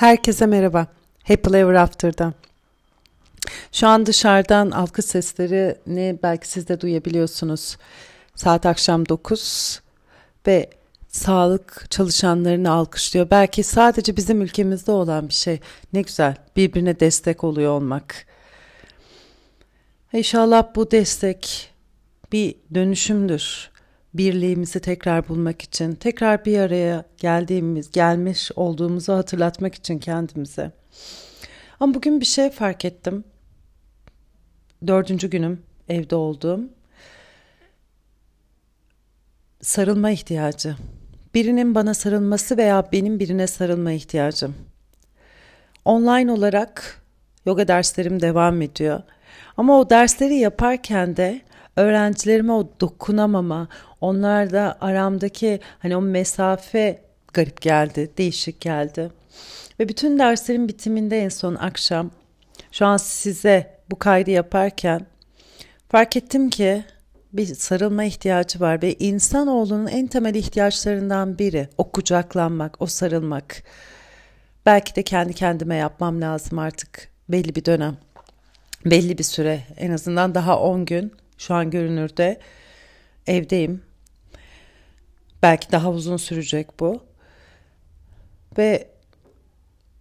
Herkese merhaba. Happy Ever After'dan. Şu an dışarıdan alkış seslerini belki siz de duyabiliyorsunuz. Saat akşam 9 ve sağlık çalışanlarını alkışlıyor. Belki sadece bizim ülkemizde olan bir şey. Ne güzel birbirine destek oluyor olmak. İnşallah bu destek bir dönüşümdür birliğimizi tekrar bulmak için, tekrar bir araya geldiğimiz, gelmiş olduğumuzu hatırlatmak için kendimize. Ama bugün bir şey fark ettim. Dördüncü günüm evde olduğum. Sarılma ihtiyacı. Birinin bana sarılması veya benim birine sarılma ihtiyacım. Online olarak yoga derslerim devam ediyor. Ama o dersleri yaparken de öğrencilerime o dokunamama, onlarda aramdaki hani o mesafe garip geldi, değişik geldi. Ve bütün derslerin bitiminde en son akşam şu an size bu kaydı yaparken fark ettim ki bir sarılma ihtiyacı var ve insanoğlunun en temel ihtiyaçlarından biri o kucaklanmak, o sarılmak. Belki de kendi kendime yapmam lazım artık belli bir dönem. Belli bir süre en azından daha 10 gün şu an görünürde evdeyim. Belki daha uzun sürecek bu. Ve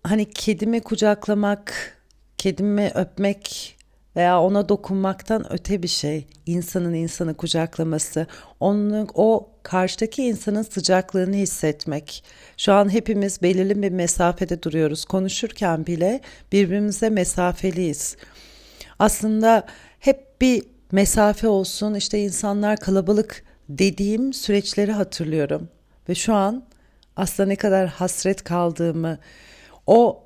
hani kedimi kucaklamak, kedimi öpmek veya ona dokunmaktan öte bir şey. İnsanın insanı kucaklaması, onun o karşıdaki insanın sıcaklığını hissetmek. Şu an hepimiz belirli bir mesafede duruyoruz. Konuşurken bile birbirimize mesafeliyiz. Aslında hep bir mesafe olsun işte insanlar kalabalık dediğim süreçleri hatırlıyorum. Ve şu an aslında ne kadar hasret kaldığımı o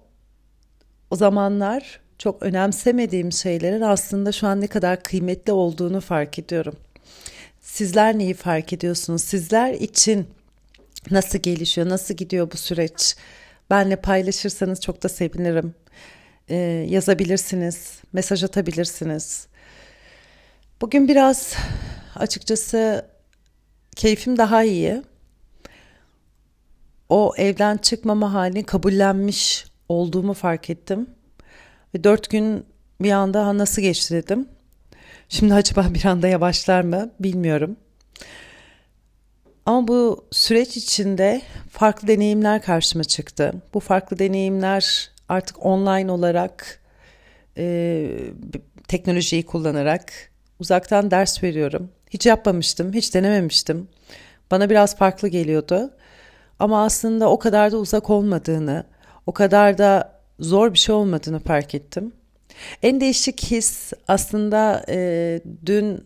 o zamanlar çok önemsemediğim şeylerin aslında şu an ne kadar kıymetli olduğunu fark ediyorum. Sizler neyi fark ediyorsunuz? Sizler için nasıl gelişiyor, nasıl gidiyor bu süreç? Benle paylaşırsanız çok da sevinirim. Ee, yazabilirsiniz, mesaj atabilirsiniz. Bugün biraz açıkçası keyfim daha iyi. O evden çıkmama halini kabullenmiş olduğumu fark ettim. Ve dört gün bir anda nasıl geçti dedim. Şimdi acaba bir anda yavaşlar mı bilmiyorum. Ama bu süreç içinde farklı deneyimler karşıma çıktı. Bu farklı deneyimler artık online olarak e, teknolojiyi kullanarak Uzaktan ders veriyorum. Hiç yapmamıştım, hiç denememiştim. Bana biraz farklı geliyordu. Ama aslında o kadar da uzak olmadığını, o kadar da zor bir şey olmadığını fark ettim. En değişik his aslında e, dün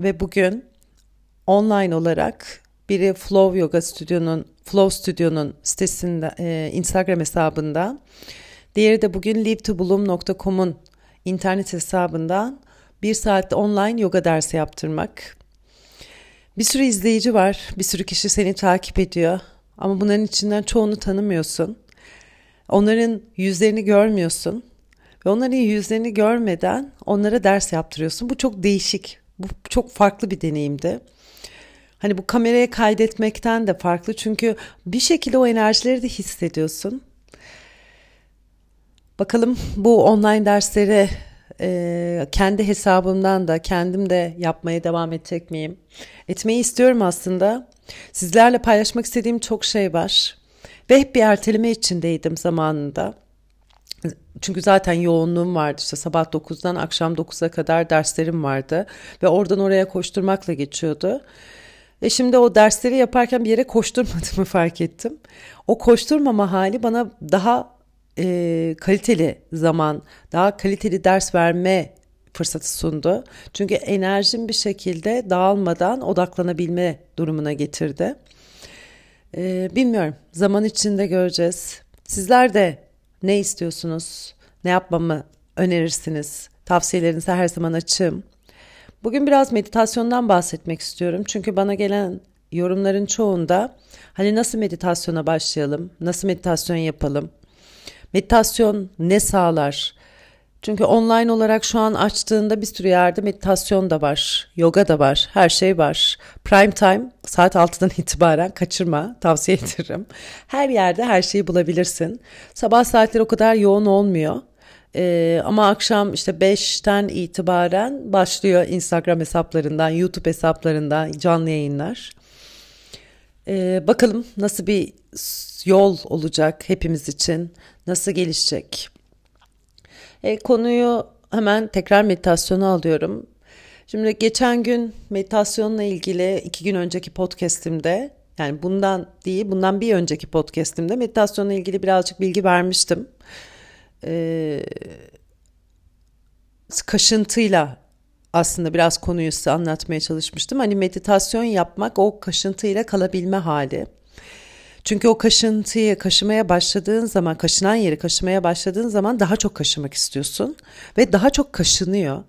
ve bugün online olarak biri Flow Yoga Stüdyo'nun Flow Stüdyo'nun sitesinde e, Instagram hesabında, diğeri de bugün livetobloom.com'un internet hesabından bir saatte online yoga dersi yaptırmak. Bir sürü izleyici var, bir sürü kişi seni takip ediyor ama bunların içinden çoğunu tanımıyorsun. Onların yüzlerini görmüyorsun ve onların yüzlerini görmeden onlara ders yaptırıyorsun. Bu çok değişik, bu çok farklı bir deneyimdi. Hani bu kameraya kaydetmekten de farklı çünkü bir şekilde o enerjileri de hissediyorsun. Bakalım bu online derslere e, kendi hesabımdan da kendim de yapmaya devam edecek miyim? Etmeyi istiyorum aslında. Sizlerle paylaşmak istediğim çok şey var. Ve hep bir erteleme içindeydim zamanında. Çünkü zaten yoğunluğum vardı işte sabah 9'dan akşam 9'a kadar derslerim vardı. Ve oradan oraya koşturmakla geçiyordu. Ve şimdi o dersleri yaparken bir yere koşturmadığımı fark ettim. O koşturmama hali bana daha e, kaliteli zaman, daha kaliteli ders verme fırsatı sundu. Çünkü enerjim bir şekilde dağılmadan odaklanabilme durumuna getirdi. E, bilmiyorum, zaman içinde göreceğiz. Sizler de ne istiyorsunuz, ne yapmamı önerirsiniz? Tavsiyelerinize her zaman açığım. Bugün biraz meditasyondan bahsetmek istiyorum. Çünkü bana gelen yorumların çoğunda hani nasıl meditasyona başlayalım, nasıl meditasyon yapalım, Meditasyon ne sağlar? Çünkü online olarak şu an açtığında bir sürü yerde meditasyon da var, yoga da var, her şey var. Prime time saat 6'dan itibaren kaçırma, tavsiye ederim. Her yerde her şeyi bulabilirsin. Sabah saatleri o kadar yoğun olmuyor. Ee, ama akşam işte 5'ten itibaren başlıyor Instagram hesaplarından, YouTube hesaplarından canlı yayınlar. Ee, bakalım nasıl bir yol olacak hepimiz için, nasıl gelişecek. E, konuyu hemen tekrar meditasyona alıyorum. Şimdi geçen gün meditasyonla ilgili iki gün önceki podcastimde yani bundan değil bundan bir önceki podcastimde meditasyonla ilgili birazcık bilgi vermiştim. Ee, kaşıntıyla aslında biraz konuyu size anlatmaya çalışmıştım. Hani meditasyon yapmak o kaşıntıyla kalabilme hali. Çünkü o kaşıntıyı kaşımaya başladığın zaman, kaşınan yeri kaşımaya başladığın zaman daha çok kaşımak istiyorsun ve daha çok kaşınıyor.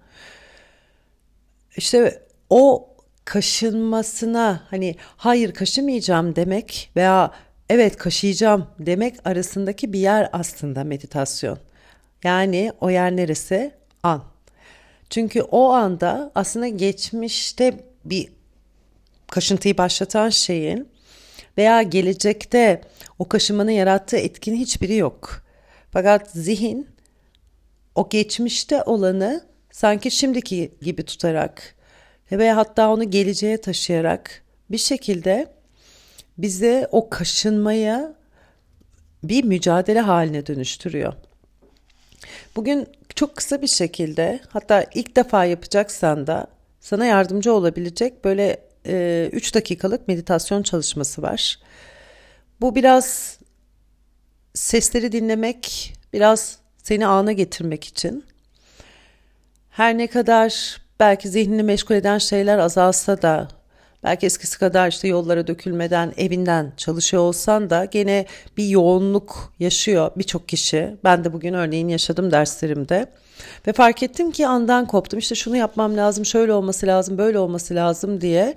İşte o kaşınmasına hani hayır kaşımayacağım demek veya evet kaşıyacağım demek arasındaki bir yer aslında meditasyon. Yani o yer neresi? An. Çünkü o anda aslında geçmişte bir kaşıntıyı başlatan şeyin veya gelecekte o kaşımanın yarattığı etkinin hiçbiri yok. Fakat zihin o geçmişte olanı sanki şimdiki gibi tutarak ve hatta onu geleceğe taşıyarak bir şekilde bize o kaşınmaya bir mücadele haline dönüştürüyor. Bugün çok kısa bir şekilde hatta ilk defa yapacaksan da sana yardımcı olabilecek böyle 3 e, dakikalık meditasyon çalışması var. Bu biraz sesleri dinlemek, biraz seni ana getirmek için. Her ne kadar belki zihnini meşgul eden şeyler azalsa da belki eskisi kadar işte yollara dökülmeden evinden çalışıyor olsan da gene bir yoğunluk yaşıyor birçok kişi. Ben de bugün örneğin yaşadım derslerimde. Ve fark ettim ki andan koptum. İşte şunu yapmam lazım, şöyle olması lazım, böyle olması lazım diye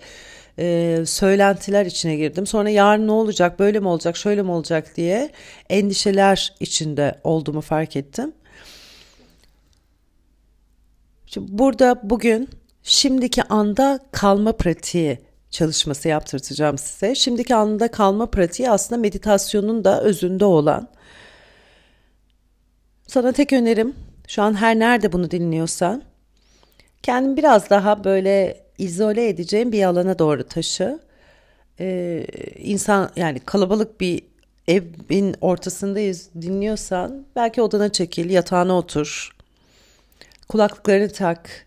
e, söylentiler içine girdim. Sonra yarın ne olacak, böyle mi olacak, şöyle mi olacak diye endişeler içinde olduğumu fark ettim. Şimdi burada bugün şimdiki anda kalma pratiği çalışması yaptırtacağım size. Şimdiki anda kalma pratiği aslında meditasyonun da özünde olan. Sana tek önerim şu an her nerede bunu dinliyorsan kendini biraz daha böyle izole edeceğin bir alana doğru taşı. Ee, insan yani kalabalık bir evin ortasındayız dinliyorsan belki odana çekil, yatağına otur. Kulaklıklarını tak.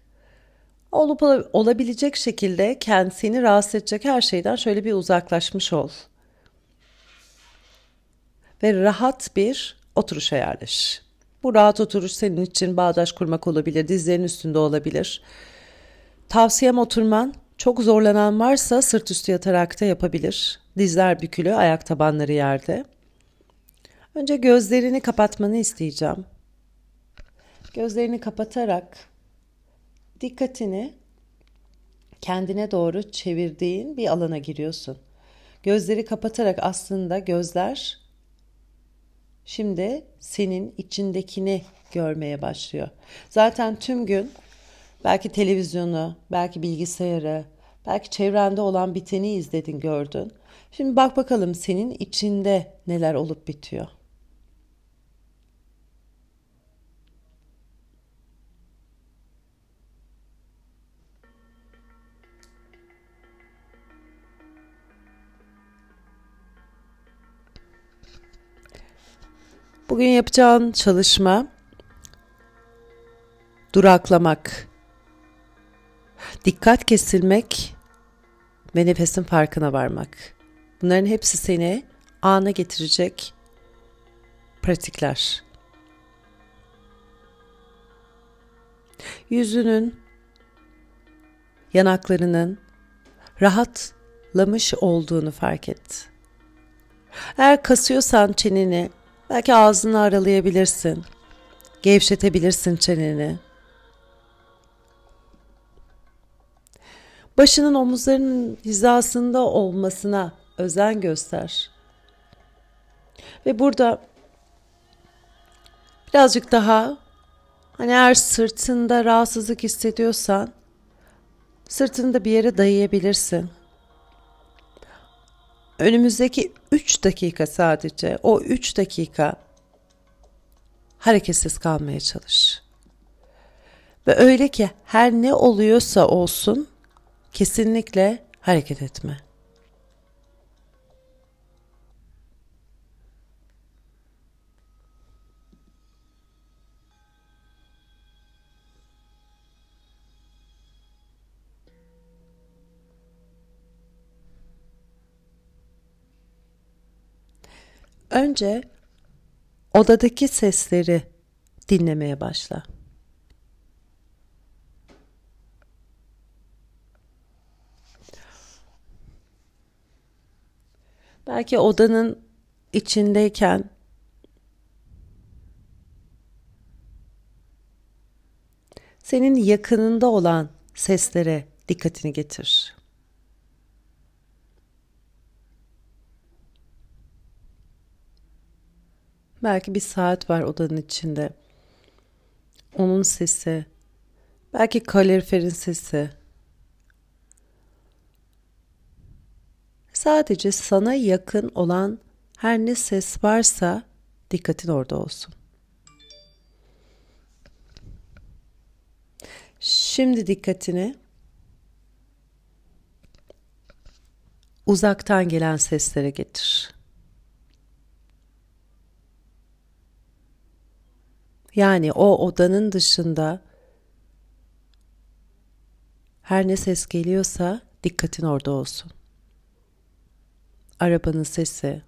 Olup olabilecek şekilde kendisini rahatsız edecek her şeyden şöyle bir uzaklaşmış ol. Ve rahat bir oturuş yerleş. Bu rahat oturuş senin için bağdaş kurmak olabilir, dizlerin üstünde olabilir. Tavsiyem oturman. Çok zorlanan varsa sırt üstü yatarak da yapabilir. Dizler bükülü, ayak tabanları yerde. Önce gözlerini kapatmanı isteyeceğim. Gözlerini kapatarak dikkatini kendine doğru çevirdiğin bir alana giriyorsun. Gözleri kapatarak aslında gözler şimdi senin içindekini görmeye başlıyor. Zaten tüm gün belki televizyonu, belki bilgisayarı, belki çevrende olan biteni izledin, gördün. Şimdi bak bakalım senin içinde neler olup bitiyor. Bugün yapacağın çalışma duraklamak, dikkat kesilmek ve nefesin farkına varmak. Bunların hepsi seni ana getirecek pratikler. Yüzünün, yanaklarının rahatlamış olduğunu fark et. Eğer kasıyorsan çeneni Belki ağzını aralayabilirsin. Gevşetebilirsin çeneni. Başının omuzlarının hizasında olmasına özen göster. Ve burada birazcık daha Hani eğer sırtında rahatsızlık hissediyorsan sırtını da bir yere dayayabilirsin. Önümüzdeki 3 dakika sadece o 3 dakika hareketsiz kalmaya çalış. Ve öyle ki her ne oluyorsa olsun kesinlikle hareket etme. Önce odadaki sesleri dinlemeye başla. Belki odanın içindeyken senin yakınında olan seslere dikkatini getir. Belki bir saat var odanın içinde. Onun sesi. Belki kaloriferin sesi. Sadece sana yakın olan her ne ses varsa dikkatin orada olsun. Şimdi dikkatini uzaktan gelen seslere getir. Yani o odanın dışında her ne ses geliyorsa dikkatin orada olsun. Arabanın sesi,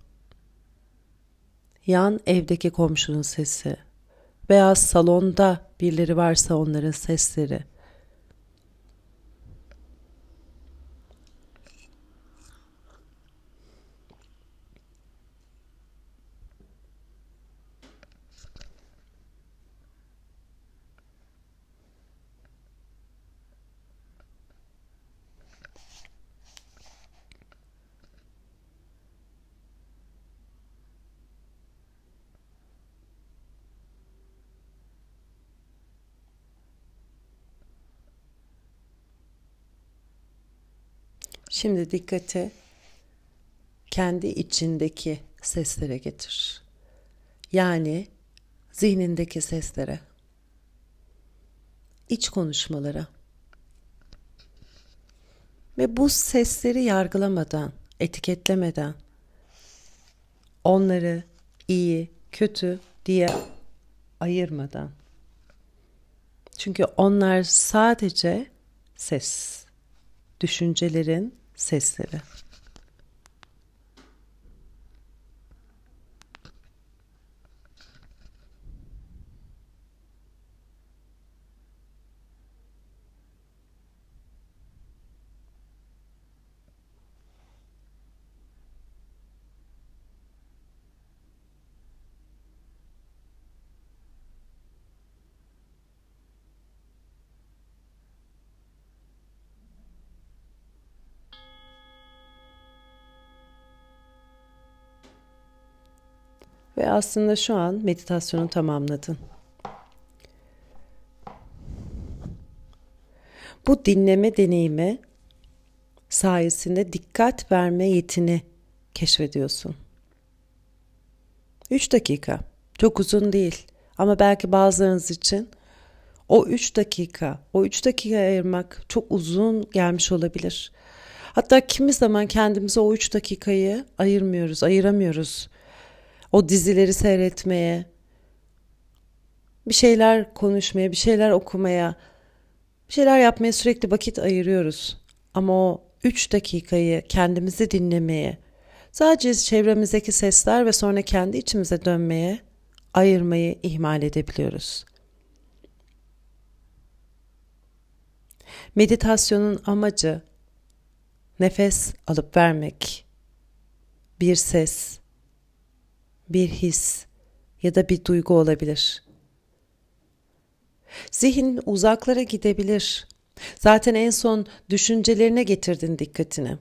yan evdeki komşunun sesi veya salonda birileri varsa onların sesleri Şimdi dikkati kendi içindeki seslere getir. Yani zihnindeki seslere, iç konuşmalara. Ve bu sesleri yargılamadan, etiketlemeden, onları iyi, kötü diye ayırmadan. Çünkü onlar sadece ses, düşüncelerin sesleri. Ve aslında şu an meditasyonu tamamladın. Bu dinleme deneyimi sayesinde dikkat verme yetini keşfediyorsun. 3 dakika. Çok uzun değil. Ama belki bazılarınız için o 3 dakika, o 3 dakika ayırmak çok uzun gelmiş olabilir. Hatta kimi zaman kendimize o 3 dakikayı ayırmıyoruz, ayıramıyoruz o dizileri seyretmeye, bir şeyler konuşmaya, bir şeyler okumaya, bir şeyler yapmaya sürekli vakit ayırıyoruz. Ama o üç dakikayı kendimizi dinlemeye, sadece çevremizdeki sesler ve sonra kendi içimize dönmeye ayırmayı ihmal edebiliyoruz. Meditasyonun amacı nefes alıp vermek, bir ses, bir his ya da bir duygu olabilir. Zihin uzaklara gidebilir. Zaten en son düşüncelerine getirdin dikkatini.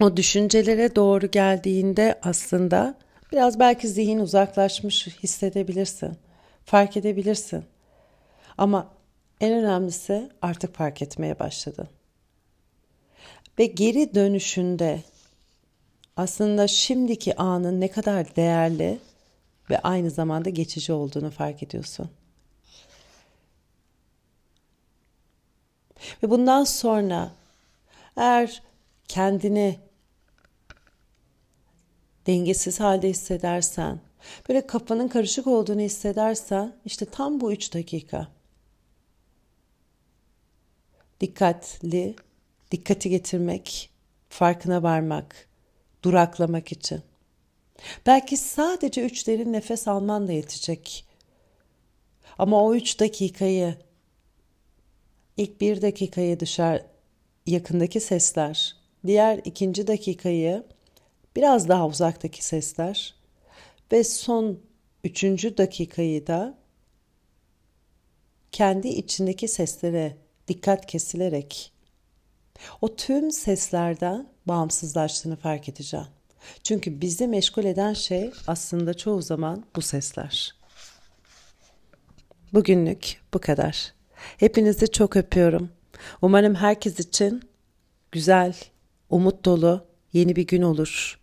O düşüncelere doğru geldiğinde aslında biraz belki zihin uzaklaşmış hissedebilirsin. Fark edebilirsin. Ama en önemlisi artık fark etmeye başladın. Ve geri dönüşünde aslında şimdiki anın ne kadar değerli ve aynı zamanda geçici olduğunu fark ediyorsun. Ve bundan sonra eğer kendini dengesiz halde hissedersen, böyle kafanın karışık olduğunu hissedersen işte tam bu üç dakika. Dikkatli, dikkati getirmek, farkına varmak, duraklamak için. Belki sadece üç derin nefes alman da yetecek. Ama o üç dakikayı, ilk bir dakikayı dışarı yakındaki sesler, diğer ikinci dakikayı biraz daha uzaktaki sesler ve son üçüncü dakikayı da kendi içindeki seslere dikkat kesilerek o tüm seslerden bağımsızlaştığını fark edeceğim. Çünkü bizi meşgul eden şey aslında çoğu zaman bu sesler. Bugünlük bu kadar. Hepinizi çok öpüyorum. Umarım herkes için güzel, umut dolu yeni bir gün olur.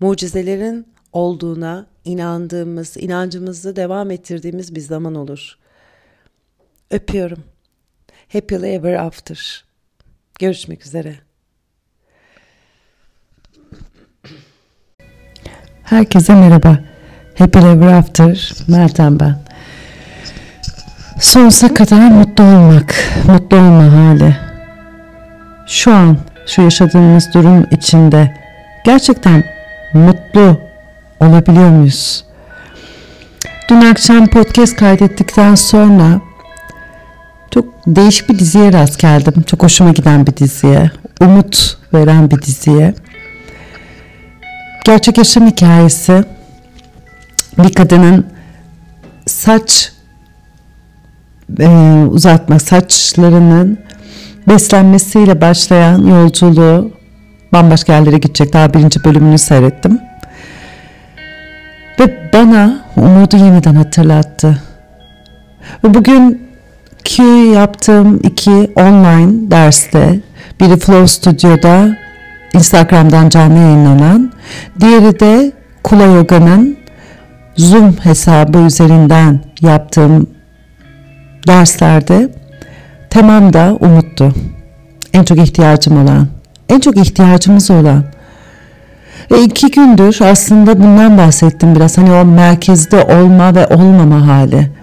Mucizelerin olduğuna inandığımız, inancımızı devam ettirdiğimiz bir zaman olur. Öpüyorum. Happily ever after. Görüşmek üzere. Herkese merhaba. Happy Ever After, Meltem ben. Sonsuza kadar mutlu olmak, mutlu olma hali. Şu an, şu yaşadığımız durum içinde gerçekten mutlu olabiliyor muyuz? Dün akşam podcast kaydettikten sonra çok değişik bir diziye rast geldim. Çok hoşuma giden bir diziye. Umut veren bir diziye. Gerçek yaşam hikayesi bir kadının saç e, uzatma saçlarının beslenmesiyle başlayan yolculuğu bambaşka yerlere gidecek. Daha birinci bölümünü seyrettim. Ve bana umudu yeniden hatırlattı. Ve bugünkü yaptığım iki online derste biri Flow Studio'da Instagram'dan canlı yayınlanan, diğeri de Kula Yoga'nın Zoom hesabı üzerinden yaptığım derslerde temam da umuttu. En çok ihtiyacım olan, en çok ihtiyacımız olan. Ve iki gündür aslında bundan bahsettim biraz. Hani o merkezde olma ve olmama hali.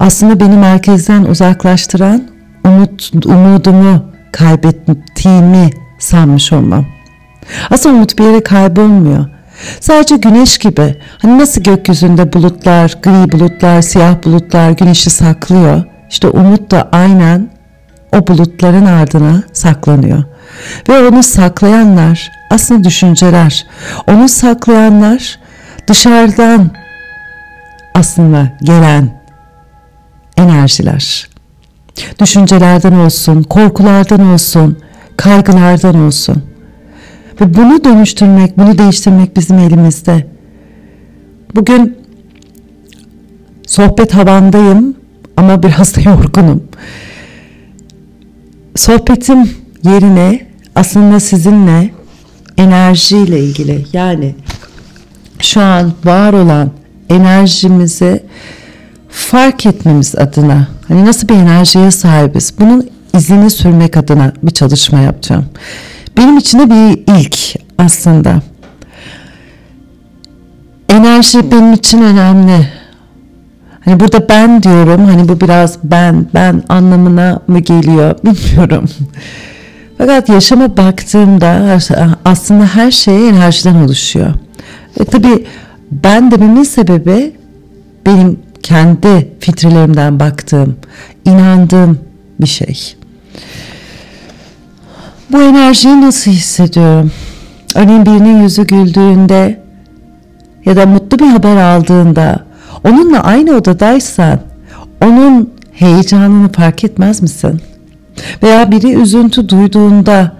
Aslında beni merkezden uzaklaştıran umut, umudumu kaybettiğimi sanmış olmam. Aslında umut bir yere kaybolmuyor. Sadece güneş gibi hani nasıl gökyüzünde bulutlar, gri bulutlar, siyah bulutlar güneşi saklıyor. İşte umut da aynen o bulutların ardına saklanıyor. Ve onu saklayanlar aslında düşünceler. Onu saklayanlar dışarıdan aslında gelen enerjiler. Düşüncelerden olsun, korkulardan olsun, kaygılardan olsun. Ve bunu dönüştürmek, bunu değiştirmek bizim elimizde. Bugün sohbet havandayım ama biraz da yorgunum. Sohbetim yerine aslında sizinle enerjiyle ilgili yani şu an var olan enerjimizi fark etmemiz adına hani nasıl bir enerjiye sahibiz bunun izini sürmek adına bir çalışma yapacağım. Benim için de bir ilk aslında. Enerji benim için önemli. Hani burada ben diyorum hani bu biraz ben ben anlamına mı geliyor bilmiyorum. Fakat yaşama baktığımda aslında her şey enerjiden oluşuyor. Ve tabii ben dememin sebebi benim kendi filtrelerimden baktığım, inandığım bir şey. Bu enerjiyi nasıl hissediyorum? Örneğin birinin yüzü güldüğünde ya da mutlu bir haber aldığında onunla aynı odadaysan onun heyecanını fark etmez misin? Veya biri üzüntü duyduğunda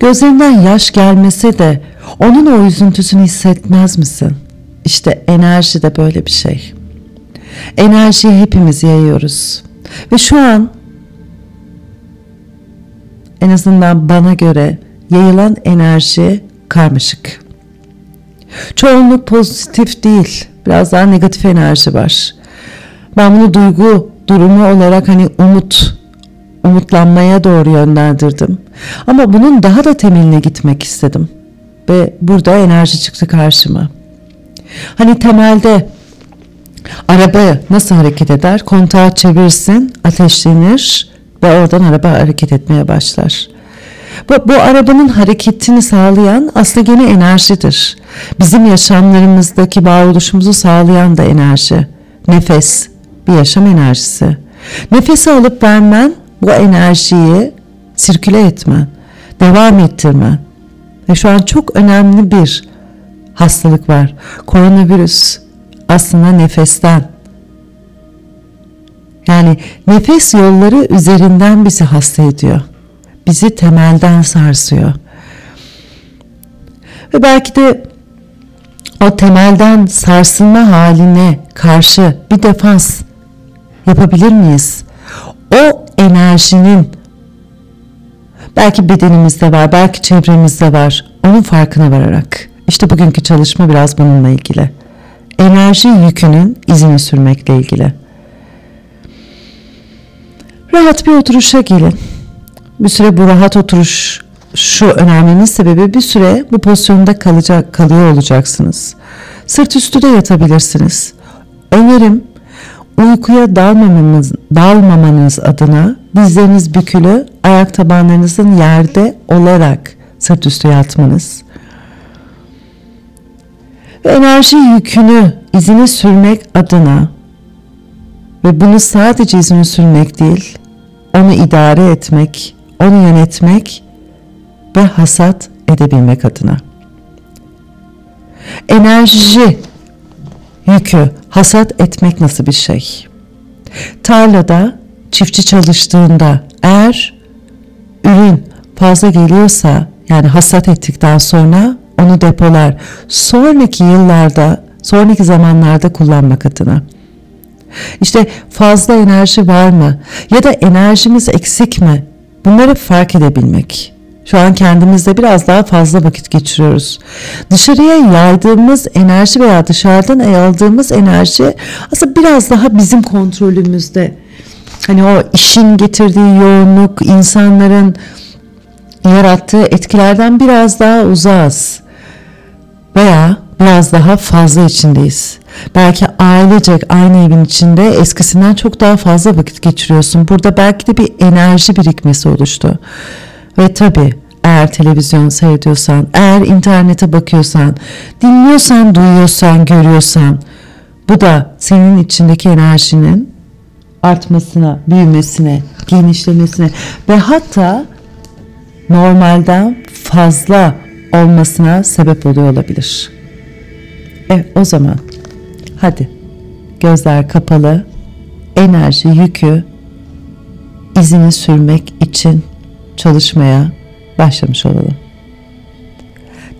gözlerinden yaş gelmese de onun o üzüntüsünü hissetmez misin? İşte enerji de böyle bir şey. Enerjiyi hepimiz yayıyoruz. Ve şu an en azından bana göre yayılan enerji karmaşık. Çoğunluk pozitif değil. Biraz daha negatif enerji var. Ben bunu duygu durumu olarak hani umut, umutlanmaya doğru yönlendirdim. Ama bunun daha da temeline gitmek istedim. Ve burada enerji çıktı karşıma. Hani temelde araba nasıl hareket eder? Kontağı çevirsin, ateşlenir ve oradan araba hareket etmeye başlar. Bu, bu arabanın hareketini sağlayan aslında gene enerjidir. Bizim yaşamlarımızdaki varoluşumuzu sağlayan da enerji. Nefes bir yaşam enerjisi. Nefesi alıp vermen bu enerjiyi sirküle etmen, devam ettirmen. Ve şu an çok önemli bir hastalık var. Koronavirüs aslında nefesten. Yani nefes yolları üzerinden bizi hasta ediyor bizi temelden sarsıyor. Ve belki de o temelden sarsılma haline karşı bir defans yapabilir miyiz? O enerjinin belki bedenimizde var, belki çevremizde var. Onun farkına vararak. İşte bugünkü çalışma biraz bununla ilgili. Enerji yükünün izini sürmekle ilgili. Rahat bir oturuşa gelin. Bir süre bu rahat oturuş şu önemlinin sebebi bir süre bu pozisyonda kalacak kalıyor olacaksınız. Sırt üstü de yatabilirsiniz. Önerim uykuya dalmamanız, dalmamanız adına dizleriniz bükülü, ayak tabanlarınızın yerde olarak sırt üstü yatmanız. Ve enerji yükünü izini sürmek adına ve bunu sadece izini sürmek değil, onu idare etmek, onu yönetmek ve hasat edebilmek adına. Enerji yükü hasat etmek nasıl bir şey? Tarlada çiftçi çalıştığında eğer ürün fazla geliyorsa yani hasat ettikten sonra onu depolar. Sonraki yıllarda, sonraki zamanlarda kullanmak adına. İşte fazla enerji var mı? Ya da enerjimiz eksik mi? Bunları fark edebilmek. Şu an kendimizde biraz daha fazla vakit geçiriyoruz. Dışarıya yaydığımız enerji veya dışarıdan aldığımız enerji aslında biraz daha bizim kontrolümüzde. Hani o işin getirdiği yoğunluk, insanların yarattığı etkilerden biraz daha uzağız. Veya biraz daha fazla içindeyiz. Belki ailecek aynı evin içinde eskisinden çok daha fazla vakit geçiriyorsun. Burada belki de bir enerji birikmesi oluştu. Ve tabii eğer televizyon seyrediyorsan, eğer internete bakıyorsan, dinliyorsan, duyuyorsan, görüyorsan bu da senin içindeki enerjinin artmasına, büyümesine, genişlemesine ve hatta normalden fazla olmasına sebep oluyor olabilir. Evet o zaman hadi gözler kapalı enerji yükü izini sürmek için çalışmaya başlamış olalım.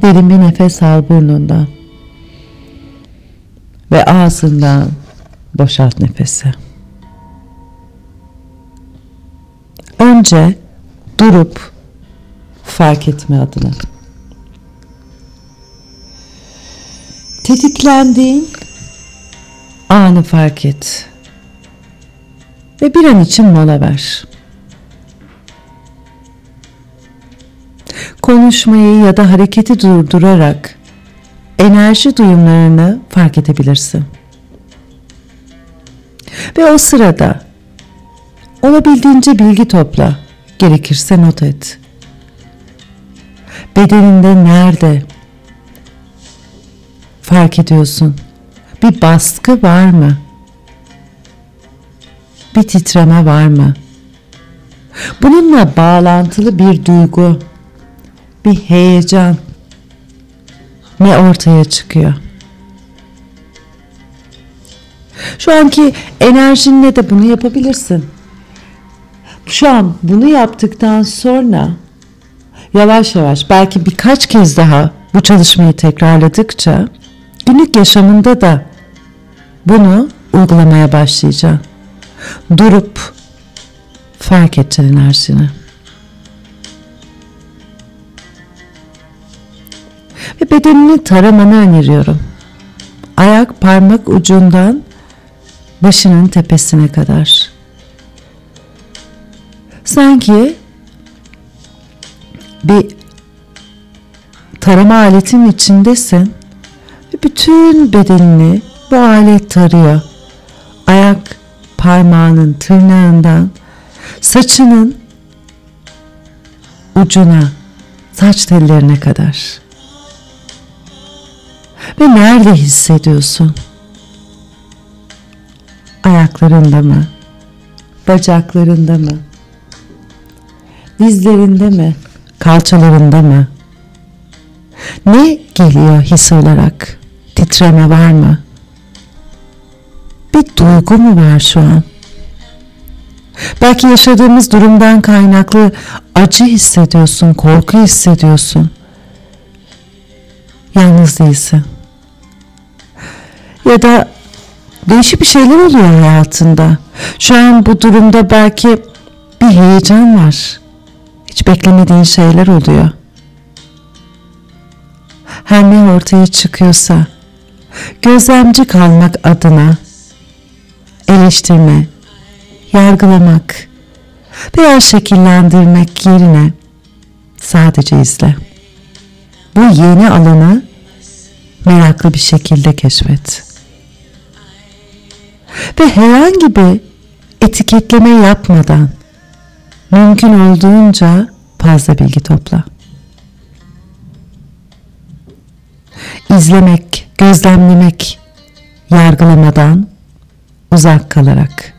Derin bir nefes al burnundan ve ağzından boşalt nefesi. Önce durup fark etme adına. Tetiklendiğin anı fark et. Ve bir an için mola ver. Konuşmayı ya da hareketi durdurarak enerji duyumlarını fark edebilirsin. Ve o sırada olabildiğince bilgi topla, gerekirse not et. Bedeninde nerede, fark ediyorsun? Bir baskı var mı? Bir titreme var mı? Bununla bağlantılı bir duygu, bir heyecan ne ortaya çıkıyor? Şu anki enerjinle de bunu yapabilirsin. Şu an bunu yaptıktan sonra yavaş yavaş belki birkaç kez daha bu çalışmayı tekrarladıkça Günlük yaşamında da bunu uygulamaya başlayacaksın. Durup fark edeceksin enerjini. Ve bedenini taramanı öneriyorum. Ayak parmak ucundan başının tepesine kadar. Sanki bir tarama aletinin içindesin bütün bedenini bu alet tarıyor. Ayak parmağının tırnağından saçının ucuna, saç tellerine kadar. Ve nerede hissediyorsun? Ayaklarında mı? Bacaklarında mı? Dizlerinde mi? Kalçalarında mı? Ne geliyor his olarak? Titreme var mı? Bir duygu mu var şu an? Belki yaşadığımız durumdan kaynaklı acı hissediyorsun, korku hissediyorsun. Yalnız değilsin. Ya da değişik bir şeyler oluyor hayatında. Şu an bu durumda belki bir heyecan var. Hiç beklemediğin şeyler oluyor. Her ne ortaya çıkıyorsa gözlemci kalmak adına eleştirme, yargılamak veya şekillendirmek yerine sadece izle. Bu yeni alanı meraklı bir şekilde keşfet. Ve herhangi bir etiketleme yapmadan mümkün olduğunca fazla bilgi topla. İzlemek, gözlemlemek, yargılamadan uzak kalarak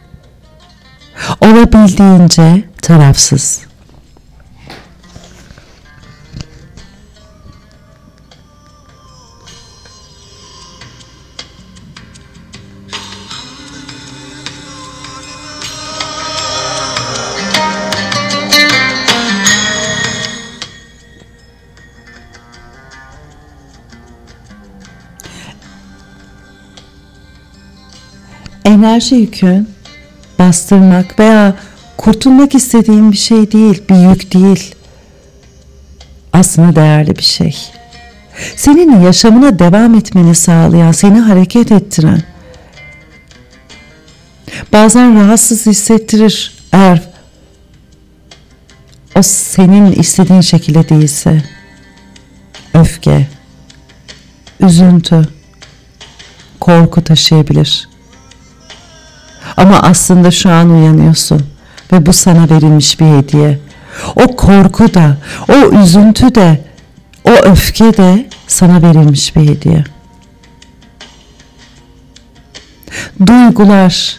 olabildiğince tarafsız. Enerji yükün bastırmak veya kurtulmak istediğin bir şey değil, bir yük değil. Aslında değerli bir şey. Senin yaşamına devam etmeni sağlayan, seni hareket ettiren. Bazen rahatsız hissettirir eğer o senin istediğin şekilde değilse. Öfke, üzüntü, korku taşıyabilir. Ama aslında şu an uyanıyorsun ve bu sana verilmiş bir hediye. O korku da, o üzüntü de, o öfke de sana verilmiş bir hediye. Duygular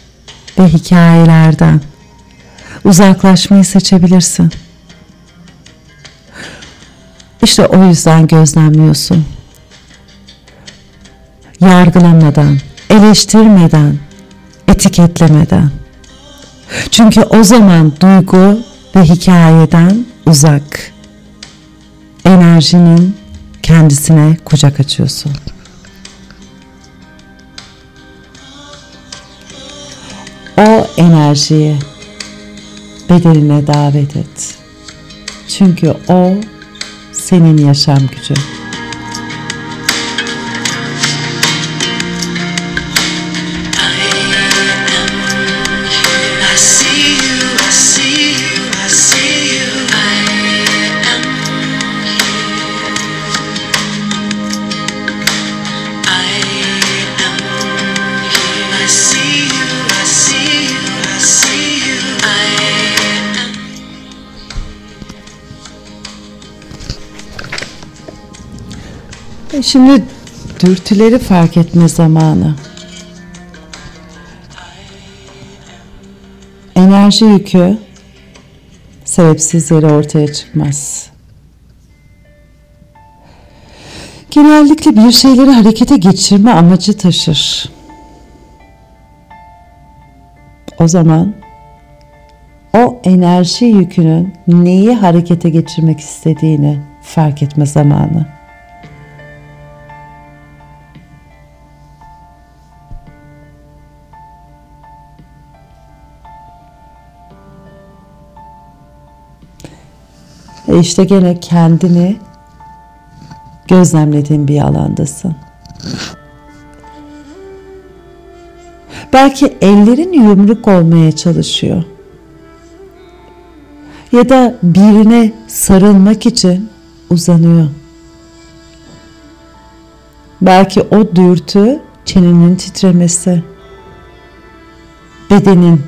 ve hikayelerden uzaklaşmayı seçebilirsin. İşte o yüzden gözlemliyorsun. Yargılamadan, eleştirmeden, etiketlemeden. Çünkü o zaman duygu ve hikayeden uzak. Enerjinin kendisine kucak açıyorsun. O enerjiyi bedeline davet et. Çünkü o senin yaşam gücün. Şimdi dürtüleri fark etme zamanı. Enerji yükü sebepsiz yere ortaya çıkmaz. Genellikle bir şeyleri harekete geçirme amacı taşır. O zaman o enerji yükünün neyi harekete geçirmek istediğini fark etme zamanı. E işte gene kendini gözlemlediğin bir alandasın. Belki ellerin yumruk olmaya çalışıyor. Ya da birine sarılmak için uzanıyor. Belki o dürtü çenenin titremesi, bedenin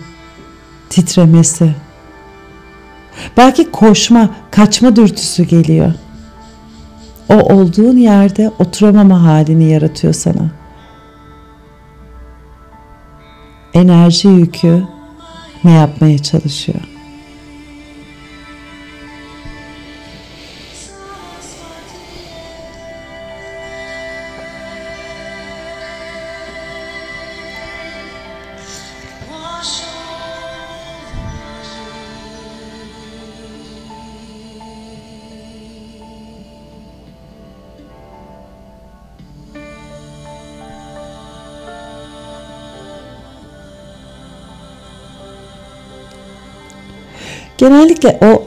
titremesi. Belki koşma, kaçma dürtüsü geliyor. O olduğun yerde oturamama halini yaratıyor sana. Enerji yükü ne yapmaya çalışıyor? Genellikle o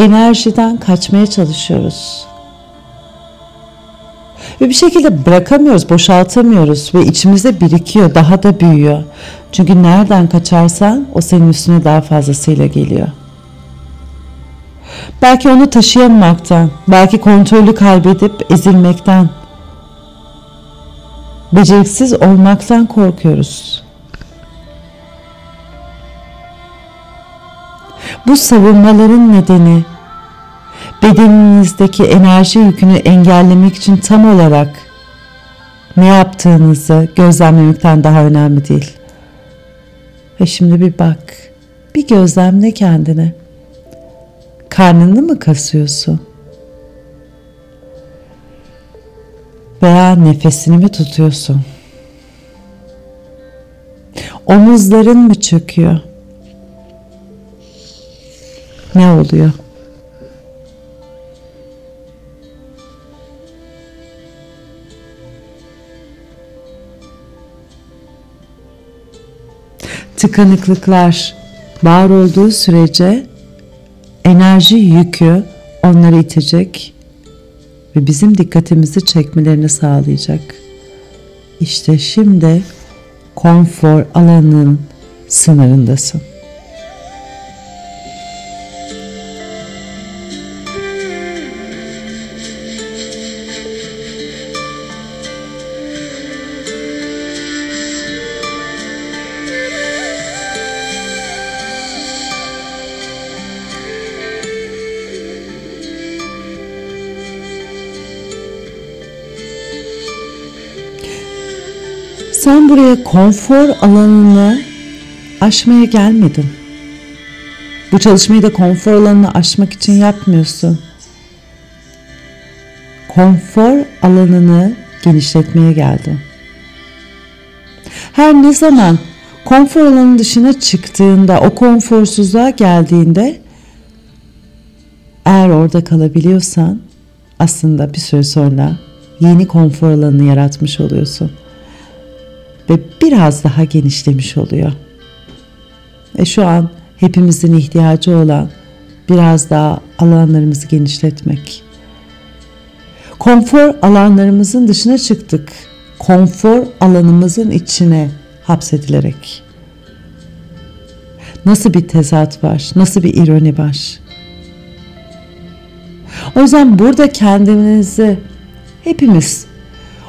enerjiden kaçmaya çalışıyoruz. Ve bir şekilde bırakamıyoruz, boşaltamıyoruz ve içimizde birikiyor, daha da büyüyor. Çünkü nereden kaçarsan o senin üstüne daha fazlasıyla geliyor. Belki onu taşıyamamaktan, belki kontrolü kaybedip ezilmekten, beceriksiz olmaktan korkuyoruz. Bu savunmaların nedeni bedeninizdeki enerji yükünü engellemek için tam olarak ne yaptığınızı gözlemlemekten daha önemli değil. Ve şimdi bir bak, bir gözlemle kendine. Karnını mı kasıyorsun? Veya nefesini mi tutuyorsun? Omuzların mı çöküyor? Ne oluyor? tıkanıklıklar var olduğu sürece enerji yükü onları itecek ve bizim dikkatimizi çekmelerini sağlayacak. İşte şimdi konfor alanının sınırındasın. Buraya konfor alanını aşmaya gelmedin. Bu çalışmayı da konfor alanını aşmak için yapmıyorsun. Konfor alanını genişletmeye geldin. Her ne zaman konfor alanının dışına çıktığında, o konforsuzluğa geldiğinde eğer orada kalabiliyorsan aslında bir süre sonra yeni konfor alanını yaratmış oluyorsun ve biraz daha genişlemiş oluyor. E şu an hepimizin ihtiyacı olan biraz daha alanlarımızı genişletmek. Konfor alanlarımızın dışına çıktık. Konfor alanımızın içine hapsedilerek. Nasıl bir tezat var, nasıl bir ironi var. O yüzden burada kendimizi hepimiz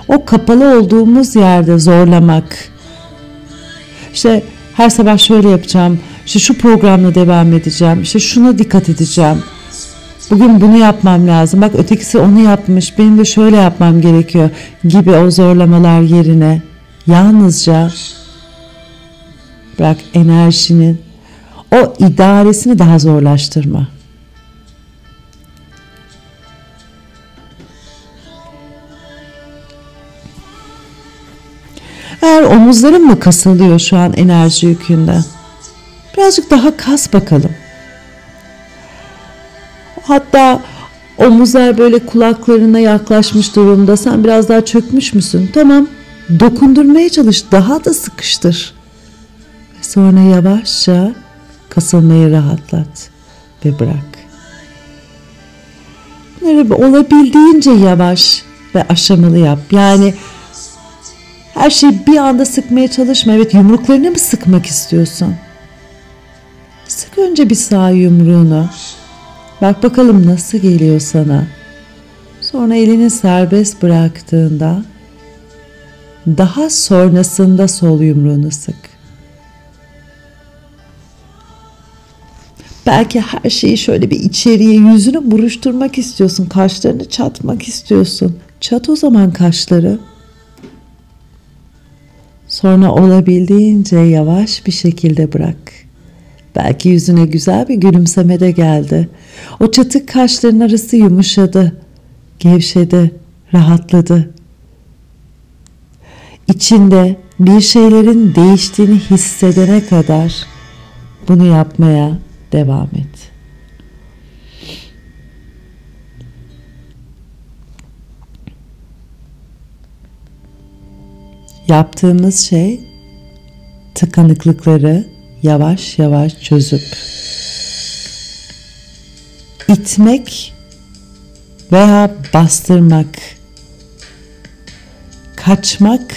o kapalı olduğumuz yerde zorlamak. İşte her sabah şöyle yapacağım, işte şu programla devam edeceğim, işte şuna dikkat edeceğim. Bugün bunu yapmam lazım. Bak ötekisi onu yapmış, benim de şöyle yapmam gerekiyor gibi o zorlamalar yerine yalnızca bırak enerjinin o idaresini daha zorlaştırma. Eğer omuzların mı kasılıyor şu an enerji yükünde? Birazcık daha kas bakalım. Hatta omuzlar böyle kulaklarına yaklaşmış durumda. Sen biraz daha çökmüş müsün? Tamam. Dokundurmaya çalış. Daha da sıkıştır. Ve sonra yavaşça kasılmayı rahatlat ve bırak. Bunları olabildiğince yavaş ve aşamalı yap. Yani her şeyi bir anda sıkmaya çalışma. Evet yumruklarını mı sıkmak istiyorsun? Sık önce bir sağ yumruğunu. Bak bakalım nasıl geliyor sana. Sonra elini serbest bıraktığında daha sonrasında sol yumruğunu sık. Belki her şeyi şöyle bir içeriye yüzünü buruşturmak istiyorsun. Kaşlarını çatmak istiyorsun. Çat o zaman kaşları. Sonra olabildiğince yavaş bir şekilde bırak. Belki yüzüne güzel bir gülümseme de geldi. O çatık kaşların arası yumuşadı, gevşedi, rahatladı. İçinde bir şeylerin değiştiğini hissedene kadar bunu yapmaya devam et. Yaptığımız şey tıkanıklıkları yavaş yavaş çözüp itmek veya bastırmak, kaçmak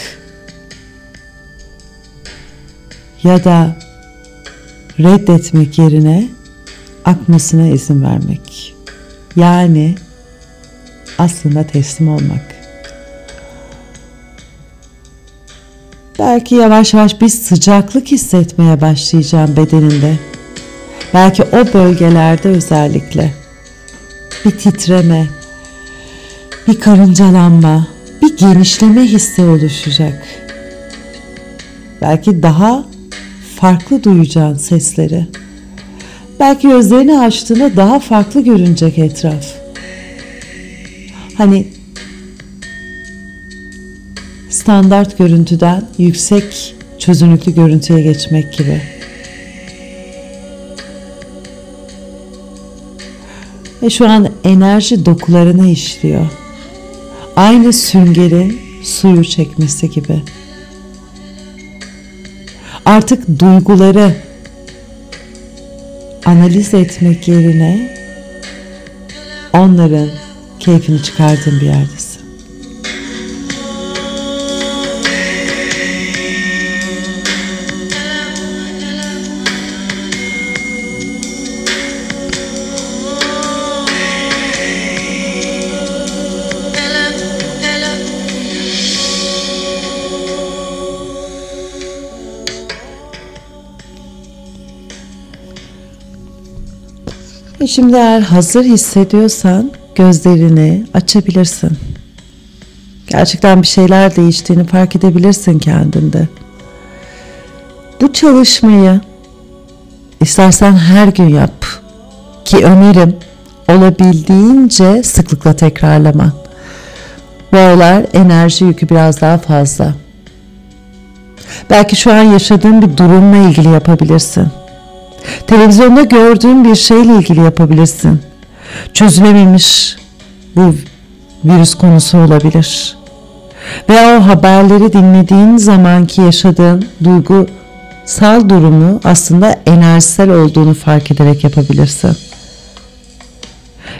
ya da reddetmek yerine akmasına izin vermek. Yani aslında teslim olmak. Belki yavaş yavaş bir sıcaklık hissetmeye başlayacağım bedeninde. Belki o bölgelerde özellikle bir titreme, bir karıncalanma, bir genişleme hissi oluşacak. Belki daha farklı duyacağın sesleri. Belki gözlerini açtığında daha farklı görünecek etraf. Hani standart görüntüden yüksek çözünürlüklü görüntüye geçmek gibi. Ve şu an enerji dokularına işliyor. Aynı süngerin suyu çekmesi gibi. Artık duyguları analiz etmek yerine onların keyfini çıkardığın bir yerdesin. Şimdi eğer hazır hissediyorsan gözlerini açabilirsin. Gerçekten bir şeyler değiştiğini fark edebilirsin kendinde. Bu çalışmayı istersen her gün yap ki önerim olabildiğince sıklıkla tekrarlaman. Bu aralar enerji yükü biraz daha fazla. Belki şu an yaşadığın bir durumla ilgili yapabilirsin. Televizyonda gördüğün bir şeyle ilgili yapabilirsin. Çözülememiş bu virüs konusu olabilir. Veya o haberleri dinlediğin zamanki yaşadığın duygusal durumu aslında enerjisel olduğunu fark ederek yapabilirsin.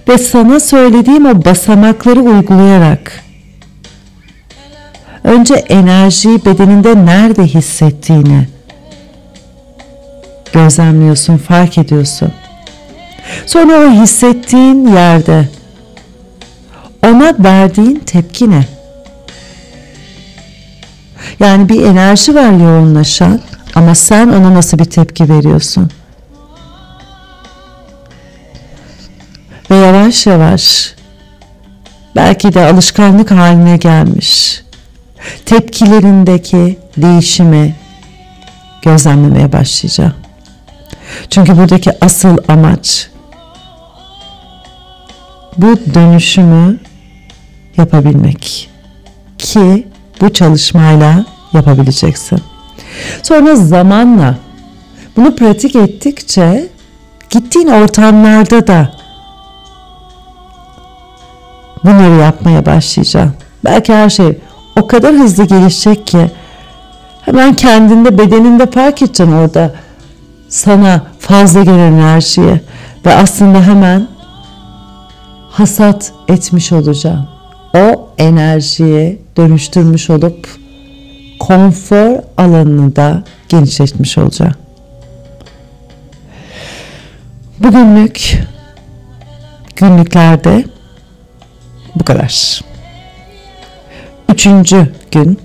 Ve sana söylediğim o basamakları uygulayarak önce enerjiyi bedeninde nerede hissettiğini, gözlemliyorsun, fark ediyorsun. Sonra o hissettiğin yerde ona verdiğin tepki ne? Yani bir enerji var yoğunlaşan ama sen ona nasıl bir tepki veriyorsun? Ve yavaş yavaş belki de alışkanlık haline gelmiş tepkilerindeki değişimi gözlemlemeye başlayacağım. Çünkü buradaki asıl amaç bu dönüşümü yapabilmek ki bu çalışmayla yapabileceksin. Sonra zamanla bunu pratik ettikçe gittiğin ortamlarda da bunları yapmaya başlayacaksın. Belki her şey o kadar hızlı gelişecek ki hemen kendinde bedeninde fark edeceksin orada sana fazla gelen enerjiyi ve aslında hemen hasat etmiş olacağım. O enerjiye dönüştürmüş olup konfor alanını da genişletmiş olacağım. Bugünlük günlüklerde bu kadar. Üçüncü gün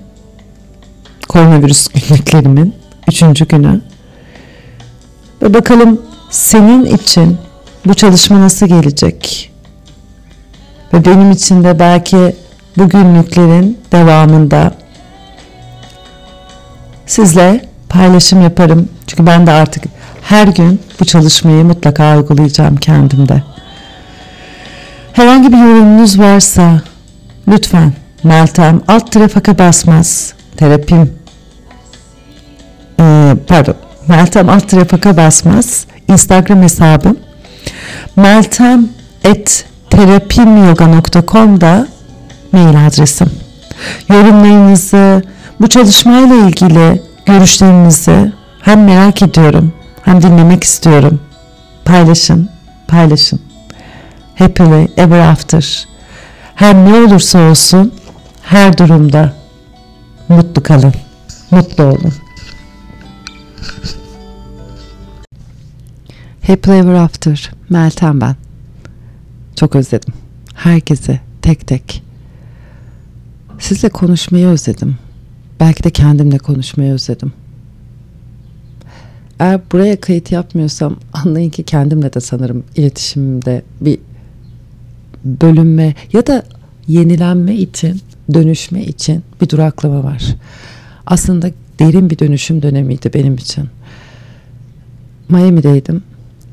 koronavirüs günlüklerimin üçüncü günü ve bakalım senin için bu çalışma nasıl gelecek? Ve benim için de belki bu günlüklerin devamında sizle paylaşım yaparım. Çünkü ben de artık her gün bu çalışmayı mutlaka uygulayacağım kendimde. Herhangi bir yorumunuz varsa lütfen Meltem alt trafaka basmaz terapim ee, pardon Meltem alt trafaka basmaz Instagram hesabım meltem et terapimyoga.com'da mail adresim. Yorumlarınızı, bu çalışmayla ilgili görüşlerinizi hem merak ediyorum hem dinlemek istiyorum. Paylaşın, paylaşın. Happily ever after. Her ne olursa olsun her durumda mutlu kalın. Mutlu olun. Happy Ever After Meltem ben. Çok özledim. Herkesi tek tek. Sizle konuşmayı özledim. Belki de kendimle konuşmayı özledim. Eğer buraya kayıt yapmıyorsam anlayın ki kendimle de sanırım iletişimde bir bölünme ya da yenilenme için, dönüşme için bir duraklama var. Aslında derin bir dönüşüm dönemiydi benim için. Miami'deydim.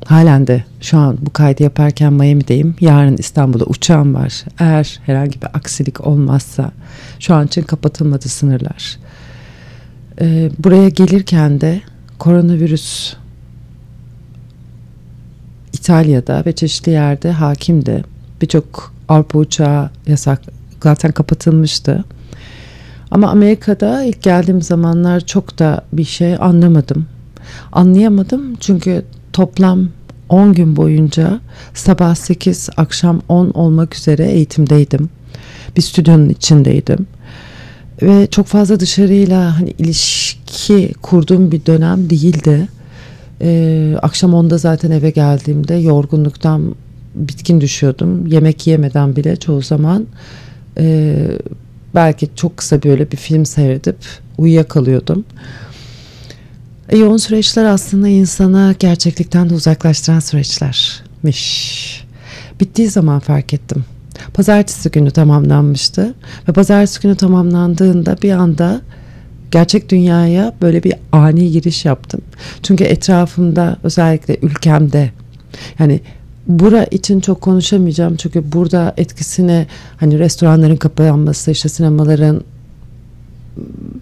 Halen de şu an bu kaydı yaparken Miami'deyim. Yarın İstanbul'a uçağım var. Eğer herhangi bir aksilik olmazsa şu an için kapatılmadı sınırlar. Ee, buraya gelirken de koronavirüs İtalya'da ve çeşitli yerde hakimdi. Birçok Avrupa uçağı yasak zaten kapatılmıştı. Ama Amerika'da ilk geldiğim zamanlar çok da bir şey anlamadım. Anlayamadım çünkü toplam 10 gün boyunca sabah 8 akşam 10 olmak üzere eğitimdeydim. Bir stüdyonun içindeydim. Ve çok fazla dışarıyla hani ilişki kurduğum bir dönem değildi. Ee, akşam 10'da zaten eve geldiğimde yorgunluktan bitkin düşüyordum. Yemek yemeden bile çoğu zaman e, belki çok kısa böyle bir film seyredip uyuyakalıyordum. E, yoğun süreçler aslında insana gerçeklikten de uzaklaştıran süreçlermiş. Bittiği zaman fark ettim. Pazartesi günü tamamlanmıştı ve pazartesi günü tamamlandığında bir anda gerçek dünyaya böyle bir ani giriş yaptım. Çünkü etrafımda özellikle ülkemde yani bura için çok konuşamayacağım çünkü burada etkisini hani restoranların kapanması, işte sinemaların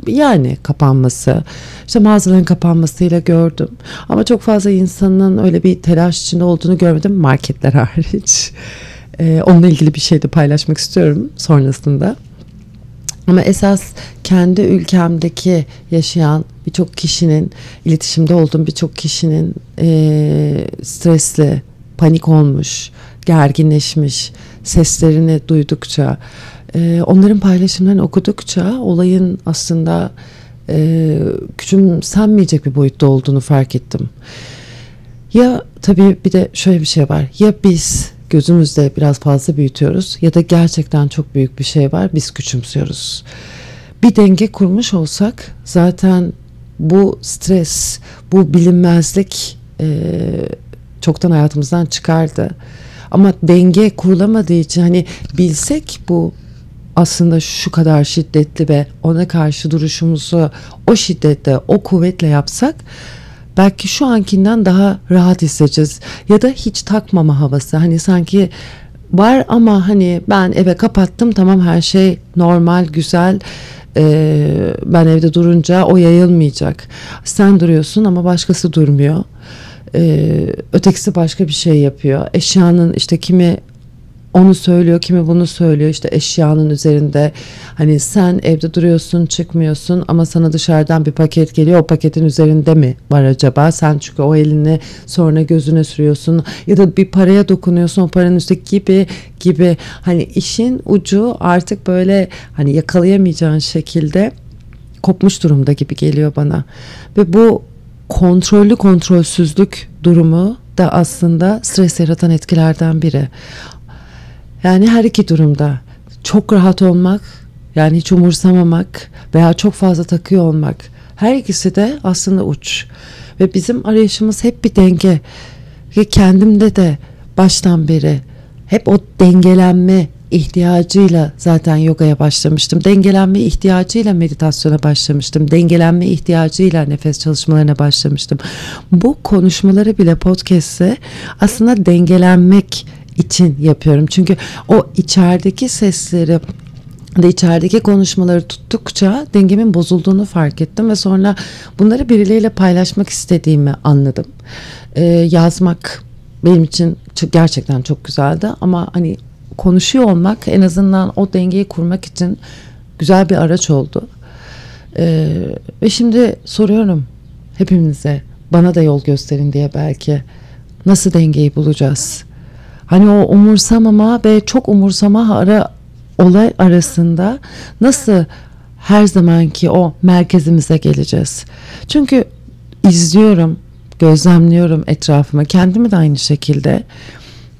yani kapanması, işte mağazaların kapanmasıyla gördüm. Ama çok fazla insanın öyle bir telaş içinde olduğunu görmedim marketler hariç. Ee, onunla ilgili bir şey de paylaşmak istiyorum sonrasında. Ama esas kendi ülkemdeki yaşayan birçok kişinin, iletişimde olduğum birçok kişinin e, stresli, panik olmuş, gerginleşmiş, seslerini duydukça, e, onların paylaşımlarını okudukça olayın aslında e, küçümsenmeyecek bir boyutta olduğunu fark ettim. Ya tabii bir de şöyle bir şey var. Ya biz gözümüzde biraz fazla büyütüyoruz ya da gerçekten çok büyük bir şey var biz küçümsüyoruz. Bir denge kurmuş olsak zaten bu stres, bu bilinmezlik e, çoktan hayatımızdan çıkardı. Ama denge kurulamadığı için hani bilsek bu aslında şu kadar şiddetli ve ona karşı duruşumuzu o şiddette, o kuvvetle yapsak belki şu ankinden daha rahat hissedeceğiz. Ya da hiç takmama havası. Hani sanki var ama hani ben eve kapattım tamam her şey normal, güzel. Ee, ben evde durunca o yayılmayacak. Sen duruyorsun ama başkası durmuyor. Ee, ötekisi başka bir şey yapıyor. Eşyanın işte kimi onu söylüyor, kimi bunu söylüyor. İşte eşyanın üzerinde hani sen evde duruyorsun, çıkmıyorsun ama sana dışarıdan bir paket geliyor. O paketin üzerinde mi var acaba? Sen çünkü o elini sonra gözüne sürüyorsun ya da bir paraya dokunuyorsun. O paranın üstteki gibi gibi hani işin ucu artık böyle hani yakalayamayacağın şekilde kopmuş durumda gibi geliyor bana. Ve bu kontrollü kontrolsüzlük durumu da aslında stres yaratan etkilerden biri. Yani her iki durumda çok rahat olmak yani hiç umursamamak veya çok fazla takıyor olmak her ikisi de aslında uç. Ve bizim arayışımız hep bir denge. Ve kendimde de baştan beri hep o dengelenme ihtiyacıyla zaten yogaya başlamıştım. Dengelenme ihtiyacıyla meditasyona başlamıştım. Dengelenme ihtiyacıyla nefes çalışmalarına başlamıştım. Bu konuşmaları bile podcast'te aslında dengelenmek için yapıyorum. Çünkü o içerideki sesleri de içerideki konuşmaları tuttukça dengemin bozulduğunu fark ettim ve sonra bunları birileriyle paylaşmak istediğimi anladım. Ee, yazmak benim için gerçekten çok güzeldi ama hani konuşuyor olmak en azından o dengeyi kurmak için güzel bir araç oldu. Ee, ve şimdi soruyorum hepimize bana da yol gösterin diye belki nasıl dengeyi bulacağız? Hani o umursamama ve çok umursama ara olay arasında nasıl her zamanki o merkezimize geleceğiz? Çünkü izliyorum, gözlemliyorum etrafıma, kendimi de aynı şekilde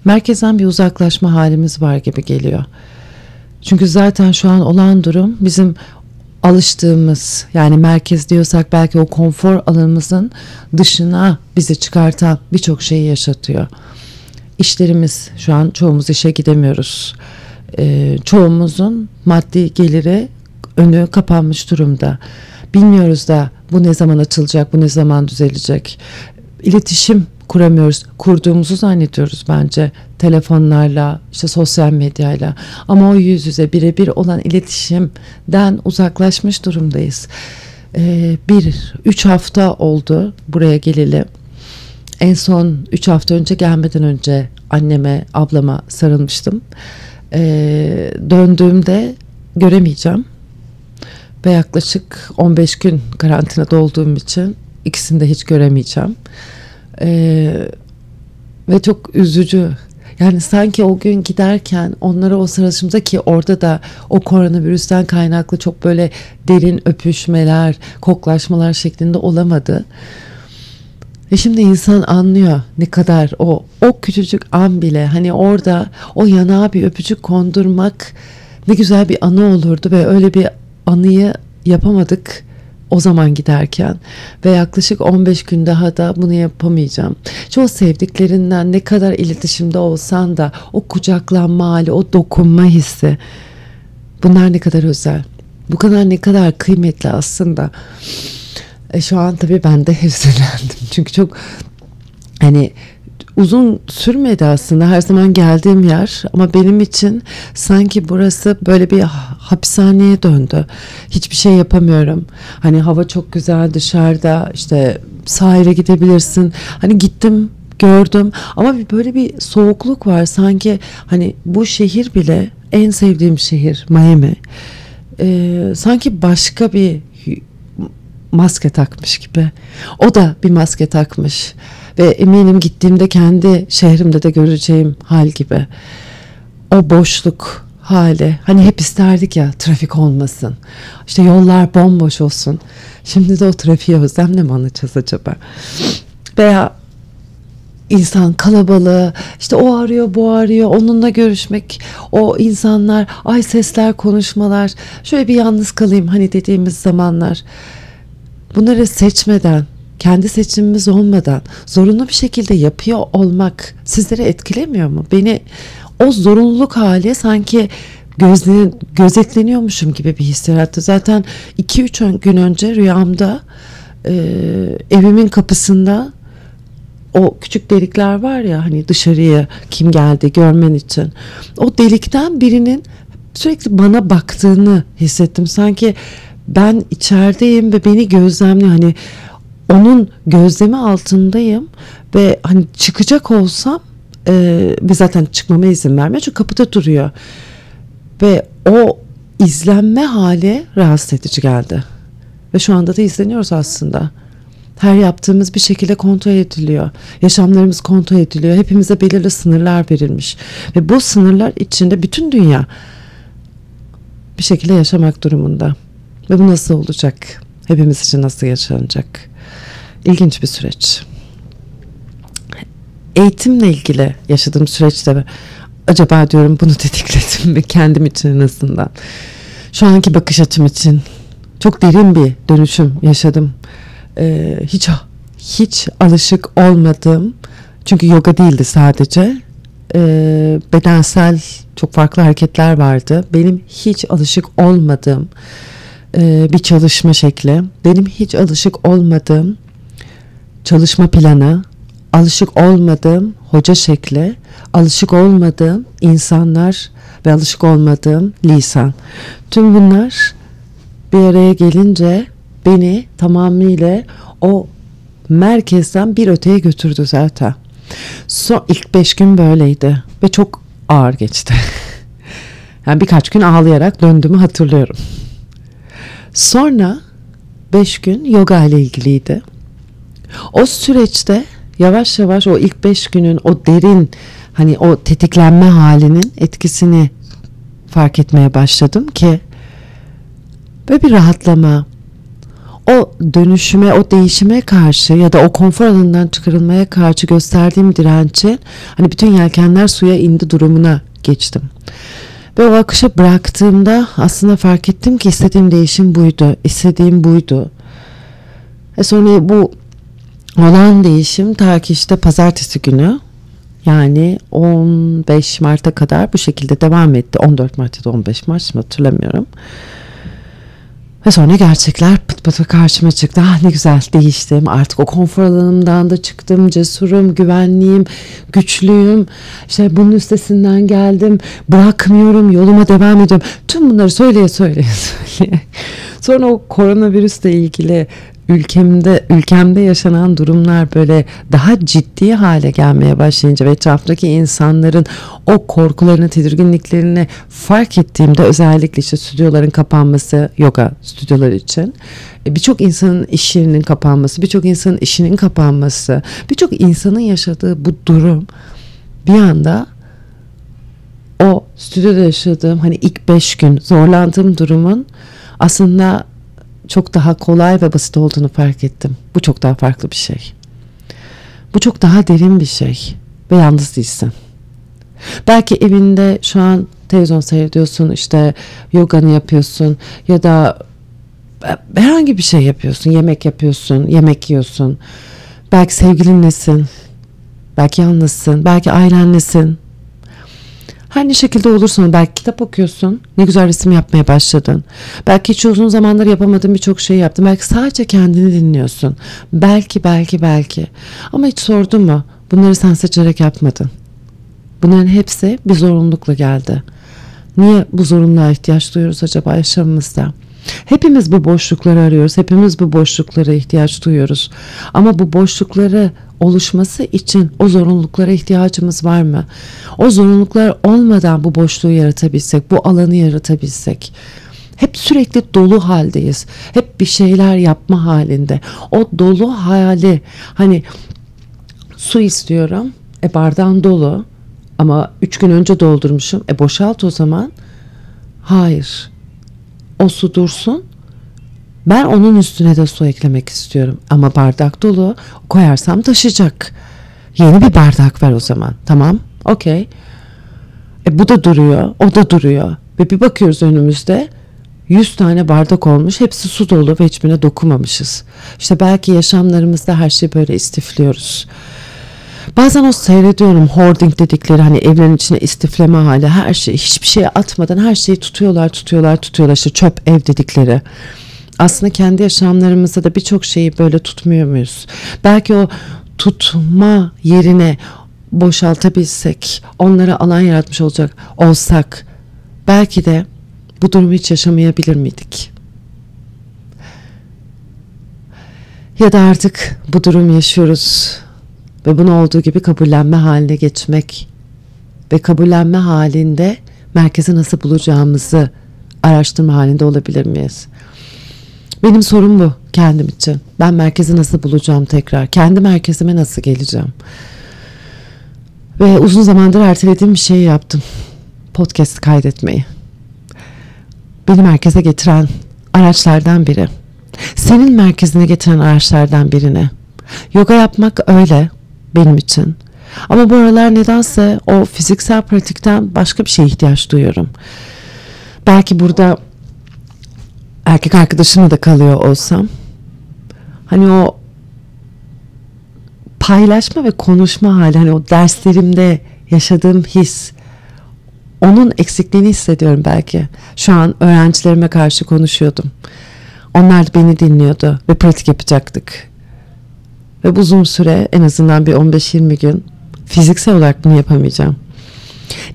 merkezden bir uzaklaşma halimiz var gibi geliyor. Çünkü zaten şu an olan durum bizim alıştığımız yani merkez diyorsak belki o konfor alanımızın dışına bizi çıkartan birçok şeyi yaşatıyor. İşlerimiz şu an çoğumuz işe gidemiyoruz. Ee, çoğumuzun maddi geliri önü kapanmış durumda. Bilmiyoruz da bu ne zaman açılacak, bu ne zaman düzelecek. İletişim kuramıyoruz. Kurduğumuzu zannediyoruz bence telefonlarla, işte sosyal medyayla. Ama o yüz yüze birebir olan iletişimden uzaklaşmış durumdayız. Ee, bir, üç hafta oldu buraya geleli. En son üç hafta önce gelmeden önce anneme, ablama sarılmıştım. Ee, döndüğümde göremeyeceğim. Ve yaklaşık 15 gün karantinada olduğum için ikisini de hiç göremeyeceğim. Ee, ve çok üzücü. Yani sanki o gün giderken onlara o sarılışımda ki orada da o koronavirüsten kaynaklı çok böyle derin öpüşmeler, koklaşmalar şeklinde olamadı. Ve şimdi insan anlıyor ne kadar o o küçücük an bile hani orada o yanağa bir öpücük kondurmak ne güzel bir anı olurdu ve öyle bir anıyı yapamadık o zaman giderken ve yaklaşık 15 gün daha da bunu yapamayacağım. Çoğu sevdiklerinden ne kadar iletişimde olsan da o kucaklanma hali, o dokunma hissi bunlar ne kadar özel. Bu kadar ne kadar kıymetli aslında. E şu an tabii ben de hüzünlendim. Çünkü çok hani uzun sürmedi aslında her zaman geldiğim yer ama benim için sanki burası böyle bir hapishaneye döndü. Hiçbir şey yapamıyorum. Hani hava çok güzel dışarıda işte sahile gidebilirsin. Hani gittim gördüm ama böyle bir soğukluk var sanki hani bu şehir bile en sevdiğim şehir Miami. Ee, sanki başka bir maske takmış gibi. O da bir maske takmış ve eminim gittiğimde kendi şehrimde de göreceğim hal gibi. O boşluk hali. Hani hep isterdik ya trafik olmasın. İşte yollar bomboş olsun. Şimdi de o trafiğe özlemle mi anlatacağız acaba? Veya insan kalabalığı işte o arıyor bu arıyor onunla görüşmek o insanlar ay sesler konuşmalar şöyle bir yalnız kalayım hani dediğimiz zamanlar bunları seçmeden kendi seçimimiz olmadan zorunlu bir şekilde yapıyor olmak sizleri etkilemiyor mu? Beni o zorunluluk hali sanki gözle, gözetleniyormuşum gibi bir his yarattı. Zaten 2-3 gün önce rüyamda e, evimin kapısında o küçük delikler var ya hani dışarıya kim geldi görmen için. O delikten birinin sürekli bana baktığını hissettim. Sanki ben içerideyim ve beni gözlemliyor. Hani onun gözlemi altındayım ve hani çıkacak olsam e, ve zaten çıkmama izin vermiyor çünkü kapıda duruyor. Ve o izlenme hali rahatsız edici geldi. Ve şu anda da izleniyoruz aslında. Her yaptığımız bir şekilde kontrol ediliyor. Yaşamlarımız kontrol ediliyor. Hepimize belirli sınırlar verilmiş. Ve bu sınırlar içinde bütün dünya bir şekilde yaşamak durumunda. Ve bu nasıl olacak? Hepimiz için nasıl yaşanacak? İlginç bir süreç. Eğitimle ilgili yaşadığım süreçte acaba diyorum bunu tetikledim mi kendim için en azından. Şu anki bakış açım için çok derin bir dönüşüm yaşadım. Ee, hiç hiç alışık olmadığım çünkü yoga değildi sadece e, bedensel çok farklı hareketler vardı. Benim hiç alışık olmadığım e, bir çalışma şekli, benim hiç alışık olmadığım çalışma planı, alışık olmadığım hoca şekli, alışık olmadığım insanlar ve alışık olmadığım lisan. Tüm bunlar bir araya gelince beni tamamıyla o merkezden bir öteye götürdü zaten. Son ilk beş gün böyleydi ve çok ağır geçti. yani birkaç gün ağlayarak döndüğümü hatırlıyorum. Sonra beş gün yoga ile ilgiliydi. O süreçte yavaş yavaş o ilk beş günün o derin hani o tetiklenme halinin etkisini fark etmeye başladım ki böyle bir rahatlama o dönüşüme o değişime karşı ya da o konfor alanından çıkarılmaya karşı gösterdiğim direnci hani bütün yelkenler suya indi durumuna geçtim. Ve o akışa bıraktığımda aslında fark ettim ki istediğim değişim buydu. istediğim buydu. E sonra bu olan değişim ta ki işte pazartesi günü yani 15 Mart'a kadar bu şekilde devam etti. 14 Mart ya da 15 Mart mı hatırlamıyorum. Ve sonra gerçekler pıt pıt karşıma çıktı. Ah ne güzel değiştim. Artık o konfor alanımdan da çıktım. Cesurum, güvenliyim, güçlüyüm. İşte bunun üstesinden geldim. Bırakmıyorum, yoluma devam ediyorum. Tüm bunları söyleye söyleye söyleye. Sonra o koronavirüsle ilgili ülkemde ülkemde yaşanan durumlar böyle daha ciddi hale gelmeye başlayınca ve etraftaki insanların o korkularını, tedirginliklerini fark ettiğimde özellikle işte stüdyoların kapanması, yoga stüdyoları için e, birçok insanın iş yerinin kapanması, birçok insanın işinin kapanması, birçok insanın yaşadığı bu durum bir anda o stüdyoda yaşadığım hani ilk beş gün zorlandığım durumun aslında çok daha kolay ve basit olduğunu fark ettim. Bu çok daha farklı bir şey. Bu çok daha derin bir şey ve yalnız değilsin. Belki evinde şu an televizyon seyrediyorsun, işte yoganı yapıyorsun ya da herhangi bir şey yapıyorsun, yemek yapıyorsun, yemek yiyorsun. Belki sevgilinlesin, belki yalnızsın, belki ailenlesin, her ne şekilde olursa belki kitap okuyorsun. Ne güzel resim yapmaya başladın. Belki hiç uzun zamandır yapamadığın birçok şey yaptın. Belki sadece kendini dinliyorsun. Belki belki belki. Ama hiç sordun mu? Bunları sen seçerek yapmadın. Bunların hepsi bir zorunlulukla geldi. Niye bu zorunluluğa ihtiyaç duyuyoruz acaba yaşamımızda? Hepimiz bu boşlukları arıyoruz. Hepimiz bu boşluklara ihtiyaç duyuyoruz. Ama bu boşlukları oluşması için o zorunluluklara ihtiyacımız var mı? O zorunluluklar olmadan bu boşluğu yaratabilsek, bu alanı yaratabilsek. Hep sürekli dolu haldeyiz. Hep bir şeyler yapma halinde. O dolu hali hani su istiyorum. E bardağın dolu ama üç gün önce doldurmuşum. E boşalt o zaman. Hayır. O su dursun. Ben onun üstüne de su eklemek istiyorum. Ama bardak dolu. Koyarsam taşıyacak. Yeni bir bardak ver o zaman. Tamam. Okey. E bu da duruyor. O da duruyor. Ve bir bakıyoruz önümüzde 100 tane bardak olmuş. Hepsi su dolu ve hiçbirine dokunmamışız. İşte belki yaşamlarımızda her şeyi böyle istifliyoruz. Bazen o seyrediyorum hoarding dedikleri hani evlerin içine istifleme hali her şeyi hiçbir şeye atmadan her şeyi tutuyorlar tutuyorlar tutuyorlar işte çöp ev dedikleri. Aslında kendi yaşamlarımızda da birçok şeyi böyle tutmuyor muyuz? Belki o tutma yerine boşaltabilsek, onlara alan yaratmış olacak olsak belki de bu durumu hiç yaşamayabilir miydik? Ya da artık bu durum yaşıyoruz ve bunu olduğu gibi kabullenme haline geçmek ve kabullenme halinde merkezi nasıl bulacağımızı araştırma halinde olabilir miyiz? Benim sorum bu kendim için. Ben merkezi nasıl bulacağım tekrar? Kendi merkezime nasıl geleceğim? Ve uzun zamandır ertelediğim bir şey yaptım. Podcast kaydetmeyi. Beni merkeze getiren araçlardan biri. Senin merkezine getiren araçlardan birini. Yoga yapmak öyle benim için. Ama bu aralar nedense o fiziksel pratikten başka bir şeye ihtiyaç duyuyorum. Belki burada erkek arkadaşımla da kalıyor olsam hani o paylaşma ve konuşma hali hani o derslerimde yaşadığım his onun eksikliğini hissediyorum belki. Şu an öğrencilerime karşı konuşuyordum. Onlar da beni dinliyordu ve pratik yapacaktık. Ve bu uzun süre en azından bir 15-20 gün fiziksel olarak bunu yapamayacağım.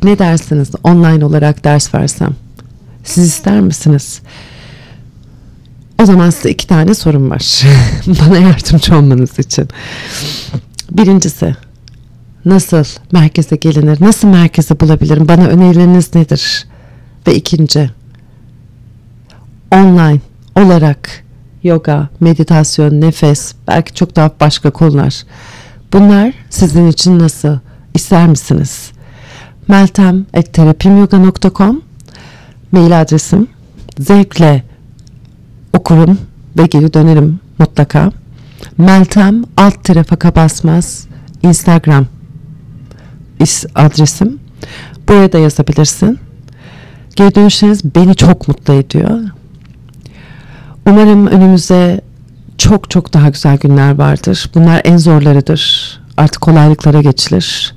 Ne dersiniz online olarak ders versem? Siz ister misiniz? O zaman size iki tane sorum var. Bana yardımcı olmanız için. Birincisi nasıl merkeze gelinir? Nasıl merkeze bulabilirim? Bana önerileriniz nedir? Ve ikinci online olarak yoga, meditasyon, nefes, belki çok daha başka konular. Bunlar sizin için nasıl? İster misiniz? meltem.terapimyoga.com mail adresim. Zevkle okurum ve geri dönerim mutlaka. Meltem alt tire faka basmaz Instagram adresim. Buraya da yazabilirsin. Geri dönüşleriniz beni çok mutlu ediyor. Umarım önümüzde çok çok daha güzel günler vardır. Bunlar en zorlarıdır. Artık kolaylıklara geçilir.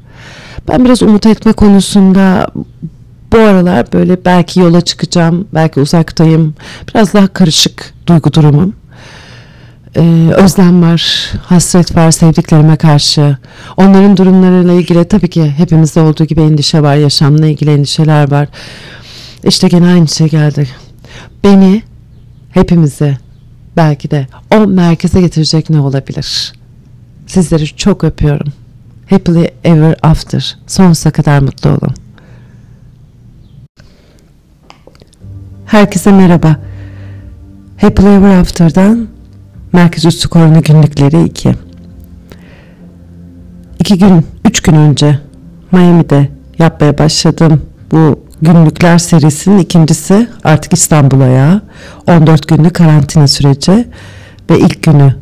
Ben biraz umut etme konusunda bu aralar böyle belki yola çıkacağım, belki uzaktayım. Biraz daha karışık duygu durumum. Ee, özlem var, hasret var sevdiklerime karşı. Onların durumlarıyla ilgili tabii ki hepimizde olduğu gibi endişe var, yaşamla ilgili endişeler var. İşte gene aynı şey geldi. Beni, hepimizi belki de o merkeze getirecek ne olabilir? Sizleri çok öpüyorum. Happily ever after. Sonsuza kadar mutlu olun. Herkese merhaba. Happily Ever After'dan Merkez Üstü Korona Günlükleri 2. İki gün, üç gün önce Miami'de yapmaya başladım bu günlükler serisinin ikincisi artık İstanbul'a ya 14 günlük karantina süreci ve ilk günü,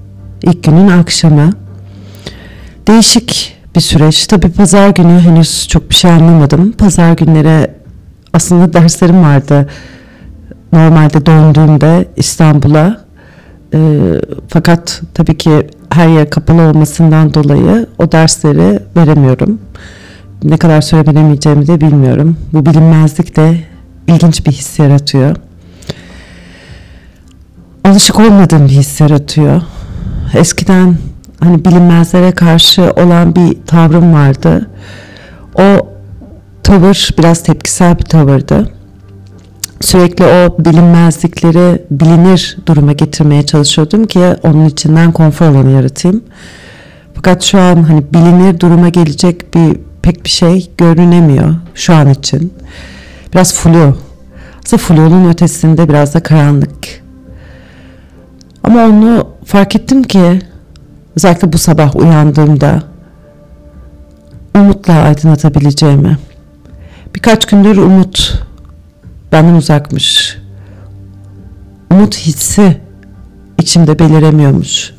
ilk günün akşamı. Değişik bir süreç. Tabi pazar günü henüz çok bir şey anlamadım. Pazar günlere aslında derslerim vardı normalde döndüğümde İstanbul'a e, fakat tabii ki her yer kapalı olmasından dolayı o dersleri veremiyorum. Ne kadar süre de bilmiyorum. Bu bilinmezlik de ilginç bir his yaratıyor. Alışık olmadığım bir his yaratıyor. Eskiden hani bilinmezlere karşı olan bir tavrım vardı. O tavır biraz tepkisel bir tavırdı sürekli o bilinmezlikleri bilinir duruma getirmeye çalışıyordum ki onun içinden konfor alanı yaratayım. Fakat şu an hani bilinir duruma gelecek bir pek bir şey görünemiyor şu an için. Biraz flu. Aslında flunun ötesinde biraz da karanlık. Ama onu fark ettim ki özellikle bu sabah uyandığımda umutla aydınlatabileceğimi. Birkaç gündür umut benden uzakmış. Umut hissi içimde beliremiyormuş.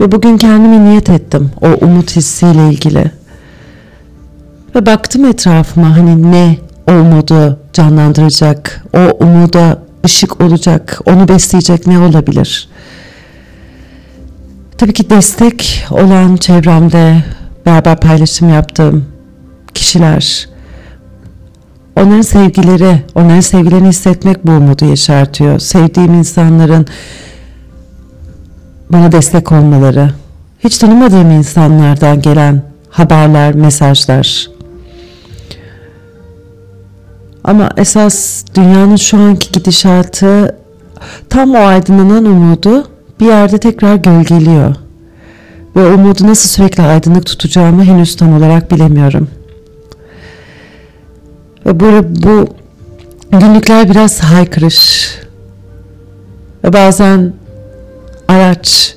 Ve bugün kendimi niyet ettim o umut hissiyle ilgili. Ve baktım etrafıma hani ne o umudu canlandıracak, o umuda ışık olacak, onu besleyecek ne olabilir? Tabii ki destek olan çevremde beraber paylaşım yaptığım kişiler, Onların sevgileri, onların sevgilerini hissetmek bu umudu yaşartıyor. Sevdiğim insanların bana destek olmaları, hiç tanımadığım insanlardan gelen haberler, mesajlar. Ama esas dünyanın şu anki gidişatı tam o aydınlanan umudu bir yerde tekrar gölgeliyor. Ve umudu nasıl sürekli aydınlık tutacağımı henüz tam olarak bilemiyorum. Ve bu, bu günlükler biraz haykırış. Ve bazen araç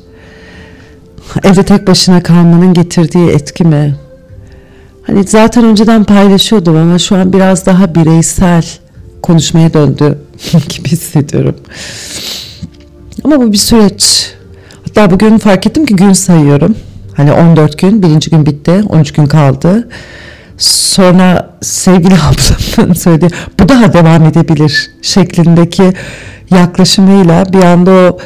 evde tek başına kalmanın getirdiği etki mi? Hani zaten önceden paylaşıyordum ama şu an biraz daha bireysel konuşmaya döndü gibi hissediyorum. Ama bu bir süreç. Hatta bugün fark ettim ki gün sayıyorum. Hani 14 gün, birinci gün bitti, 13 gün kaldı. Sonra sevgili ablamın söyledi, bu daha devam edebilir şeklindeki yaklaşımıyla bir anda o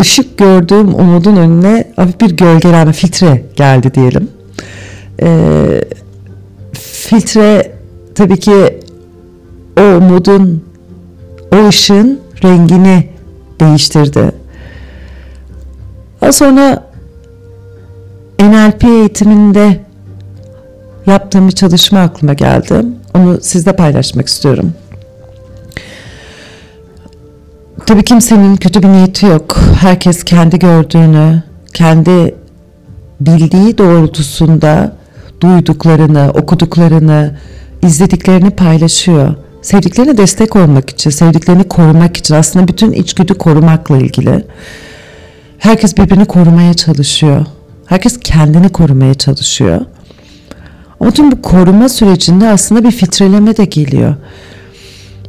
ışık gördüğüm umudun önüne bir gölgelenme, filtre geldi diyelim. Ee, filtre tabii ki o umudun, o ışığın rengini değiştirdi. Daha sonra NLP eğitiminde yaptığım bir çalışma aklıma geldi. Onu sizle paylaşmak istiyorum. Tabii kimsenin kötü bir niyeti yok. Herkes kendi gördüğünü, kendi bildiği doğrultusunda duyduklarını, okuduklarını, izlediklerini paylaşıyor. Sevdiklerine destek olmak için, sevdiklerini korumak için aslında bütün içgüdü korumakla ilgili. Herkes birbirini korumaya çalışıyor. Herkes kendini korumaya çalışıyor. Ama tüm bu koruma sürecinde aslında bir filtreleme de geliyor.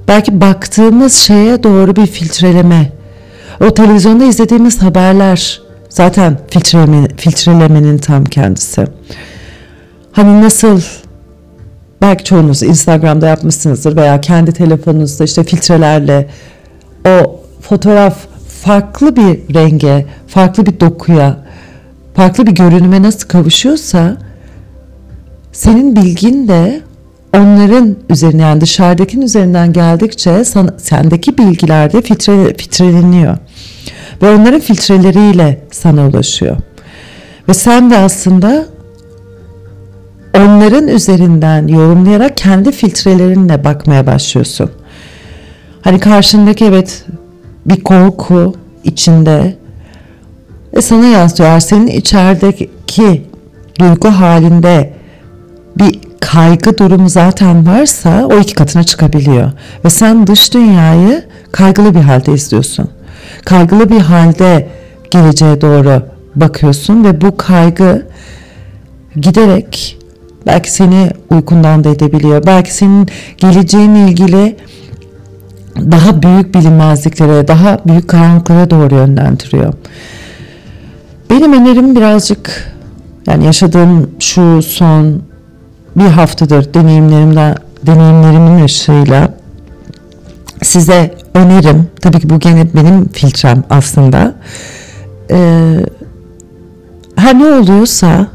Belki baktığımız şeye doğru bir filtreleme. O televizyonda izlediğimiz haberler zaten filtreleme, filtrelemenin tam kendisi. Hani nasıl belki çoğunuz Instagram'da yapmışsınızdır veya kendi telefonunuzda işte filtrelerle o fotoğraf farklı bir renge, farklı bir dokuya, farklı bir görünüme nasıl kavuşuyorsa senin bilgin de onların üzerine yani dışarıdakinin üzerinden geldikçe sana, sendeki bilgiler de filtre, filtreleniyor. Ve onların filtreleriyle sana ulaşıyor. Ve sen de aslında onların üzerinden yorumlayarak kendi filtrelerinle bakmaya başlıyorsun. Hani karşındaki evet bir korku içinde ve sana yansıyor. Senin içerideki duygu halinde bir kaygı durumu zaten varsa o iki katına çıkabiliyor. Ve sen dış dünyayı kaygılı bir halde izliyorsun. Kaygılı bir halde geleceğe doğru bakıyorsun ve bu kaygı giderek belki seni uykundan da edebiliyor. Belki senin geleceğinle ilgili daha büyük bilinmezliklere, daha büyük karanlıklara doğru yönlendiriyor. Benim önerim birazcık yani yaşadığım şu son bir haftadır deneyimlerimden deneyimlerimin ışığıyla size önerim tabii ki bu gene benim filtrem aslında ee, her ne oluyorsa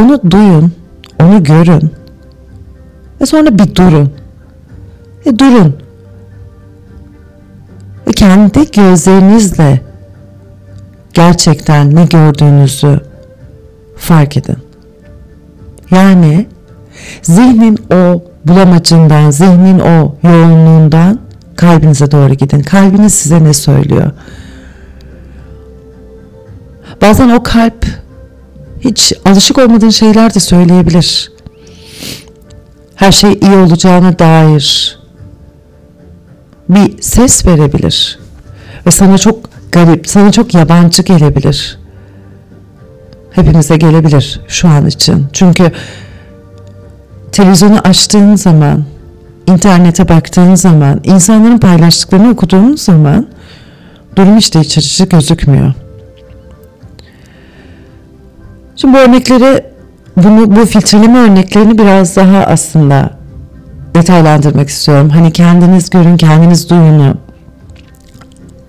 onu duyun onu görün ve sonra bir durun e, durun ve kendi gözlerinizle gerçekten ne gördüğünüzü fark edin. Yani zihnin o bulamacından, zihnin o yoğunluğundan kalbinize doğru gidin. Kalbiniz size ne söylüyor? Bazen o kalp hiç alışık olmadığın şeyler de söyleyebilir. Her şey iyi olacağına dair bir ses verebilir. Ve sana çok garip, sana çok yabancı gelebilir. Hepimize gelebilir şu an için. Çünkü televizyonu açtığın zaman, internete baktığın zaman, insanların paylaştıklarını okuduğun zaman durum işte iç açıcı gözükmüyor. Şimdi bu örnekleri, bunu, bu filtreleme örneklerini biraz daha aslında detaylandırmak istiyorum. Hani kendiniz görün, kendiniz duyunu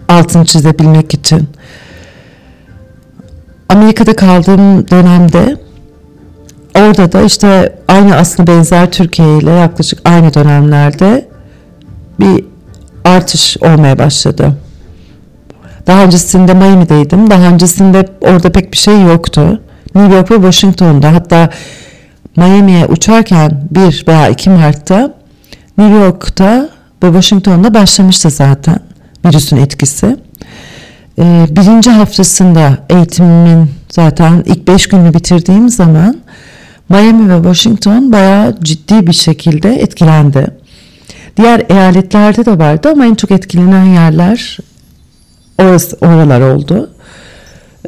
altını çizebilmek için. Amerika'da kaldığım dönemde orada da işte aynı aslında benzer Türkiye ile yaklaşık aynı dönemlerde bir artış olmaya başladı. Daha öncesinde Miami'deydim. Daha öncesinde orada pek bir şey yoktu. New York ve Washington'da hatta Miami'ye uçarken 1 veya 2 Mart'ta New York'ta ve Washington'da başlamıştı zaten virüsün etkisi. Ee, birinci haftasında eğitimimin zaten ilk beş günü bitirdiğim zaman Miami ve Washington bayağı ciddi bir şekilde etkilendi. Diğer eyaletlerde de vardı ama en çok etkilenen yerler orası, oralar oldu.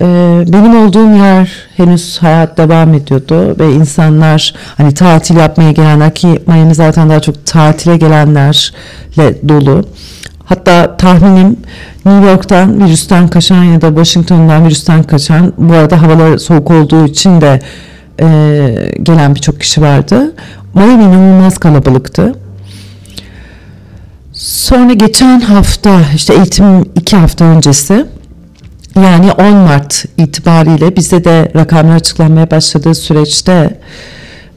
Ee, benim olduğum yer henüz hayat devam ediyordu ve insanlar hani tatil yapmaya gelenler ki Miami zaten daha çok tatile gelenlerle dolu. Hatta tahminim New York'tan virüsten kaçan ya da Washington'dan virüsten kaçan bu arada havalar soğuk olduğu için de e, gelen birçok kişi vardı. Miami inanılmaz kalabalıktı. Sonra geçen hafta işte eğitim iki hafta öncesi yani 10 Mart itibariyle bizde de rakamlar açıklanmaya başladığı süreçte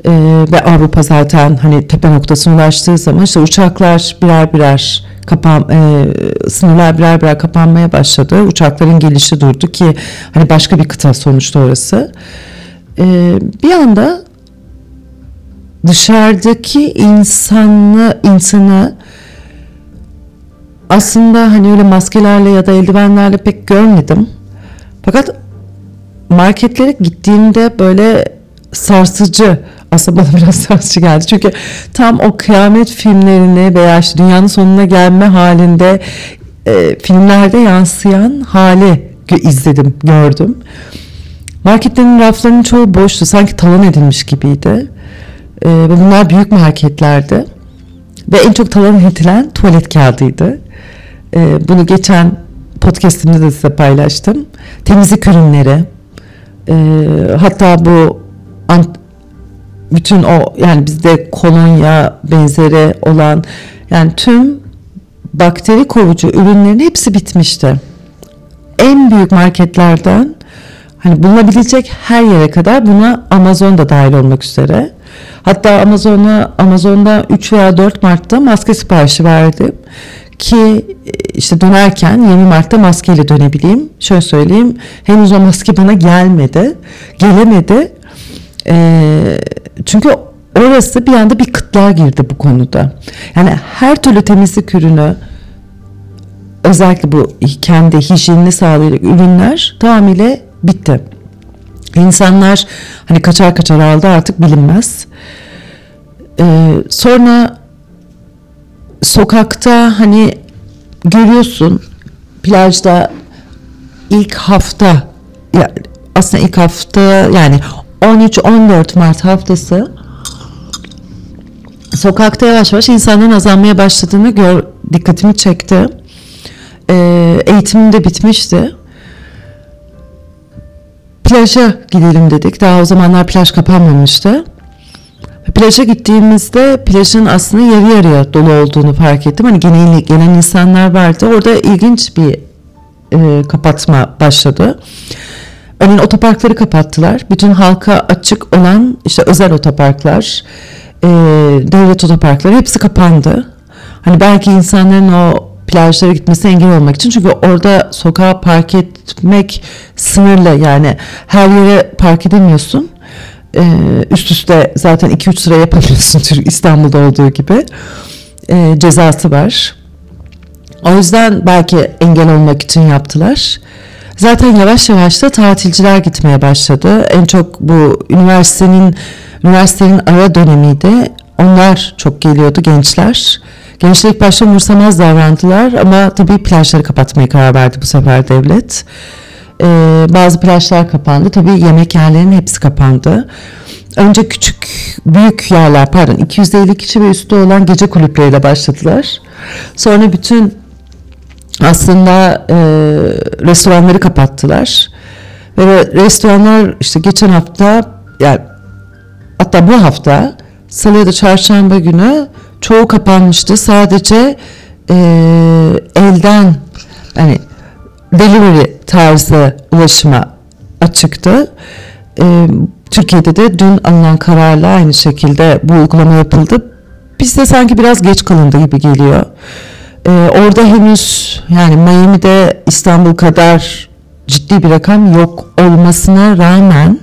e, ve Avrupa zaten hani tepe noktasına ulaştığı zaman işte uçaklar birer birer kapan e, sınırlar birer birer kapanmaya başladı. Uçakların gelişi durdu ki hani başka bir kıta sonuçta orası. E, bir anda dışarıdaki insanı insanı aslında hani öyle maskelerle ya da eldivenlerle pek görmedim. Fakat marketlere gittiğimde böyle sarsıcı aslında bana biraz sarsıcı geldi. Çünkü tam o kıyamet filmlerini veya işte dünyanın sonuna gelme halinde e, filmlerde yansıyan hali izledim, gördüm. Marketlerin raflarının çoğu boştu. Sanki talan edilmiş gibiydi. E, bunlar büyük marketlerdi. Ve en çok talan edilen tuvalet kağıdıydı. E, bunu geçen podcastimde de size paylaştım. Temizlik ürünleri, e, hatta bu bütün o yani bizde kolonya benzeri olan yani tüm bakteri kovucu ürünlerin hepsi bitmişti. En büyük marketlerden hani bulunabilecek her yere kadar buna Amazon da dahil olmak üzere. Hatta Amazon'a Amazon'da 3 veya 4 Mart'ta maske siparişi verdim ki işte dönerken 20 Mart'ta maskeyle dönebileyim. Şöyle söyleyeyim henüz o maske bana gelmedi. Gelemedi. Ee, çünkü orası bir anda bir kıtlığa girdi bu konuda. Yani her türlü temizlik ürünü özellikle bu kendi hijyenini sağlayacak ürünler tamamıyla bitti. İnsanlar hani kaçar kaçar aldı artık bilinmez. Ee, sonra sokakta hani görüyorsun plajda ilk hafta aslında ilk hafta yani 13-14 Mart haftası sokakta yavaş yavaş insanların azalmaya başladığını gör, dikkatimi çekti. Ee, eğitimim de bitmişti. Plaja gidelim dedik. Daha o zamanlar plaj kapanmamıştı. Plaja gittiğimizde plajın aslında yarı yarıya dolu olduğunu fark ettim. Hani genel, gelen insanlar vardı. Orada ilginç bir e, kapatma başladı. Örneğin otoparkları kapattılar. Bütün halka açık olan işte özel otoparklar, e, devlet otoparkları hepsi kapandı. Hani belki insanların o plajlara gitmesi engel olmak için çünkü orada sokağa park etmek sınırlı yani her yere park edemiyorsun. Ee, üst üste zaten 2-3 sıra yapabiliyorsun İstanbul'da olduğu gibi ee, cezası var. O yüzden belki engel olmak için yaptılar. Zaten yavaş yavaş da tatilciler gitmeye başladı. En çok bu üniversitenin üniversitenin ara dönemiydi. Onlar çok geliyordu gençler. Gençler ilk başta umursamaz davrandılar ama tabii plajları kapatmaya karar verdi bu sefer devlet. Ee, bazı plajlar kapandı. Tabii yemek yerlerinin hepsi kapandı. Önce küçük, büyük yerler pardon 250 kişi ve üstü olan gece kulüpleriyle başladılar. Sonra bütün aslında e, restoranları kapattılar. Ve restoranlar işte geçen hafta yani hatta bu hafta salı ya da çarşamba günü çoğu kapanmıştı. Sadece e, elden hani delivery tarzı ulaşıma açıktı. E, Türkiye'de de dün alınan kararla aynı şekilde bu uygulama yapıldı. Bizde sanki biraz geç kalındı gibi geliyor. Ee, orada henüz yani Miami'de İstanbul kadar ciddi bir rakam yok olmasına rağmen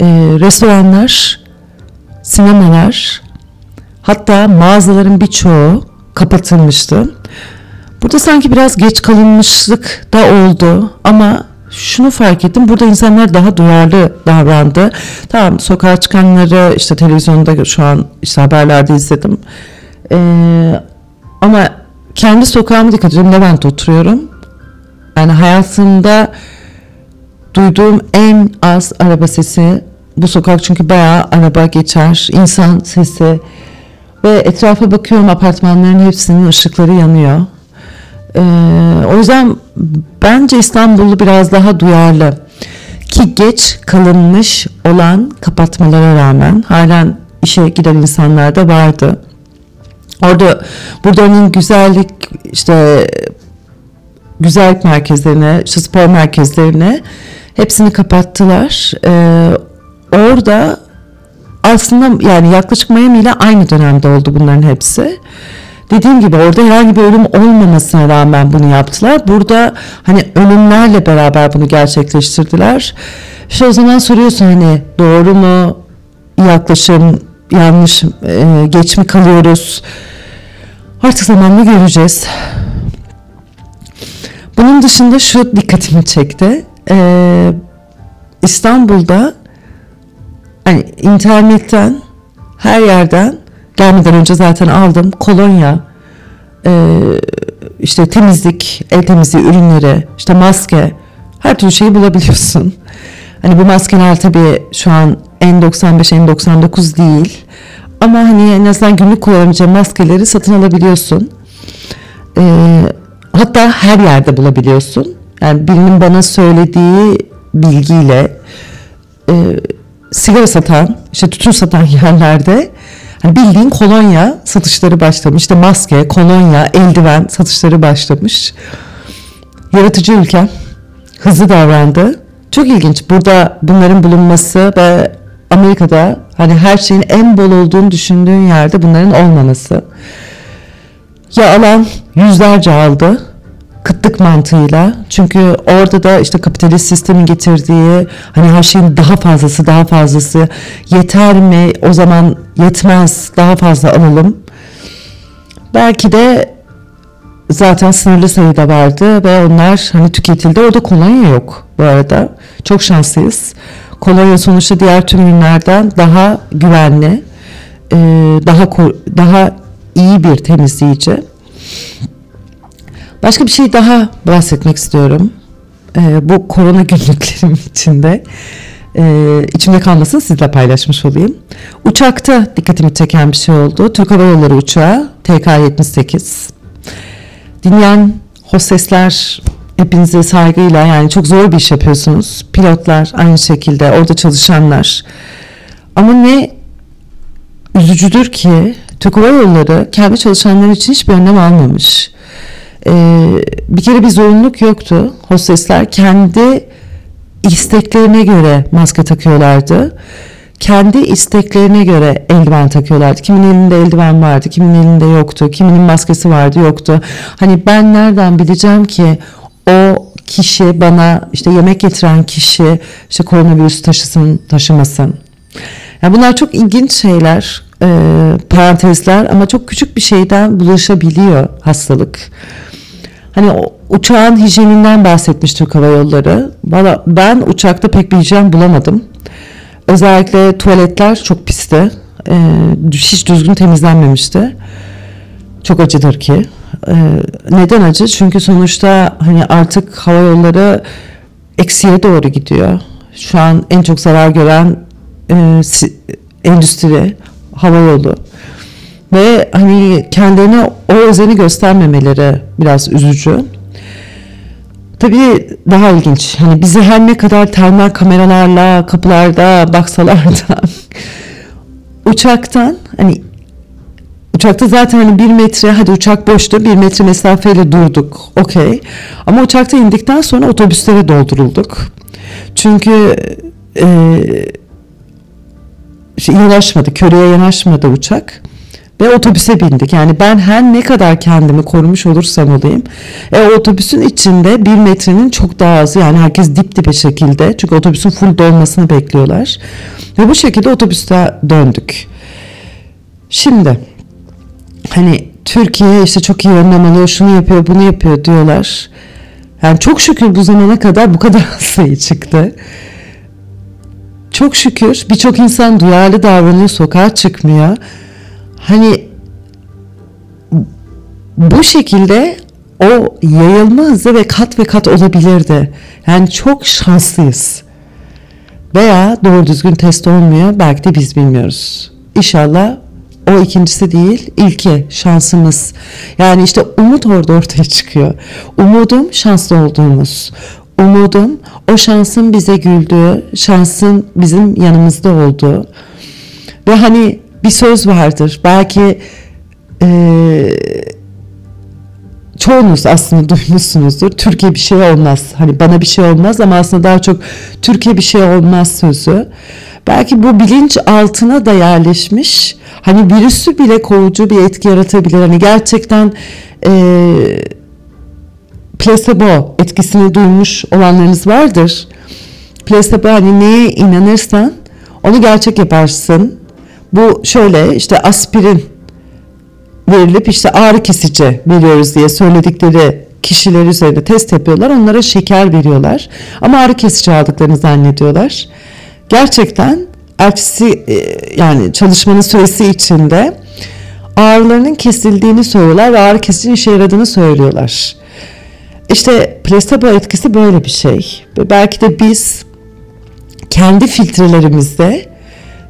e, restoranlar, sinemalar hatta mağazaların birçoğu kapatılmıştı. Burada sanki biraz geç kalınmışlık da oldu ama şunu fark ettim. Burada insanlar daha duyarlı davrandı. Tamam sokağa çıkanları işte televizyonda şu an işte haberlerde izledim. Ee, ama kendi sokağıma dikkat ediyorum. Levent'te oturuyorum. Yani hayatımda duyduğum en az araba sesi bu sokak çünkü bayağı araba geçer, insan sesi ve etrafa bakıyorum apartmanların hepsinin ışıkları yanıyor. Ee, o yüzden bence İstanbul'u biraz daha duyarlı ki geç kalınmış olan kapatmalara rağmen halen işe giden insanlar da vardı. Orada buranın güzellik işte güzellik merkezlerine, işte spor merkezlerine hepsini kapattılar. Ee, orada aslında yani yaklaşık Miami ile aynı dönemde oldu bunların hepsi. Dediğim gibi orada herhangi bir ölüm olmamasına rağmen bunu yaptılar. Burada hani ölümlerle beraber bunu gerçekleştirdiler. İşte o zaman soruyorsun hani doğru mu yaklaşım yanlış e, geç mi kalıyoruz? Artık zamanla göreceğiz. Bunun dışında şu dikkatimi çekti. Ee, İstanbul'da hani internetten her yerden gelmeden önce zaten aldım kolonya e, işte temizlik el temizliği ürünleri işte maske her türlü şeyi bulabiliyorsun. Hani bu maskeler tabii şu an N95 N99 değil ama hani en azından günlük kullanabileceğin maskeleri satın alabiliyorsun. Ee, hatta her yerde bulabiliyorsun. Yani birinin bana söylediği bilgiyle e, sigara satan, işte tütün satan yerlerde hani bildiğin kolonya satışları başlamış. İşte maske, kolonya, eldiven satışları başlamış. Yaratıcı ülke hızlı davrandı. Çok ilginç. Burada bunların bulunması ve Amerika'da hani her şeyin en bol olduğunu düşündüğün yerde bunların olmaması. Ya alan yüzlerce aldı kıtlık mantığıyla. Çünkü orada da işte kapitalist sistemin getirdiği hani her şeyin daha fazlası daha fazlası yeter mi o zaman yetmez daha fazla alalım. Belki de zaten sınırlı sayıda vardı ve onlar hani tüketildi. Orada kolonya yok bu arada. Çok şanslıyız. Kolonya sonuçta diğer tüm ürünlerden daha güvenli, daha daha iyi bir temizleyici. Başka bir şey daha bahsetmek istiyorum. Ee, bu korona günlüklerim içinde. Ee, içimde kalmasın sizle paylaşmış olayım. Uçakta dikkatimi çeken bir şey oldu. Türk Hava Yolları uçağı TK-78. Dinleyen hostesler hepinize saygıyla yani çok zor bir iş yapıyorsunuz. Pilotlar aynı şekilde orada çalışanlar. Ama ne üzücüdür ki Türk Hava Yolları kendi çalışanları için hiçbir önlem almamış. Ee, bir kere bir zorunluluk yoktu. Hostesler kendi isteklerine göre maske takıyorlardı. Kendi isteklerine göre eldiven takıyorlardı. Kimin elinde eldiven vardı, kimin elinde yoktu, kiminin maskesi vardı, yoktu. Hani ben nereden bileceğim ki o kişi bana işte yemek getiren kişi işte koronavirüs taşısın, taşımasın. Yani bunlar çok ilginç şeyler, e, parantezler ama çok küçük bir şeyden bulaşabiliyor hastalık. Hani uçağın hijyeninden bahsetmiş Türk Hava Yolları. Valla ben uçakta pek bir hijyen bulamadım. Özellikle tuvaletler çok pisti. Ee, hiç düzgün temizlenmemişti. Çok acıdır ki. Ee, neden acı? Çünkü sonuçta hani artık hava yolları eksiye doğru gidiyor. Şu an en çok zarar gören e, endüstri hava yolu ve hani kendilerine o özeni göstermemeleri biraz üzücü. Tabii daha ilginç. Hani bizi her ne kadar termal kameralarla kapılarda baksalar da uçaktan hani uçakta zaten hani bir metre hadi uçak boştu bir metre mesafeyle durduk okey ama uçakta indikten sonra otobüslere doldurulduk çünkü e, şey, yanaşmadı köreye yanaşmadı uçak ve otobüse bindik. Yani ben her ne kadar kendimi korumuş olursam olayım. E, otobüsün içinde bir metrenin çok daha azı yani herkes dip dibe şekilde. Çünkü otobüsün full dolmasını bekliyorlar. Ve bu şekilde otobüste döndük. Şimdi hani Türkiye işte çok iyi önlem alıyor, şunu yapıyor, bunu yapıyor diyorlar. Yani çok şükür bu zamana kadar bu kadar sayı çıktı. Çok şükür birçok insan duyarlı davranıyor, sokağa çıkmıyor. Hani bu şekilde o yayılma hızı ve kat ve kat olabilirdi. Yani çok şanslıyız. Veya doğru düzgün test olmuyor. Belki de biz bilmiyoruz. İnşallah o ikincisi değil, ilki şansımız. Yani işte umut orada ortaya çıkıyor. Umudum şanslı olduğumuz. Umudum o şansın bize güldüğü, şansın bizim yanımızda olduğu. Ve hani bir söz vardır. Belki eee çoğunuz aslında duymuşsunuzdur. Türkiye bir şey olmaz. Hani bana bir şey olmaz ama aslında daha çok Türkiye bir şey olmaz sözü. Belki bu bilinç altına da yerleşmiş. Hani virüsü bile kovucu bir etki yaratabilir. Hani gerçekten e, placebo etkisini duymuş olanlarınız vardır. Placebo hani neye inanırsan onu gerçek yaparsın. Bu şöyle işte aspirin verilip işte ağrı kesici veriyoruz diye söyledikleri kişiler üzerinde test yapıyorlar. Onlara şeker veriyorlar. Ama ağrı kesici aldıklarını zannediyorlar. Gerçekten ertesi e, yani çalışmanın süresi içinde ağrılarının kesildiğini söylüyorlar ve ağrı kesici işe yaradığını söylüyorlar. İşte plasebo etkisi böyle bir şey. Belki de biz kendi filtrelerimizde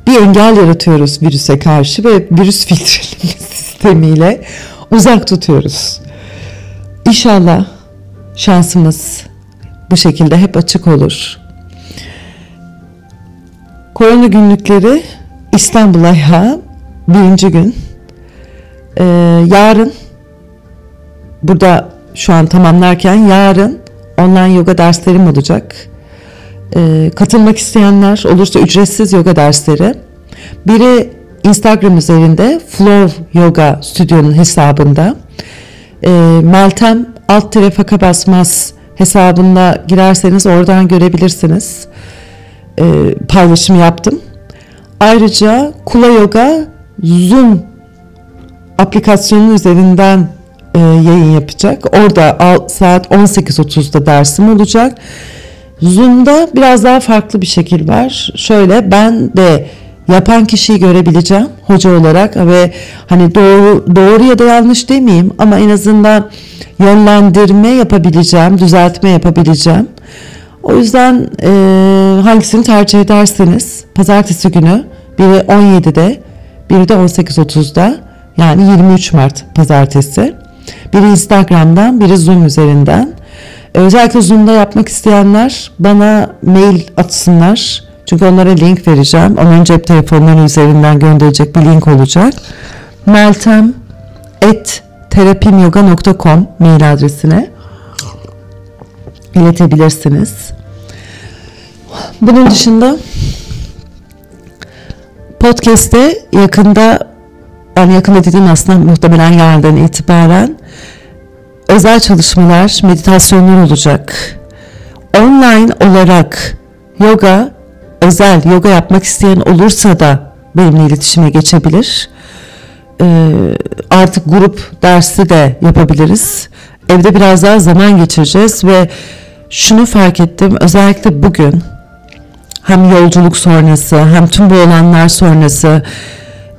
bir engel yaratıyoruz virüse karşı ve virüs filtrelerimiz sistemiyle uzak tutuyoruz. İnşallah şansımız bu şekilde hep açık olur. Korona günlükleri İstanbul ayağı birinci gün. Ee, yarın burada şu an tamamlarken yarın online yoga derslerim olacak. Ee, katılmak isteyenler olursa ücretsiz yoga dersleri. Biri Instagram üzerinde Flow Yoga Stüdyo'nun hesabında e, Meltem alt tere faka basmaz hesabında girerseniz oradan görebilirsiniz. E, paylaşım yaptım. Ayrıca Kula Yoga Zoom aplikasyonu üzerinden e, yayın yapacak. Orada saat 18.30'da dersim olacak. Zoom'da biraz daha farklı bir şekil var. Şöyle ben de yapan kişiyi görebileceğim hoca olarak ve hani doğru doğru ya da yanlış demeyeyim ama en azından yönlendirme yapabileceğim, düzeltme yapabileceğim. O yüzden e, hangisini tercih ederseniz pazartesi günü biri 17'de biri de 18.30'da yani 23 Mart pazartesi. Biri Instagram'dan biri Zoom üzerinden. Özellikle Zoom'da yapmak isteyenler bana mail atsınlar. Çünkü onlara link vereceğim. Onların cep telefonları üzerinden gönderecek bir link olacak. Meltem et terapimyoga.com mail adresine iletebilirsiniz. Bunun dışında podcast'te yakında yani yakında dediğim aslında muhtemelen yarından itibaren özel çalışmalar, meditasyonlar olacak. Online olarak yoga özel yoga yapmak isteyen olursa da benimle iletişime geçebilir. Ee, artık grup dersi de yapabiliriz. Evde biraz daha zaman geçireceğiz ve şunu fark ettim özellikle bugün hem yolculuk sonrası hem tüm bu olanlar sonrası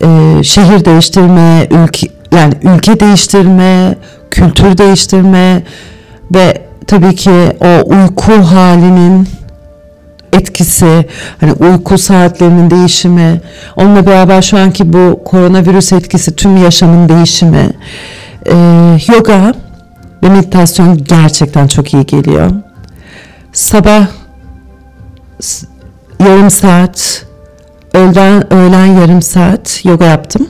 e, şehir değiştirme, ülke yani ülke değiştirme, kültür değiştirme ve tabii ki o uyku halinin etkisi, hani uyku saatlerinin değişimi, onunla beraber şu anki bu koronavirüs etkisi, tüm yaşamın değişimi, e, yoga ve meditasyon gerçekten çok iyi geliyor. Sabah yarım saat, öğlen, öğlen yarım saat yoga yaptım.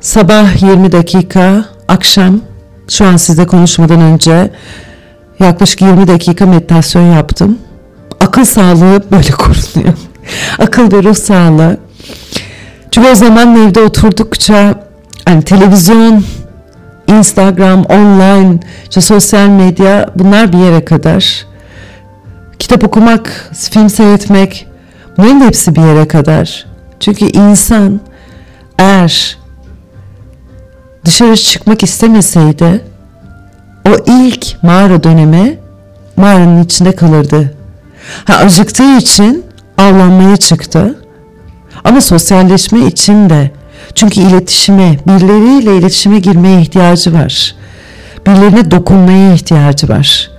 Sabah 20 dakika, akşam şu an sizle konuşmadan önce yaklaşık 20 dakika meditasyon yaptım akıl sağlığı böyle korunuyor. akıl ve ruh sağlığı. Çünkü o zaman evde oturdukça hani televizyon, Instagram, online, işte sosyal medya bunlar bir yere kadar. Kitap okumak, film seyretmek bunların hepsi bir yere kadar. Çünkü insan eğer dışarı çıkmak istemeseydi o ilk mağara dönemi mağaranın içinde kalırdı. Ha, acıktığı için avlanmaya çıktı. Ama sosyalleşme için de çünkü iletişime, birileriyle iletişime girmeye ihtiyacı var. Birilerine dokunmaya ihtiyacı var.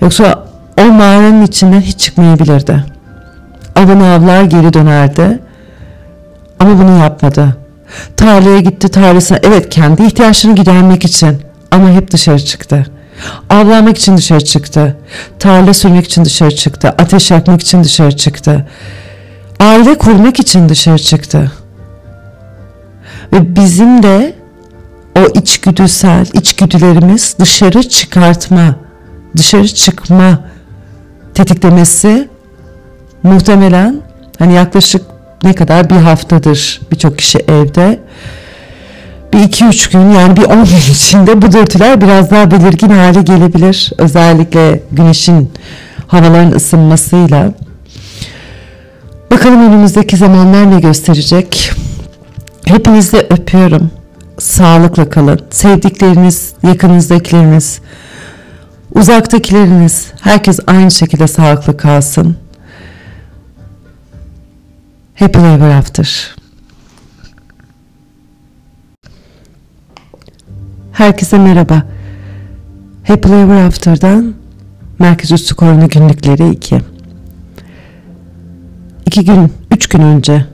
Yoksa o mağaranın içinden hiç çıkmayabilirdi. Avını avlar geri dönerdi. Ama bunu yapmadı. Tarlaya gitti tarlasına. Evet kendi ihtiyaçlarını gidermek için. Ama hep dışarı çıktı. Avlanmak için dışarı çıktı. Tarla sürmek için dışarı çıktı. Ateş yakmak için dışarı çıktı. Aile kurmak için dışarı çıktı. Ve bizim de o içgüdüsel içgüdülerimiz dışarı çıkartma, dışarı çıkma tetiklemesi muhtemelen hani yaklaşık ne kadar bir haftadır birçok kişi evde bir iki üç gün yani bir on gün içinde bu dürtüler biraz daha belirgin hale gelebilir. Özellikle güneşin havaların ısınmasıyla. Bakalım önümüzdeki zamanlar ne gösterecek. Hepinizi öpüyorum. Sağlıkla kalın. Sevdikleriniz, yakınızdakileriniz, uzaktakileriniz, herkes aynı şekilde sağlıklı kalsın. Happy Ever After. Herkese merhaba. Happy Ever After'dan Merkez Üstü Korona Günlükleri 2. İki gün, üç gün önce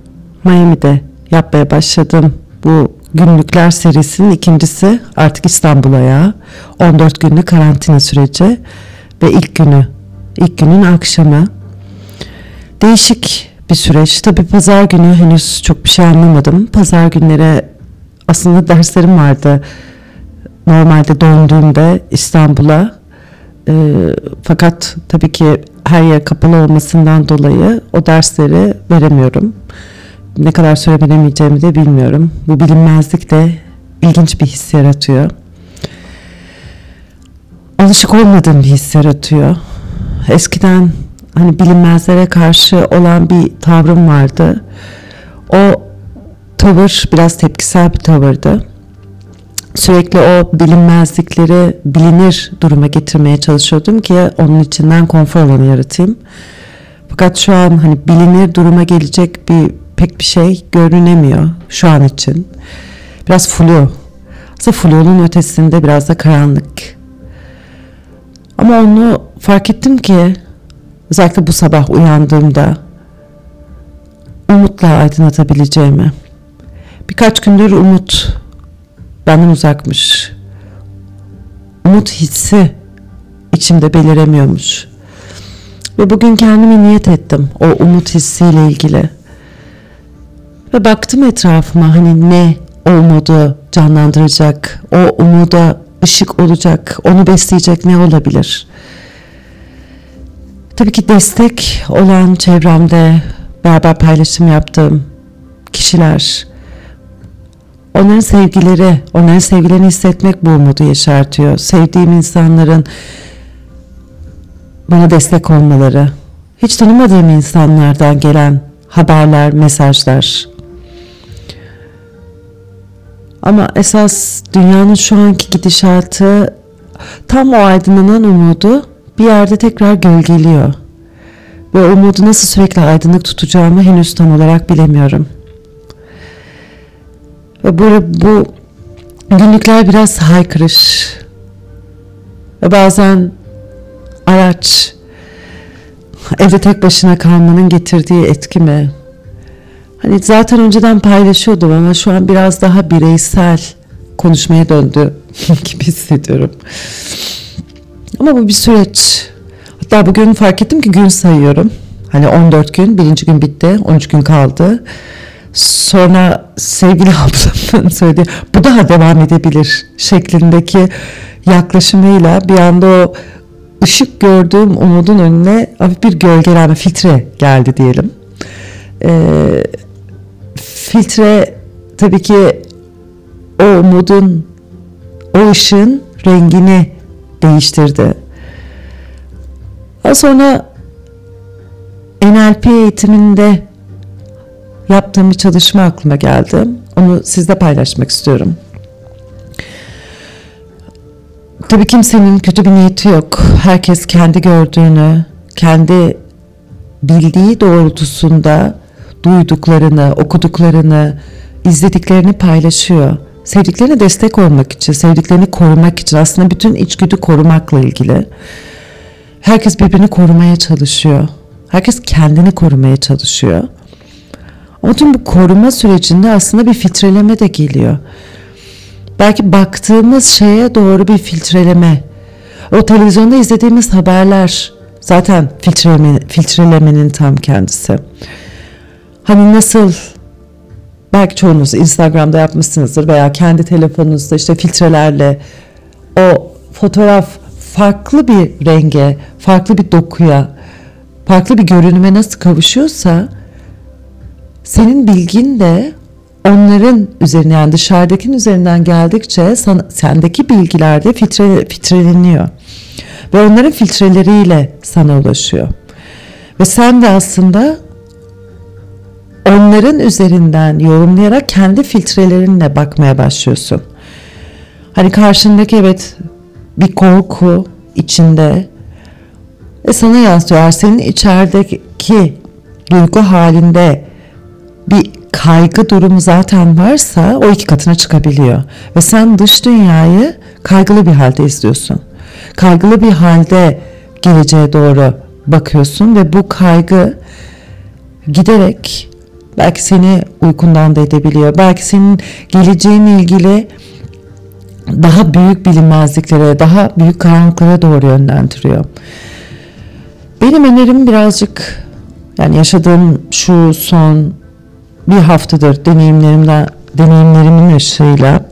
Miami'de yapmaya başladım. Bu günlükler serisinin ikincisi artık İstanbul'a ya. 14 günlük karantina süreci ve ilk günü, ilk günün akşamı. Değişik bir süreç. Tabii pazar günü henüz çok bir şey anlamadım. Pazar günleri aslında derslerim vardı normalde döndüğümde İstanbul'a e, fakat tabii ki her yer kapalı olmasından dolayı o dersleri veremiyorum. Ne kadar süre veremeyeceğimi de bilmiyorum. Bu bilinmezlik de ilginç bir his yaratıyor. Alışık olmadığım bir his yaratıyor. Eskiden hani bilinmezlere karşı olan bir tavrım vardı. O tavır biraz tepkisel bir tavırdı sürekli o bilinmezlikleri bilinir duruma getirmeye çalışıyordum ki onun içinden konfor alanı yaratayım. Fakat şu an hani bilinir duruma gelecek bir pek bir şey görünemiyor şu an için. Biraz flu. Aslında flunun ötesinde biraz da karanlık. Ama onu fark ettim ki özellikle bu sabah uyandığımda umutla aydınlatabileceğimi. Birkaç gündür umut benden uzakmış. Umut hissi içimde beliremiyormuş. Ve bugün kendime niyet ettim o umut hissiyle ilgili. Ve baktım etrafıma hani ne o umudu canlandıracak, o umuda ışık olacak, onu besleyecek ne olabilir? Tabii ki destek olan çevremde beraber paylaşım yaptığım kişiler, Onların sevgileri, onların sevgilerini hissetmek bu umudu yaşartıyor. Sevdiğim insanların bana destek olmaları, hiç tanımadığım insanlardan gelen haberler, mesajlar. Ama esas dünyanın şu anki gidişatı tam o aydınlanan umudu bir yerde tekrar gölgeliyor. Ve umudu nasıl sürekli aydınlık tutacağımı henüz tam olarak bilemiyorum.'' Ve böyle bu günlükler biraz haykırış. Ve bazen araç evde tek başına kalmanın getirdiği etki mi? Hani zaten önceden paylaşıyordum ama şu an biraz daha bireysel konuşmaya döndü gibi hissediyorum. Ama bu bir süreç. Hatta bugün fark ettim ki gün sayıyorum. Hani 14 gün, birinci gün bitti, 13 gün kaldı. Sonra sevgili ablamın söyledi bu daha devam edebilir şeklindeki yaklaşımıyla bir anda o ışık gördüğüm umudun önüne hafif bir gölgelenme filtre geldi diyelim. Ee, filtre tabii ki o umudun o ışığın rengini değiştirdi. Daha sonra NLP eğitiminde yaptığım bir çalışma aklıma geldi. Onu sizle paylaşmak istiyorum. Tabii kimsenin kötü bir niyeti yok. Herkes kendi gördüğünü, kendi bildiği doğrultusunda duyduklarını, okuduklarını, izlediklerini paylaşıyor. Sevdiklerine destek olmak için, sevdiklerini korumak için aslında bütün içgüdü korumakla ilgili. Herkes birbirini korumaya çalışıyor. Herkes kendini korumaya çalışıyor. Ama tüm bu koruma sürecinde aslında bir filtreleme de geliyor. Belki baktığımız şeye doğru bir filtreleme. O televizyonda izlediğimiz haberler zaten filtreleme, filtrelemenin tam kendisi. Hani nasıl belki çoğunuz Instagram'da yapmışsınızdır veya kendi telefonunuzda işte filtrelerle o fotoğraf farklı bir renge, farklı bir dokuya, farklı bir görünüme nasıl kavuşuyorsa senin bilgin de onların üzerine yani dışarıdakinin üzerinden geldikçe sana, sendeki bilgiler de filtre, filtreleniyor. Ve onların filtreleriyle sana ulaşıyor. Ve sen de aslında onların üzerinden yorumlayarak kendi filtrelerinle bakmaya başlıyorsun. Hani karşındaki evet bir korku içinde ve sana yansıyor. Senin içerideki duygu halinde bir kaygı durumu zaten varsa o iki katına çıkabiliyor. Ve sen dış dünyayı kaygılı bir halde izliyorsun. Kaygılı bir halde geleceğe doğru bakıyorsun ve bu kaygı giderek belki seni uykundan da edebiliyor. Belki senin geleceğinle ilgili daha büyük bilinmezliklere, daha büyük karanlıklara doğru yönlendiriyor. Benim önerim birazcık yani yaşadığım şu son bir haftadır deneyimlerimden deneyimlerimin ışığıyla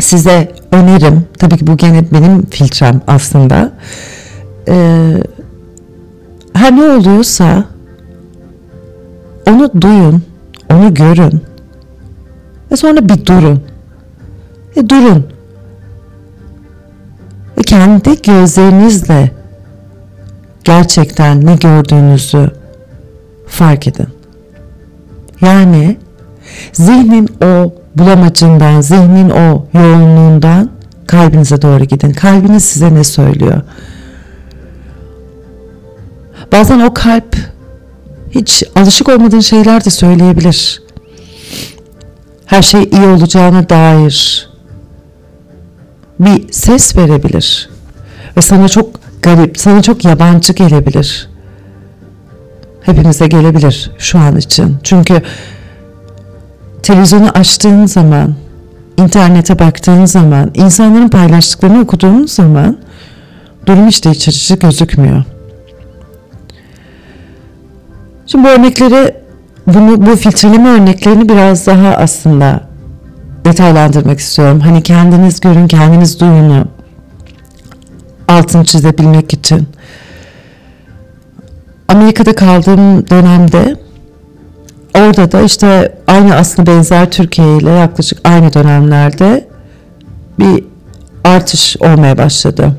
size önerim tabii ki bu gene benim filtrem aslında ee, her ne oluyorsa onu duyun onu görün ve sonra bir durun e durun ve kendi gözlerinizle gerçekten ne gördüğünüzü fark edin. Yani zihnin o bulamacından, zihnin o yoğunluğundan kalbinize doğru gidin. Kalbiniz size ne söylüyor? Bazen o kalp hiç alışık olmadığın şeyler de söyleyebilir. Her şey iyi olacağına dair bir ses verebilir. Ve sana çok garip, sana çok yabancı gelebilir hepimize gelebilir şu an için. Çünkü televizyonu açtığın zaman, internete baktığın zaman, insanların paylaştıklarını okuduğun zaman durum hiç de iç açıcı gözükmüyor. Şimdi bu örnekleri, bunu, bu filtreleme örneklerini biraz daha aslında detaylandırmak istiyorum. Hani kendiniz görün, kendiniz duyunu altını çizebilmek için. Amerika'da kaldığım dönemde orada da işte aynı aslında benzer Türkiye ile yaklaşık aynı dönemlerde bir artış olmaya başladı.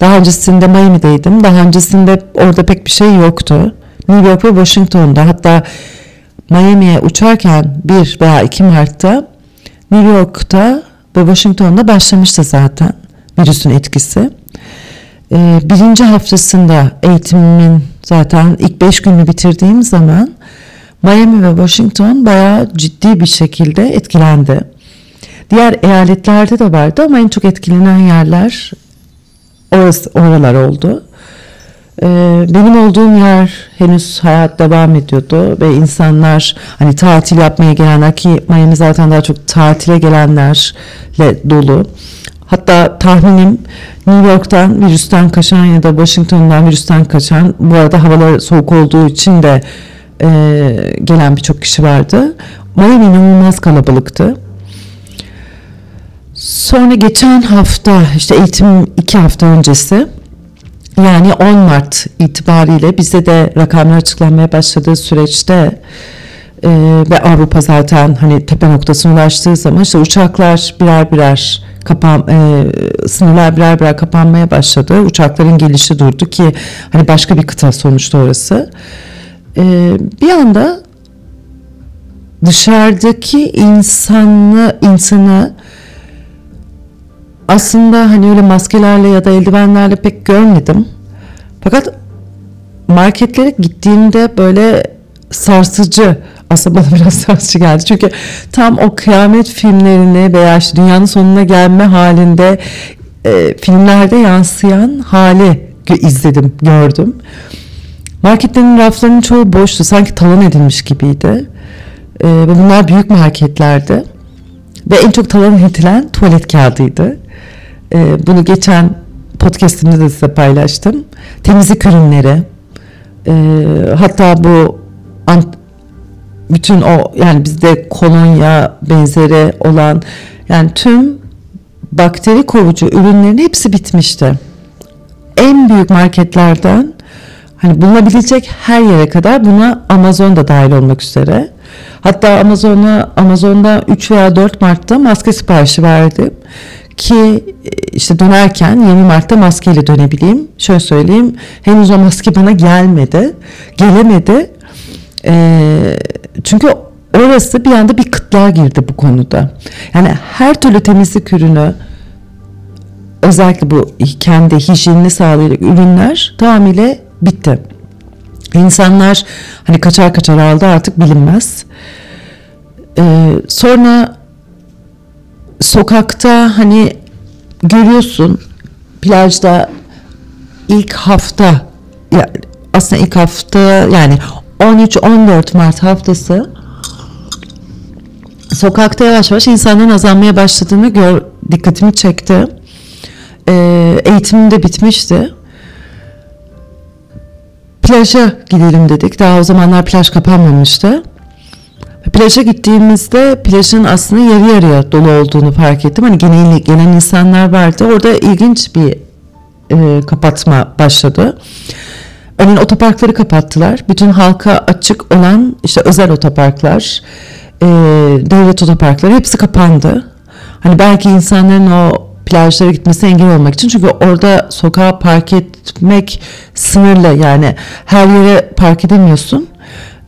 Daha öncesinde Miami'deydim. Daha öncesinde orada pek bir şey yoktu. New York ve Washington'da hatta Miami'ye uçarken 1 veya 2 Mart'ta New York'ta ve Washington'da başlamıştı zaten virüsün etkisi. Ee, birinci haftasında eğitimimin zaten ilk beş günü bitirdiğim zaman Miami ve Washington bayağı ciddi bir şekilde etkilendi. Diğer eyaletlerde de vardı ama en çok etkilenen yerler orası, oralar oldu. Ee, benim olduğum yer henüz hayat devam ediyordu ve insanlar hani tatil yapmaya gelenler ki Miami zaten daha çok tatile gelenlerle dolu. Hatta tahminim New York'tan virüsten kaçan ya da Washington'dan virüsten kaçan bu arada havalar soğuk olduğu için de e, gelen birçok kişi vardı. Miami inanılmaz kalabalıktı. Sonra geçen hafta işte eğitim iki hafta öncesi yani 10 Mart itibariyle bize de rakamlar açıklanmaya başladığı süreçte e, ve Avrupa zaten hani tepe noktasına ulaştığı zaman işte uçaklar birer birer kapan e, sınırlar birer birer kapanmaya başladı. Uçakların gelişi durdu ki hani başka bir kıta sonuçta orası. E, bir anda dışarıdaki insanı insanı aslında hani öyle maskelerle ya da eldivenlerle pek görmedim. Fakat marketlere gittiğimde böyle sarsıcı aslında bana biraz sarsıcı geldi. Çünkü tam o kıyamet filmlerini veya işte dünyanın sonuna gelme halinde e, filmlerde yansıyan hali izledim, gördüm. Marketlerin raflarının çoğu boştu. Sanki talan edilmiş gibiydi. E, bunlar büyük marketlerdi. Ve en çok talan edilen tuvalet kağıdıydı. E, bunu geçen podcastimde de size paylaştım. Temizlik ürünleri. E, hatta bu bütün o yani bizde kolonya benzeri olan yani tüm bakteri kovucu ürünlerin hepsi bitmişti. En büyük marketlerden hani bulunabilecek her yere kadar buna Amazon da dahil olmak üzere. Hatta Amazon'a Amazon'da 3 veya 4 Mart'ta maske siparişi verdim ki işte dönerken 20 Mart'ta maskeyle dönebileyim. Şöyle söyleyeyim henüz o maske bana gelmedi. Gelemedi. Ee, çünkü orası bir anda bir kıtlığa girdi bu konuda. Yani her türlü temizlik ürünü özellikle bu kendi hijyenini sağlayacak ürünler tamamıyla bitti. İnsanlar hani kaçar kaçar aldı artık bilinmez. Ee, sonra sokakta hani görüyorsun plajda ilk hafta aslında ilk hafta yani 13-14 Mart haftası sokakta yavaş yavaş insanların azalmaya başladığını gör, dikkatimi çekti. Ee, eğitimim de bitmişti. Plaja gidelim dedik. Daha o zamanlar plaj kapanmamıştı. Plaja gittiğimizde plajın aslında yarı yarıya dolu olduğunu fark ettim. Hani genel, gelen insanlar vardı. Orada ilginç bir e, kapatma başladı. Örneğin otoparkları kapattılar. Bütün halka açık olan işte özel otoparklar, e, devlet otoparkları hepsi kapandı. Hani belki insanların o plajlara gitmesine engel olmak için çünkü orada sokağa park etmek sınırlı yani her yere park edemiyorsun.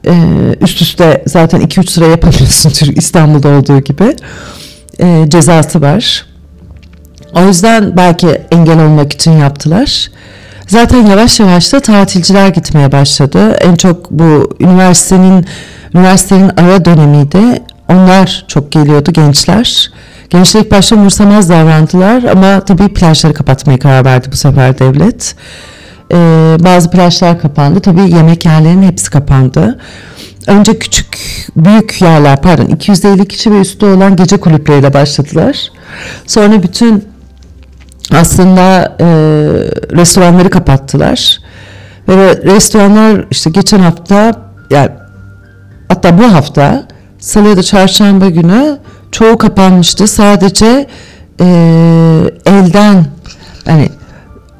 Ee, üst üste zaten 2-3 sıra yapabiliyorsun İstanbul'da olduğu gibi ee, cezası var. O yüzden belki engel olmak için yaptılar. Zaten yavaş yavaş da tatilciler gitmeye başladı. En çok bu üniversitenin üniversitenin ara dönemiydi. Onlar çok geliyordu gençler. Gençler ilk başta umursamaz davrandılar ama tabii plajları kapatmaya karar verdi bu sefer devlet. Ee, bazı plajlar kapandı. Tabii yemek yerlerinin hepsi kapandı. Önce küçük, büyük yerler pardon 250 kişi ve üstü olan gece kulüpleriyle başladılar. Sonra bütün aslında e, restoranları kapattılar. Ve restoranlar işte geçen hafta yani hatta bu hafta salı ya da çarşamba günü çoğu kapanmıştı. Sadece e, elden hani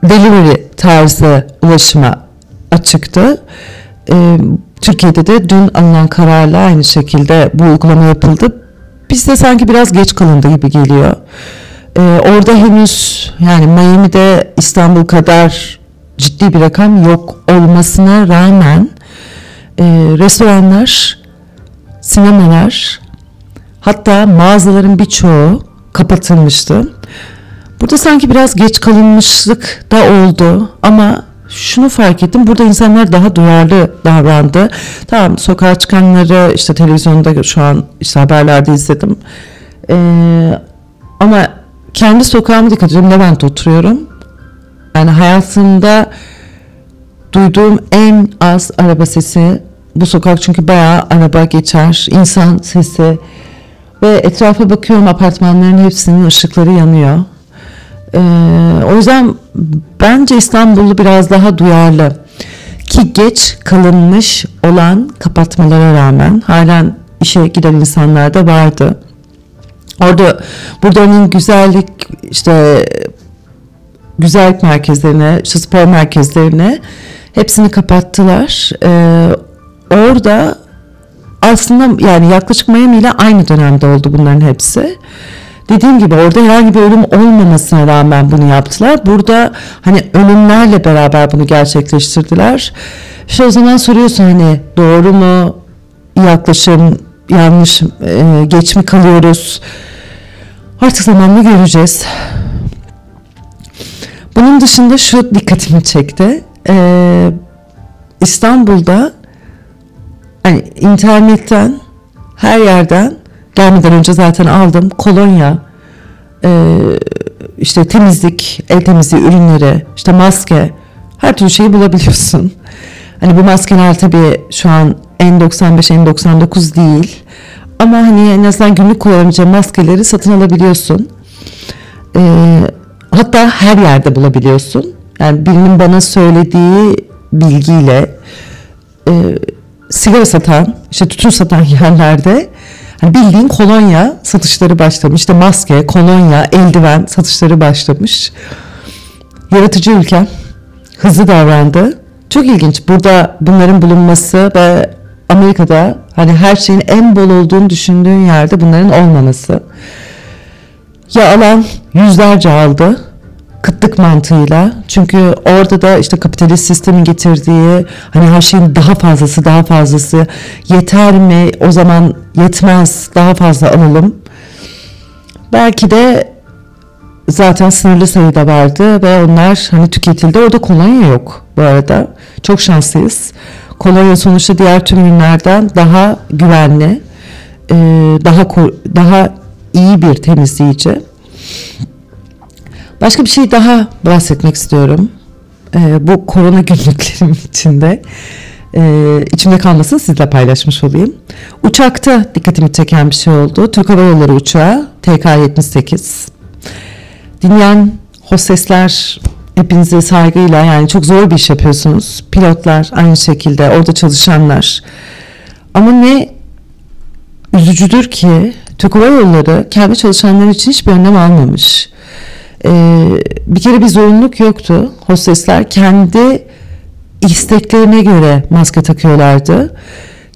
delivery tarzı ulaşıma açıktı. E, Türkiye'de de dün alınan kararla aynı şekilde bu uygulama yapıldı. Bizde sanki biraz geç kalındı gibi geliyor. Ee, orada henüz yani Miami'de İstanbul kadar ciddi bir rakam yok olmasına rağmen e, restoranlar, sinemalar hatta mağazaların birçoğu kapatılmıştı. Burada sanki biraz geç kalınmışlık da oldu ama şunu fark ettim. Burada insanlar daha duyarlı davrandı. Tamam sokağa çıkanları işte televizyonda şu an işte haberlerde izledim. Ee, ama kendi sokağıma dikkat ediyorum. Levent'te oturuyorum. Yani hayatımda duyduğum en az araba sesi bu sokak çünkü bayağı araba geçer, insan sesi ve etrafa bakıyorum apartmanların hepsinin ışıkları yanıyor. Ee, o yüzden bence İstanbullu biraz daha duyarlı ki geç kalınmış olan kapatmalara rağmen halen işe giden insanlar da vardı. Orada burada onun güzellik işte güzellik merkezlerine, işte spor merkezlerine hepsini kapattılar. Ee, orada aslında yani yaklaşık Miami ile aynı dönemde oldu bunların hepsi. Dediğim gibi orada herhangi bir ölüm olmamasına rağmen bunu yaptılar. Burada hani ölümlerle beraber bunu gerçekleştirdiler. İşte o zaman soruyorsun hani doğru mu yaklaşım yanlış e, geç mi kalıyoruz? Artık zamanla göreceğiz. Bunun dışında şu dikkatimi çekti. Ee, İstanbul'da hani internetten her yerden gelmeden önce zaten aldım kolonya, e, işte temizlik, el temizliği ürünleri, işte maske, her türlü şeyi bulabiliyorsun. Hani bu maskeler tabii şu an N95, N99 değil. Ama hani en azından günlük kullanabileceğin maskeleri satın alabiliyorsun. Ee, hatta her yerde bulabiliyorsun. Yani birinin bana söylediği bilgiyle e, sigara satan, işte tütün satan yerlerde bildiğin kolonya satışları başlamış. İşte maske, kolonya, eldiven satışları başlamış. Yaratıcı ülke hızlı davrandı. Çok ilginç. Burada bunların bulunması ve Amerika'da hani her şeyin en bol olduğunu düşündüğün yerde bunların olmaması. Ya alan yüzlerce aldı kıtlık mantığıyla. Çünkü orada da işte kapitalist sistemin getirdiği hani her şeyin daha fazlası daha fazlası yeter mi o zaman yetmez daha fazla alalım. Belki de zaten sınırlı sayıda vardı ve onlar hani tüketildi. Orada kolonya yok bu arada. Çok şanslıyız. Kolonya sonuçta diğer tüm ürünlerden daha güvenli, daha daha iyi bir temizleyici. Başka bir şey daha bahsetmek istiyorum. Ee, bu korona günlüklerim içinde. Ee, içimde kalmasın sizle paylaşmış olayım. Uçakta dikkatimi çeken bir şey oldu. Türk Hava Yolları uçağı TK-78. Dinleyen hostesler hepinize saygıyla yani çok zor bir iş yapıyorsunuz. Pilotlar aynı şekilde orada çalışanlar. Ama ne üzücüdür ki Türk Hava Yolları kendi çalışanları için hiçbir önlem almamış. Ee, bir kere bir zorunluluk yoktu. Hostesler kendi isteklerine göre maske takıyorlardı.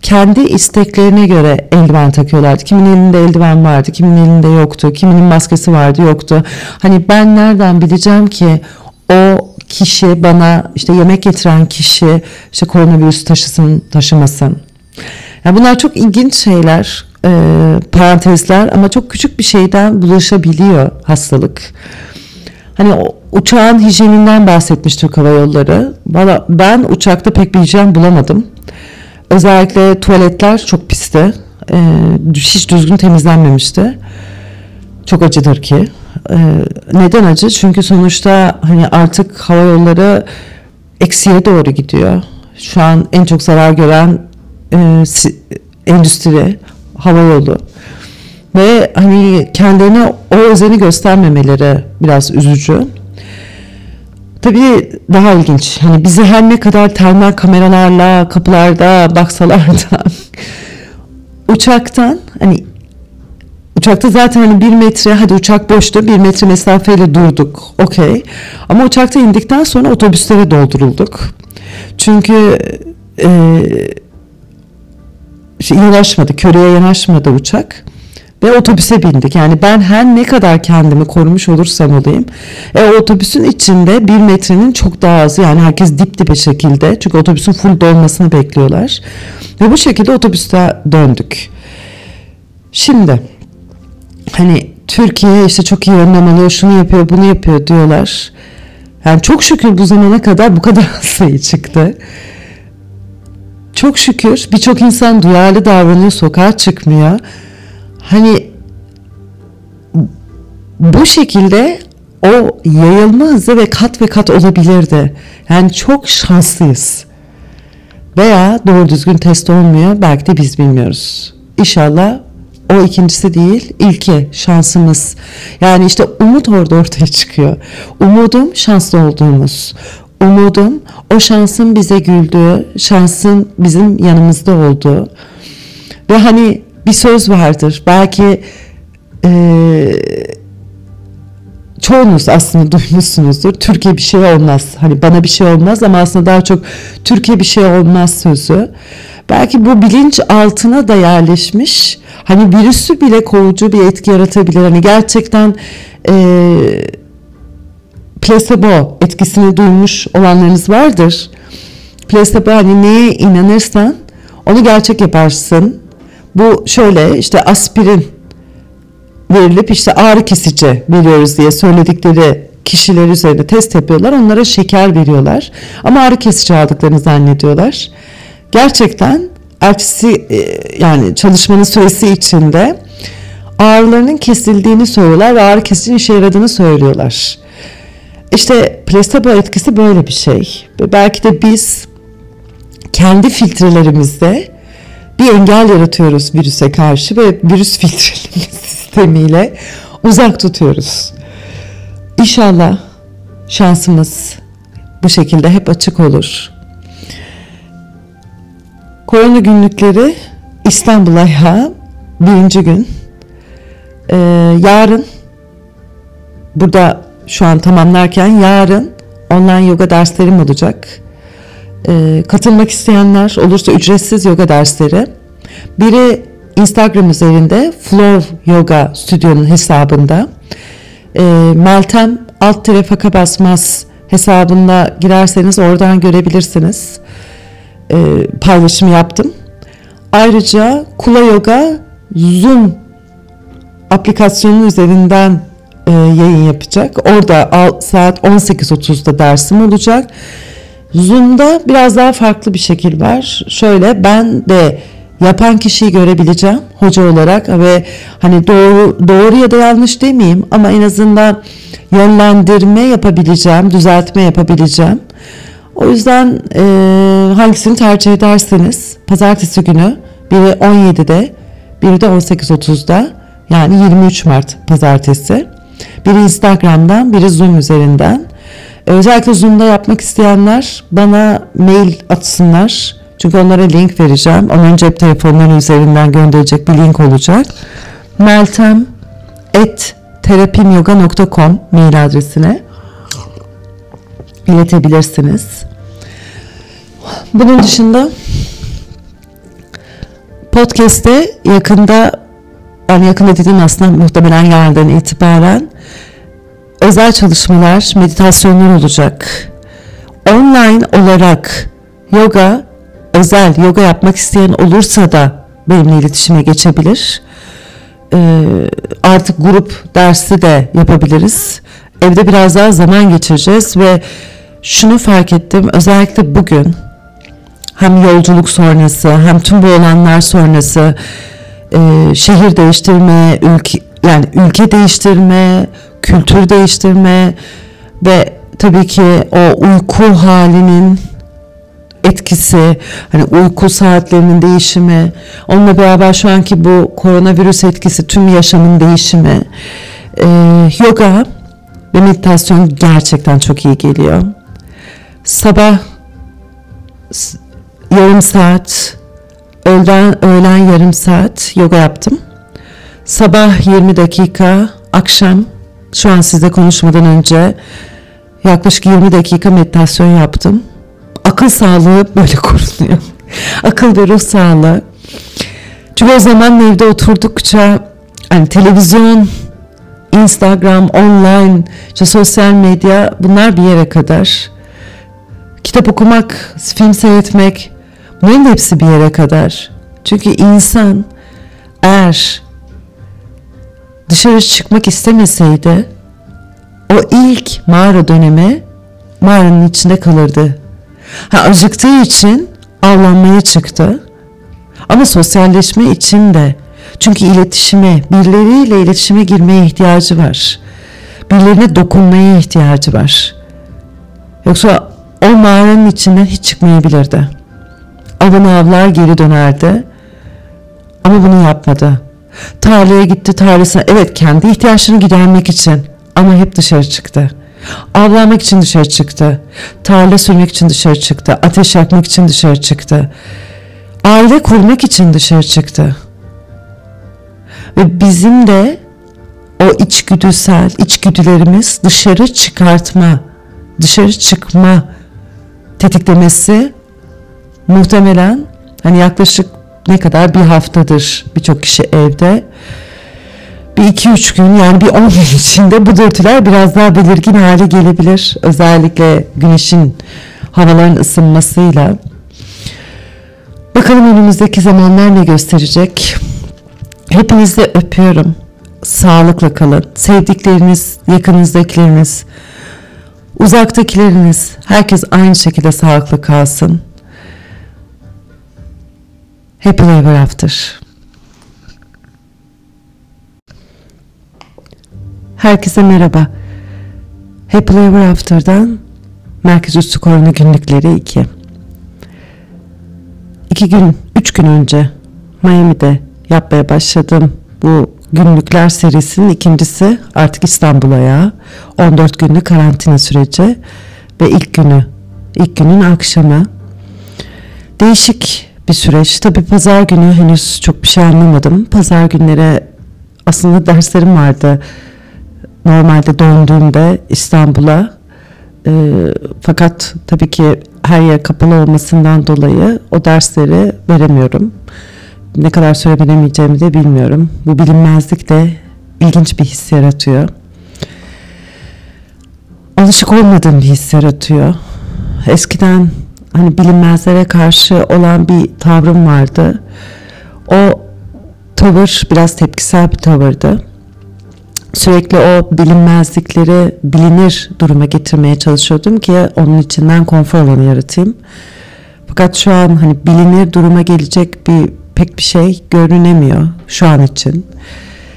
Kendi isteklerine göre eldiven takıyorlardı. Kimin elinde eldiven vardı, kimin elinde yoktu, kiminin maskesi vardı, yoktu. Hani ben nereden bileceğim ki o kişi bana işte yemek getiren kişi işte koronavirüs taşısın, taşımasın. Yani bunlar çok ilginç şeyler, e, parantezler ama çok küçük bir şeyden bulaşabiliyor hastalık. Hani uçağın hijyeninden bahsetmiş Türk Hava Yolları. Valla ben uçakta pek bir hijyen bulamadım. Özellikle tuvaletler çok pisti. Ee, hiç düzgün temizlenmemişti. Çok acıdır ki. Ee, neden acı? Çünkü sonuçta hani artık hava yolları eksiye doğru gidiyor. Şu an en çok zarar gören e, endüstri, hava yolu ve hani kendilerine o özeni göstermemeleri biraz üzücü. Tabii daha ilginç. Hani bizi her ne kadar termal kameralarla kapılarda baksalar da uçaktan hani uçakta zaten hani bir metre hadi uçak boştu bir metre mesafeyle durduk okey ama uçakta indikten sonra otobüslere doldurulduk çünkü e, şey, yanaşmadı köreye yanaşmadı uçak ve otobüse bindik. Yani ben her ne kadar kendimi korumuş olursam olayım. E, otobüsün içinde bir metrenin çok daha azı yani herkes dip dibe şekilde. Çünkü otobüsün full dolmasını bekliyorlar. Ve bu şekilde otobüste döndük. Şimdi hani Türkiye işte çok iyi önlem alıyor, şunu yapıyor, bunu yapıyor diyorlar. Yani çok şükür bu zamana kadar bu kadar sayı çıktı. Çok şükür birçok insan duyarlı davranıyor, sokağa çıkmıyor. Hani bu şekilde o yayılma hızı ve kat ve kat olabilirdi. Yani çok şanslıyız. Veya doğru düzgün test olmuyor. Belki de biz bilmiyoruz. İnşallah o ikincisi değil, ilki şansımız. Yani işte umut orada ortaya çıkıyor. Umudum şanslı olduğumuz. Umudum o şansın bize güldüğü, şansın bizim yanımızda olduğu. Ve hani bir söz vardır. Belki e, çoğunuz aslında duymuşsunuzdur. Türkiye bir şey olmaz. Hani bana bir şey olmaz ama aslında daha çok Türkiye bir şey olmaz sözü. Belki bu bilinç altına da yerleşmiş. Hani virüsü bile kovucu bir etki yaratabilir. Hani gerçekten e, placebo etkisini duymuş olanlarınız vardır. Placebo hani neye inanırsan onu gerçek yaparsın. Bu şöyle işte aspirin verilip işte ağrı kesici veriyoruz diye söyledikleri kişiler üzerinde test yapıyorlar. Onlara şeker veriyorlar. Ama ağrı kesici aldıklarını zannediyorlar. Gerçekten ertesi e, yani çalışmanın süresi içinde ağrılarının kesildiğini söylüyorlar ve ağrı kesici işe yaradığını söylüyorlar. İşte plasebo etkisi böyle bir şey. Belki de biz kendi filtrelerimizde bir engel yaratıyoruz virüse karşı ve virüs filtreleme sistemiyle uzak tutuyoruz. İnşallah şansımız bu şekilde hep açık olur. Korona günlükleri İstanbul ayağı birinci gün. Ee, yarın burada şu an tamamlarken yarın online yoga derslerim olacak. Ee, katılmak isteyenler olursa ücretsiz yoga dersleri. Biri Instagram üzerinde Flow Yoga Stüdyo'nun hesabında. Ee, Meltem alt tire faka basmaz hesabında girerseniz oradan görebilirsiniz. Ee, paylaşım yaptım. Ayrıca Kula Yoga Zoom aplikasyonun üzerinden e, yayın yapacak. Orada saat 18.30'da dersim olacak. Zoom'da biraz daha farklı bir şekil var. Şöyle ben de yapan kişiyi görebileceğim hoca olarak ve hani doğru doğru ya da yanlış demeyeyim ama en azından yönlendirme yapabileceğim, düzeltme yapabileceğim. O yüzden e, hangisini tercih ederseniz pazartesi günü biri 17'de biri de 18.30'da yani 23 Mart pazartesi. Biri Instagram'dan biri Zoom üzerinden. Özellikle Zoom'da yapmak isteyenler bana mail atsınlar. Çünkü onlara link vereceğim. Onların cep telefonları üzerinden gönderecek bir link olacak. Meltem et terapimyoga.com mail adresine iletebilirsiniz. Bunun dışında podcast'te yakında yani yakında dediğim aslında muhtemelen yarından itibaren özel çalışmalar, meditasyonlar olacak. Online olarak yoga, özel yoga yapmak isteyen olursa da benimle iletişime geçebilir. Ee, artık grup dersi de yapabiliriz. Evde biraz daha zaman geçireceğiz ve şunu fark ettim özellikle bugün hem yolculuk sonrası hem tüm bu olanlar sonrası e, şehir değiştirme, ülke yani ülke değiştirme, kültür değiştirme ve tabii ki o uyku halinin etkisi, hani uyku saatlerinin değişimi, onunla beraber şu anki bu koronavirüs etkisi, tüm yaşamın değişimi, e, yoga ve meditasyon gerçekten çok iyi geliyor. Sabah yarım saat, öğlen, öğlen yarım saat yoga yaptım. Sabah 20 dakika, akşam şu an size konuşmadan önce yaklaşık 20 dakika meditasyon yaptım. Akıl sağlığı böyle korunuyor. Akıl ve ruh sağlığı. Çünkü o zaman evde oturdukça hani televizyon, Instagram, online, işte sosyal medya bunlar bir yere kadar. Kitap okumak, film seyretmek bunların hepsi bir yere kadar. Çünkü insan eğer dışarı çıkmak istemeseydi o ilk mağara dönemi mağaranın içinde kalırdı. Ha, acıktığı için avlanmaya çıktı. Ama sosyalleşme için de çünkü iletişime, birileriyle iletişime girmeye ihtiyacı var. Birilerine dokunmaya ihtiyacı var. Yoksa o mağaranın içinden hiç çıkmayabilirdi. Avını avlar geri dönerdi. Ama bunu yapmadı. Tarlaya gitti tarlasına. Evet kendi ihtiyaçlarını gidermek için ama hep dışarı çıktı. Avlanmak için dışarı çıktı. Tarla sürmek için dışarı çıktı. Ateş yakmak için dışarı çıktı. Aile kurmak için dışarı çıktı. Ve bizim de o içgüdüsel içgüdülerimiz dışarı çıkartma, dışarı çıkma tetiklemesi muhtemelen hani yaklaşık ne kadar bir haftadır birçok kişi evde. Bir iki üç gün yani bir on gün içinde bu dürtüler biraz daha belirgin hale gelebilir. Özellikle güneşin havaların ısınmasıyla. Bakalım önümüzdeki zamanlar ne gösterecek. Hepinizi öpüyorum. Sağlıkla kalın. Sevdikleriniz, yakınızdakileriniz Uzaktakileriniz herkes aynı şekilde sağlıklı kalsın. Happy Ever After. Herkese merhaba. Happy Ever After'dan Merkez Üstü Korona Günlükleri 2. İki gün, üç gün önce Miami'de yapmaya başladım bu günlükler serisinin ikincisi artık İstanbul'a ya 14 günlük karantina süreci ve ilk günü ilk günün akşamı değişik bir süreç tabi pazar günü henüz çok bir şey anlamadım pazar günlere aslında derslerim vardı normalde döndüğümde İstanbul'a e, fakat tabii ki her yer kapalı olmasından dolayı o dersleri veremiyorum ne kadar süre veremeyeceğimi de bilmiyorum. Bu bilinmezlik de ilginç bir his yaratıyor. Alışık olmadığım bir his yaratıyor. Eskiden hani bilinmezlere karşı olan bir tavrım vardı. O tavır biraz tepkisel bir tavırdı. Sürekli o bilinmezlikleri bilinir duruma getirmeye çalışıyordum ki onun içinden konfor alanı yaratayım. Fakat şu an hani bilinir duruma gelecek bir pek bir şey görünemiyor şu an için.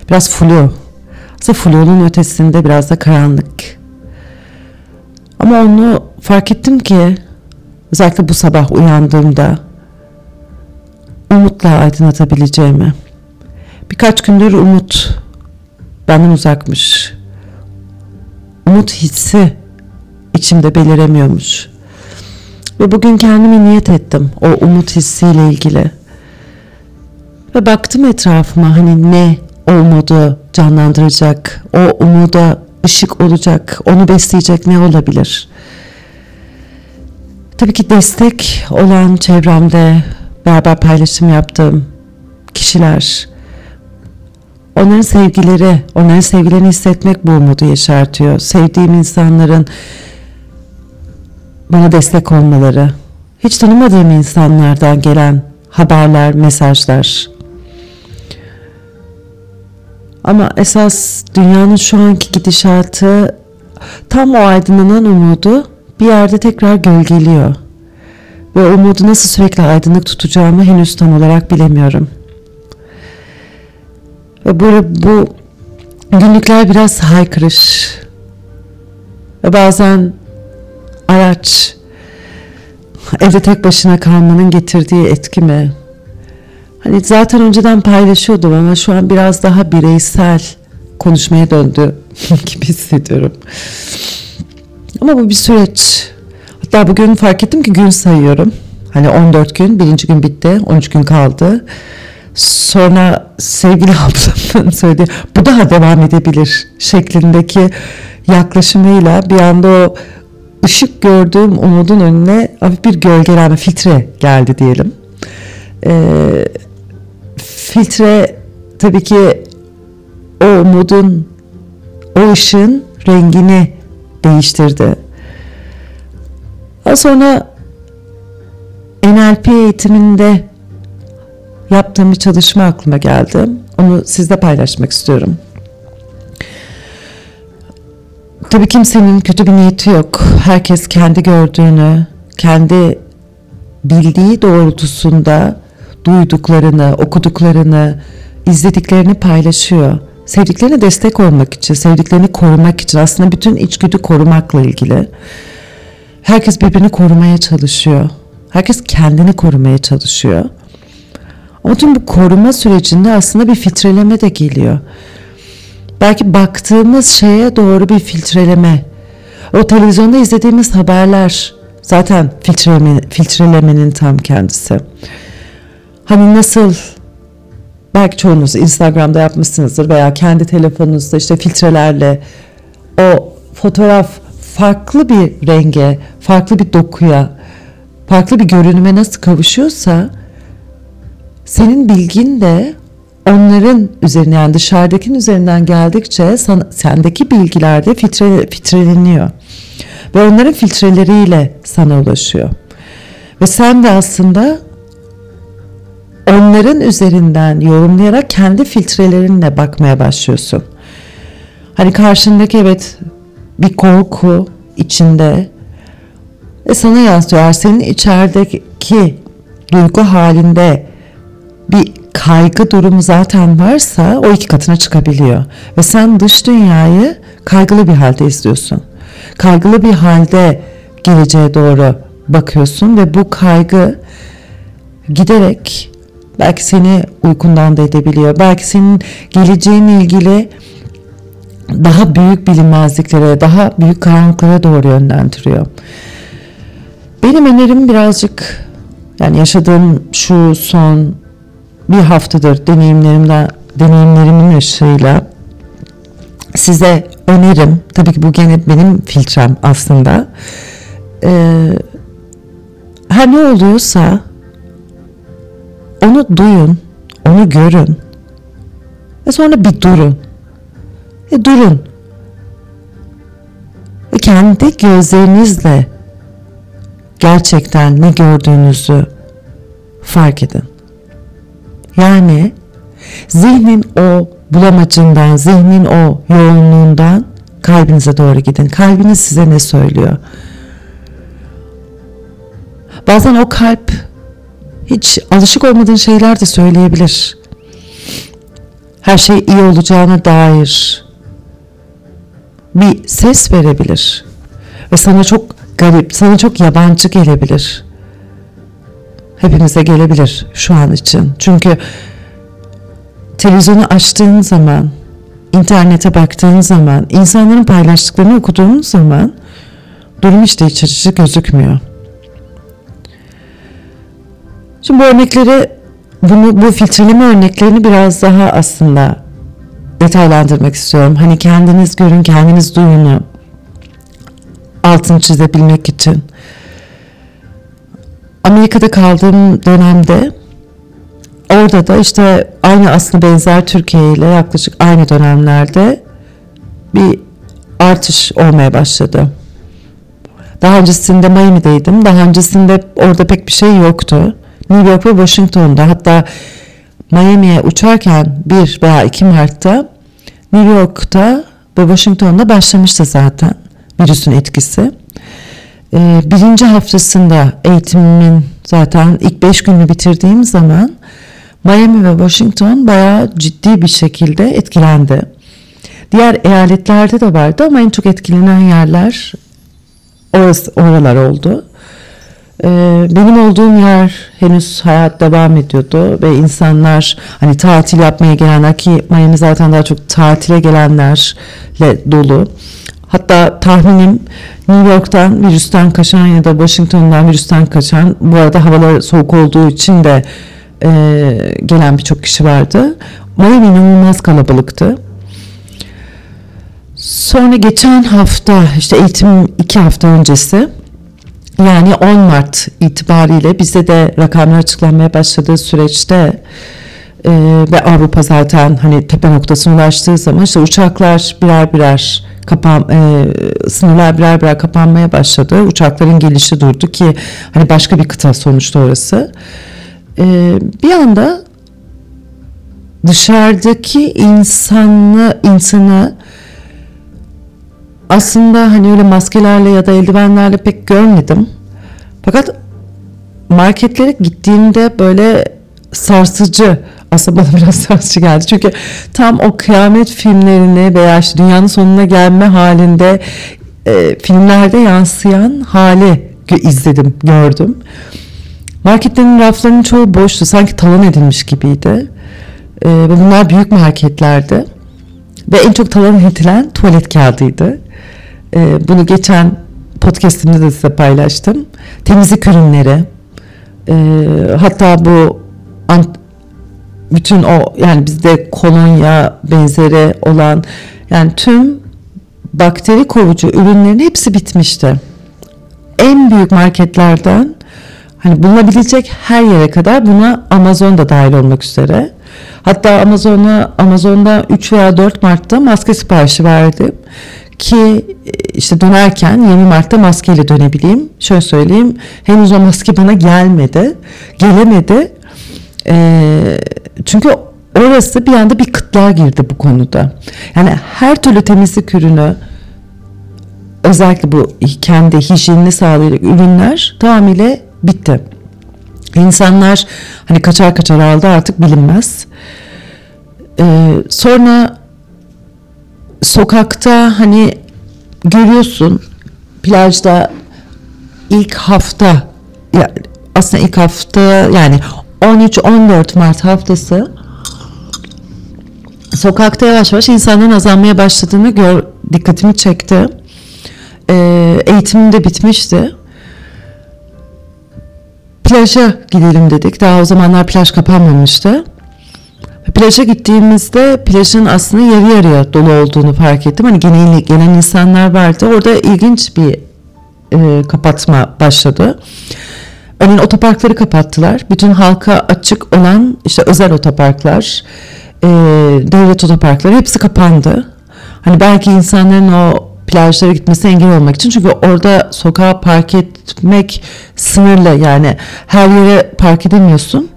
Biraz flu. Aslında flunun ötesinde biraz da karanlık. Ama onu fark ettim ki özellikle bu sabah uyandığımda umutla aydınlatabileceğimi. Birkaç gündür umut benden uzakmış. Umut hissi içimde beliremiyormuş. Ve bugün kendimi niyet ettim o umut hissiyle ilgili. Ve baktım etrafıma hani ne o umudu canlandıracak, o umuda ışık olacak, onu besleyecek ne olabilir? Tabii ki destek olan çevremde beraber paylaşım yaptığım kişiler, onların sevgileri, onların sevgilerini hissetmek bu umudu yaşartıyor. Sevdiğim insanların bana destek olmaları, hiç tanımadığım insanlardan gelen haberler, mesajlar, ama esas dünyanın şu anki gidişatı tam o aydınlanan umudu bir yerde tekrar gölgeliyor. Ve umudu nasıl sürekli aydınlık tutacağımı henüz tam olarak bilemiyorum. Ve bu, bu günlükler biraz haykırış. Ve bazen araç evde tek başına kalmanın getirdiği etki mi? Hani zaten önceden paylaşıyordum ama şu an biraz daha bireysel konuşmaya döndü gibi hissediyorum. Ama bu bir süreç. Hatta bugün fark ettim ki gün sayıyorum. Hani 14 gün, birinci gün bitti, 13 gün kaldı. Sonra sevgili ablamın söylediği bu daha devam edebilir şeklindeki yaklaşımıyla bir anda o ışık gördüğüm umudun önüne hafif bir gölgelenme, filtre geldi diyelim. Ee, filtre tabii ki o umudun, o ışığın rengini değiştirdi. Daha sonra NLP eğitiminde yaptığım bir çalışma aklıma geldi. Onu sizle paylaşmak istiyorum. Tabii kimsenin kötü bir niyeti yok. Herkes kendi gördüğünü, kendi bildiği doğrultusunda duyduklarını, okuduklarını, izlediklerini paylaşıyor. Sevdiklerine destek olmak için, sevdiklerini korumak için aslında bütün içgüdü korumakla ilgili. Herkes birbirini korumaya çalışıyor. Herkes kendini korumaya çalışıyor. Ama tüm bu koruma sürecinde aslında bir filtreleme de geliyor. Belki baktığımız şeye doğru bir filtreleme. O televizyonda izlediğimiz haberler zaten filtreleme, filtrelemenin tam kendisi. Hani nasıl belki çoğunuz Instagram'da yapmışsınızdır veya kendi telefonunuzda işte filtrelerle o fotoğraf farklı bir renge, farklı bir dokuya, farklı bir görünüme nasıl kavuşuyorsa senin bilgin de onların üzerine yani dışarıdakinin üzerinden geldikçe sana, sendeki bilgiler de filtre, filtreleniyor. Ve onların filtreleriyle sana ulaşıyor. Ve sen de aslında onların üzerinden yorumlayarak kendi filtrelerinle bakmaya başlıyorsun. Hani karşındaki evet bir korku içinde ve sana yansıyor. Senin içerideki duygu halinde bir kaygı durumu zaten varsa o iki katına çıkabiliyor. Ve sen dış dünyayı kaygılı bir halde izliyorsun. Kaygılı bir halde geleceğe doğru bakıyorsun ve bu kaygı giderek belki seni uykundan da edebiliyor. Belki senin geleceğinle ilgili daha büyük bilinmezliklere, daha büyük karanlıklara doğru yönlendiriyor. Benim önerim birazcık yani yaşadığım şu son bir haftadır deneyimlerimden deneyimlerimin ışığıyla size önerim tabii ki bu gene benim filtrem aslında ee, her ne oluyorsa onu duyun onu görün ve sonra bir durun e durun ve kendi gözlerinizle gerçekten ne gördüğünüzü fark edin. Yani zihnin o bulamacından, zihnin o yoğunluğundan kalbinize doğru gidin. Kalbiniz size ne söylüyor? Bazen o kalp hiç alışık olmadığın şeyler de söyleyebilir. Her şey iyi olacağına dair bir ses verebilir. Ve sana çok garip, sana çok yabancı gelebilir. Hepimize gelebilir şu an için. Çünkü televizyonu açtığın zaman, internete baktığın zaman, insanların paylaştıklarını okuduğun zaman durum işte iç açıcı gözükmüyor. Şimdi bu örnekleri, bunu, bu filtreleme örneklerini biraz daha aslında detaylandırmak istiyorum. Hani kendiniz görün, kendiniz duyunu altını çizebilmek için. Amerika'da kaldığım dönemde orada da işte aynı aslında benzer Türkiye ile yaklaşık aynı dönemlerde bir artış olmaya başladı. Daha öncesinde Miami'deydim. Daha öncesinde orada pek bir şey yoktu. New York ve Washington'da hatta Miami'ye uçarken 1 veya 2 Mart'ta New York'ta ve Washington'da başlamıştı zaten virüsün etkisi. Ee, birinci haftasında eğitimimin zaten ilk beş gününü bitirdiğim zaman Miami ve Washington bayağı ciddi bir şekilde etkilendi. Diğer eyaletlerde de vardı ama en çok etkilenen yerler orası, oralar oldu. Ee, benim olduğum yer henüz hayat devam ediyordu ve insanlar hani tatil yapmaya gelenler ki Miami zaten daha çok tatile gelenlerle dolu. Hatta tahminim New York'tan virüsten kaçan ya da Washington'dan virüsten kaçan bu arada havalar soğuk olduğu için de e, gelen birçok kişi vardı. Miami inanılmaz kalabalıktı. Sonra geçen hafta işte eğitim iki hafta öncesi yani 10 Mart itibariyle bize de rakamlar açıklanmaya başladığı süreçte e, ve Avrupa zaten hani tepe noktasına ulaştığı zaman işte uçaklar birer birer kapan e, sınırlar birer birer kapanmaya başladı. Uçakların gelişi durdu ki hani başka bir kıta sonuçta orası. E, bir anda dışarıdaki insanı insanı aslında hani öyle maskelerle ya da eldivenlerle pek görmedim. Fakat marketlere gittiğimde böyle sarsıcı aslında bana biraz sarsıcı geldi. Çünkü tam o kıyamet filmlerini veya işte dünyanın sonuna gelme halinde e, filmlerde yansıyan hali izledim, gördüm. Marketlerin raflarının çoğu boştu. Sanki talan edilmiş gibiydi. E, bunlar büyük marketlerdi. Ve en çok talan edilen tuvalet kağıdıydı. E, bunu geçen podcastimde de size paylaştım. Temizlik ürünleri. E, hatta bu bütün o yani bizde kolonya benzeri olan yani tüm bakteri kovucu ürünlerin hepsi bitmişti. En büyük marketlerden hani bulunabilecek her yere kadar buna Amazon da dahil olmak üzere. Hatta Amazon'a Amazon'da 3 veya 4 Mart'ta maske siparişi verdim ki işte dönerken 20 Mart'ta maskeyle dönebileyim. Şöyle söyleyeyim henüz o maske bana gelmedi. Gelemedi. Ee, çünkü orası bir anda bir kıtlığa girdi bu konuda. Yani her türlü temizlik ürünü özellikle bu kendi hijyenini sağlayacak ürünler tamamıyla bitti. İnsanlar hani kaçar kaçar aldı artık bilinmez. Ee, sonra sokakta hani görüyorsun plajda ilk hafta yani aslında ilk hafta yani 13-14 Mart haftası sokakta yavaş yavaş insanların azalmaya başladığını gör, dikkatimi çekti. Ee, eğitimim de bitmişti. Plaja gidelim dedik. Daha o zamanlar plaj kapanmamıştı. Plaja gittiğimizde plajın aslında yarı yarıya dolu olduğunu fark ettim. Hani genel, gelen insanlar vardı. Orada ilginç bir e, kapatma başladı. Örneğin otoparkları kapattılar. Bütün halka açık olan işte özel otoparklar, e, devlet otoparkları hepsi kapandı. Hani belki insanların o plajlara gitmesi engel olmak için çünkü orada sokağa park etmek sınırlı yani her yere park edemiyorsun.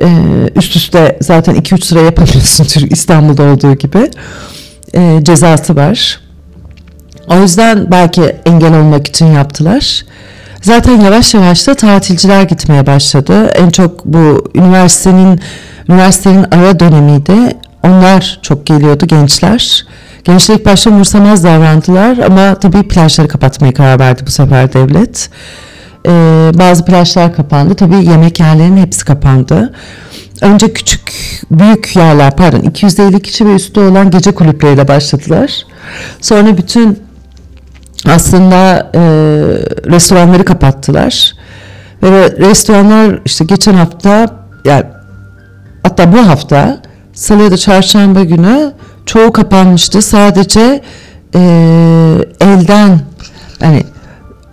Ee, üst üste zaten 2-3 sıra yapabiliyorsun İstanbul'da olduğu gibi ee, cezası var. O yüzden belki engel olmak için yaptılar. Zaten yavaş yavaş da tatilciler gitmeye başladı. En çok bu üniversitenin üniversitenin ara dönemiydi. Onlar çok geliyordu gençler. Gençler ilk başta umursamaz davrandılar ama tabii plajları kapatmaya karar verdi bu sefer devlet. Ee, bazı plajlar kapandı. Tabii yemek yerlerinin hepsi kapandı. Önce küçük, büyük yerler pardon 250 kişi ve üstü olan gece kulüpleriyle başladılar. Sonra bütün aslında e, restoranları kapattılar. Ve restoranlar işte geçen hafta yani hatta bu hafta salı ya da çarşamba günü çoğu kapanmıştı. Sadece e, elden hani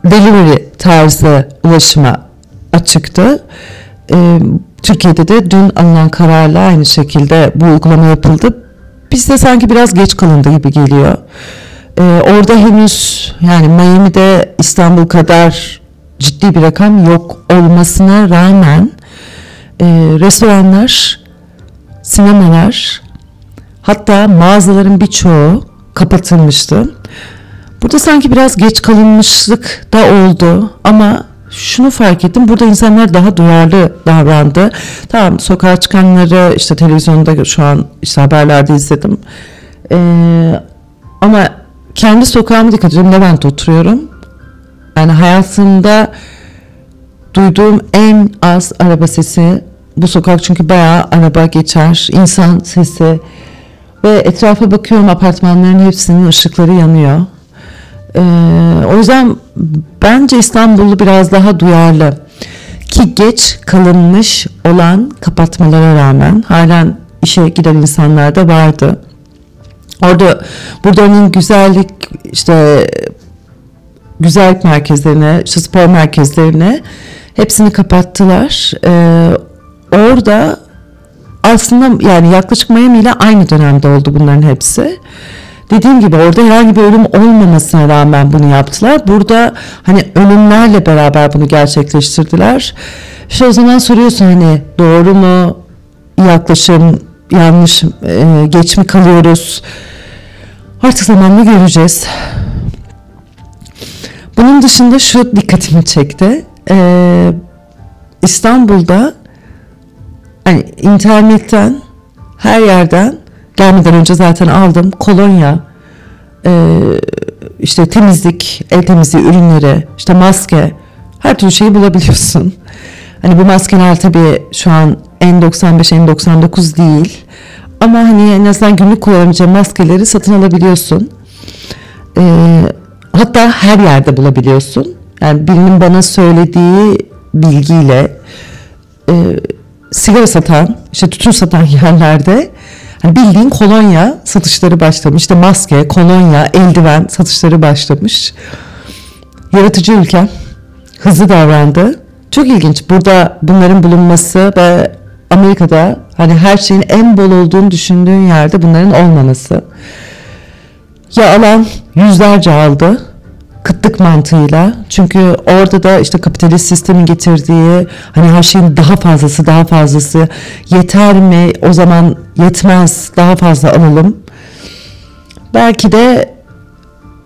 delivery tarzı ulaşıma açıktı. E, Türkiye'de de dün alınan kararla aynı şekilde bu uygulama yapıldı. Bizde sanki biraz geç kalındı gibi geliyor. E, orada henüz yani Miami'de İstanbul kadar ciddi bir rakam yok olmasına rağmen e, restoranlar, sinemalar, Hatta mağazaların birçoğu kapatılmıştı. Burada sanki biraz geç kalınmışlık da oldu ama şunu fark ettim. Burada insanlar daha duyarlı davrandı. Tamam sokağa çıkanları işte televizyonda şu an işte haberlerde izledim. Ee, ama kendi sokağıma dikkat ediyorum. Levent'te oturuyorum. Yani hayatımda duyduğum en az araba sesi bu sokak çünkü bayağı araba geçer. insan sesi ve etrafa bakıyorum apartmanların hepsinin ışıkları yanıyor. Ee, o yüzden bence İstanbullu biraz daha duyarlı. Ki geç kalınmış olan kapatmalara rağmen halen işe giden insanlar da vardı. Orada burada onun güzellik işte güzellik merkezlerine, işte spor merkezlerine hepsini kapattılar. Ee, orada aslında yani yaklaşık Miami ile aynı dönemde oldu bunların hepsi. Dediğim gibi orada herhangi bir ölüm olmamasına rağmen bunu yaptılar. Burada hani ölümlerle beraber bunu gerçekleştirdiler. İşte o zaman soruyorsun hani doğru mu yaklaşım yanlış e, geç mi kalıyoruz? Artık zamanla göreceğiz. Bunun dışında şu dikkatimi çekti. Ee, İstanbul'da hani internetten her yerden gelmeden önce zaten aldım kolonya e, işte temizlik el temizliği ürünleri işte maske her türlü şeyi bulabiliyorsun. Hani bu maskeler tabii şu an N95 N99 değil ama hani en azından günlük kullanabileceğin maskeleri satın alabiliyorsun. E, hatta her yerde bulabiliyorsun. Yani birinin bana söylediği bilgiyle e, sigara satan, işte tütün satan yerlerde hani bildiğin kolonya satışları başlamış. İşte maske, kolonya, eldiven satışları başlamış. Yaratıcı ülke hızlı davrandı. Çok ilginç burada bunların bulunması ve Amerika'da hani her şeyin en bol olduğunu düşündüğün yerde bunların olmaması. Ya alan yüzlerce aldı kıtlık mantığıyla. Çünkü orada da işte kapitalist sistemin getirdiği hani her şeyin daha fazlası daha fazlası yeter mi o zaman yetmez daha fazla alalım. Belki de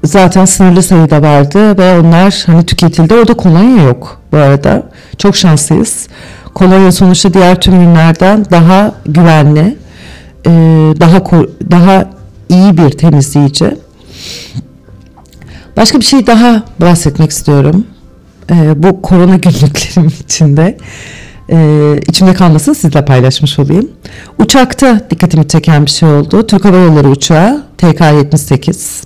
zaten sınırlı sayıda vardı ve onlar hani tüketildi. Orada kolonya yok bu arada. Çok şanslıyız. Kolonya sonuçta diğer tüm ürünlerden daha güvenli, daha daha iyi bir temizleyici. Başka bir şey daha bahsetmek istiyorum. E, bu korona günlüklerim içinde e, içimde kalmasını sizle paylaşmış olayım. Uçakta dikkatimi çeken bir şey oldu. Türk Hava Yolları uçağı TK-78.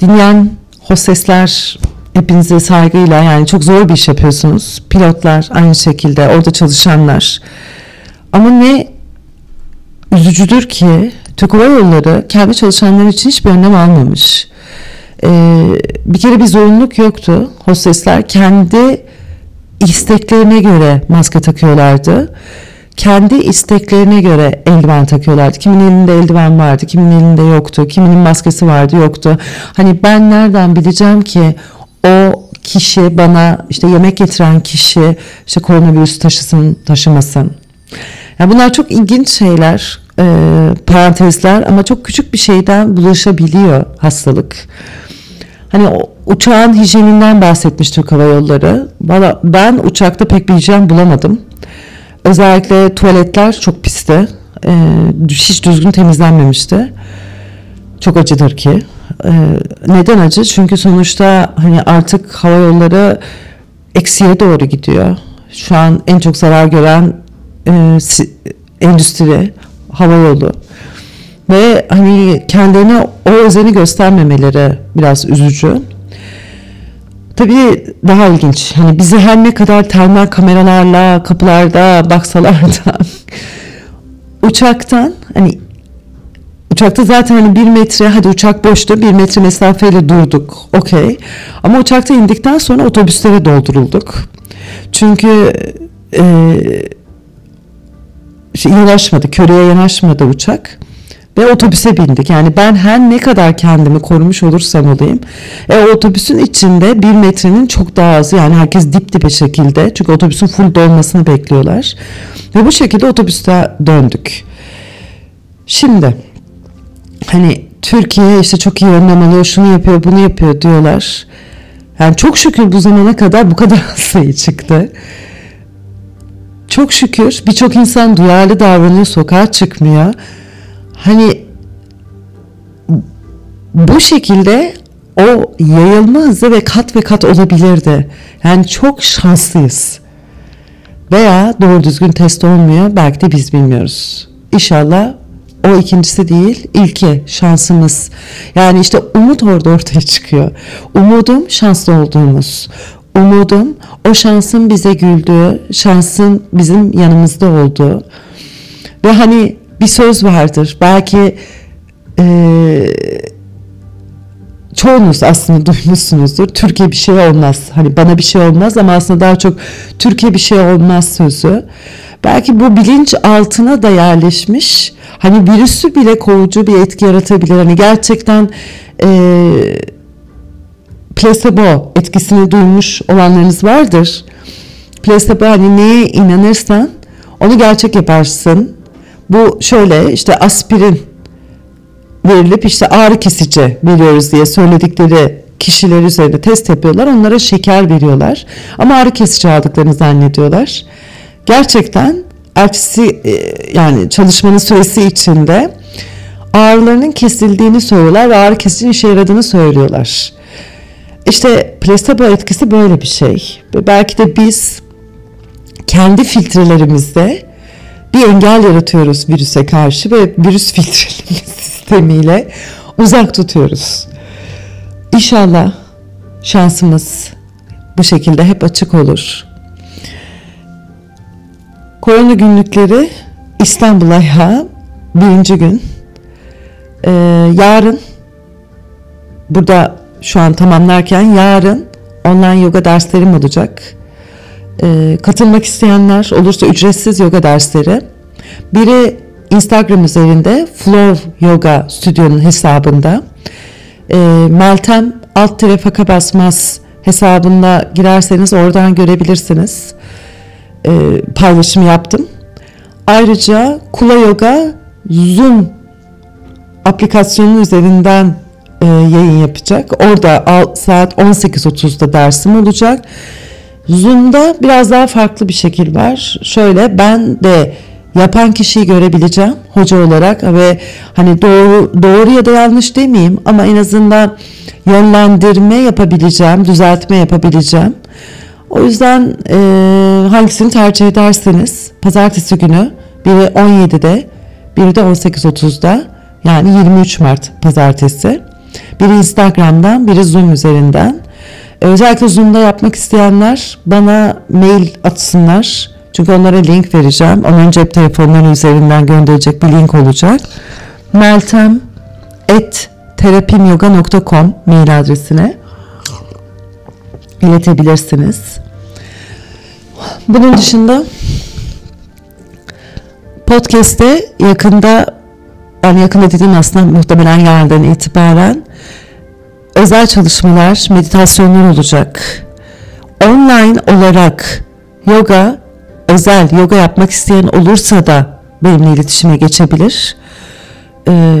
Dinleyen hostesler hepinize saygıyla yani çok zor bir iş yapıyorsunuz. Pilotlar aynı şekilde orada çalışanlar. Ama ne üzücüdür ki Türk Hava Yolları kendi çalışanları için hiçbir önlem almamış. Ee, bir kere bir zorunluluk yoktu. Hostesler kendi isteklerine göre maske takıyorlardı. Kendi isteklerine göre eldiven takıyorlardı. Kimin elinde eldiven vardı, kimin elinde yoktu, kiminin maskesi vardı, yoktu. Hani ben nereden bileceğim ki o kişi bana işte yemek getiren kişi işte koronavirüs taşısın, taşımasın. Yani bunlar çok ilginç şeyler, e, parantezler ama çok küçük bir şeyden bulaşabiliyor hastalık. Hani o, uçağın hijyeninden bahsetmiş Türk Hava Yolları. Valla ben uçakta pek bir hijyen bulamadım. Özellikle tuvaletler çok pisti. Ee, hiç düzgün temizlenmemişti. Çok acıdır ki. Ee, neden acı? Çünkü sonuçta hani artık hava yolları eksiye doğru gidiyor. Şu an en çok zarar gören e, endüstri hava yolu. Ve hani kendilerine o özeni göstermemeleri biraz üzücü. Tabii daha ilginç. Hani bizi her ne kadar termal kameralarla kapılarda baksalar da uçaktan hani uçakta zaten hani bir metre hadi uçak boştu bir metre mesafeyle durduk. Okey. Ama uçakta indikten sonra otobüslere doldurulduk. Çünkü e, şey, yanaşmadı köreye yanaşmadı uçak ve otobüse bindik. Yani ben her ne kadar kendimi korumuş olursam olayım. E, otobüsün içinde bir metrenin çok daha azı yani herkes dip dibe şekilde. Çünkü otobüsün full dolmasını bekliyorlar. Ve bu şekilde otobüste döndük. Şimdi hani Türkiye işte çok iyi önlem alıyor, şunu yapıyor, bunu yapıyor diyorlar. Yani çok şükür bu zamana kadar bu kadar sayı çıktı. Çok şükür birçok insan duyarlı davranıyor, sokağa çıkmıyor hani bu şekilde o yayılma hızı ve kat ve kat olabilirdi. Yani çok şanslıyız. Veya doğru düzgün test olmuyor. Belki de biz bilmiyoruz. İnşallah o ikincisi değil, ilki şansımız. Yani işte umut orada ortaya çıkıyor. Umudum şanslı olduğumuz. Umudum o şansın bize güldüğü, şansın bizim yanımızda olduğu. Ve hani bir söz vardır. Belki e, çoğunuz aslında duymuşsunuzdur. Türkiye bir şey olmaz. Hani bana bir şey olmaz ama aslında daha çok Türkiye bir şey olmaz sözü. Belki bu bilinç altına da yerleşmiş. Hani virüsü bile kovucu bir etki yaratabilir. Hani gerçekten e, placebo etkisini duymuş olanlarınız vardır. Placebo hani neye inanırsan onu gerçek yaparsın. Bu şöyle işte aspirin verilip işte ağrı kesici veriyoruz diye söyledikleri kişiler üzerinde test yapıyorlar. Onlara şeker veriyorlar. Ama ağrı kesici aldıklarını zannediyorlar. Gerçekten ertesi e, yani çalışmanın süresi içinde ağrılarının kesildiğini söylüyorlar ve ağrı kesicinin işe yaradığını söylüyorlar. İşte placebo etkisi böyle bir şey. Belki de biz kendi filtrelerimizde bir engel yaratıyoruz virüse karşı ve virüs filtreleme sistemiyle uzak tutuyoruz. İnşallah şansımız bu şekilde hep açık olur. Korona günlükleri İstanbul ayağı birinci gün. Ee, yarın burada şu an tamamlarken yarın online yoga derslerim olacak. E, katılmak isteyenler olursa ücretsiz yoga dersleri. Biri Instagram üzerinde Flow Yoga Stüdyo'nun hesabında. E, Meltem alt tire faka basmaz hesabında girerseniz oradan görebilirsiniz. E, paylaşım yaptım. Ayrıca Kula Yoga Zoom aplikasyonu üzerinden e, yayın yapacak. Orada saat 18.30'da dersim olacak. Zoom'da biraz daha farklı bir şekil var. Şöyle ben de yapan kişiyi görebileceğim hoca olarak ve hani doğru doğru ya da yanlış demeyeyim ama en azından yönlendirme yapabileceğim, düzeltme yapabileceğim. O yüzden e, hangisini tercih ederseniz pazartesi günü biri 17'de biri de 18.30'da yani 23 Mart pazartesi. Biri Instagram'dan biri Zoom üzerinden. Özellikle Zoom'da yapmak isteyenler bana mail atsınlar. Çünkü onlara link vereceğim. Onun cep telefonları üzerinden gönderecek bir link olacak. Meltem et terapimyoga.com mail adresine iletebilirsiniz. Bunun dışında podcast'te yakında yani yakında dediğim aslında muhtemelen yarından itibaren özel çalışmalar, meditasyonlar olacak. Online olarak yoga, özel yoga yapmak isteyen olursa da benimle iletişime geçebilir. Ee,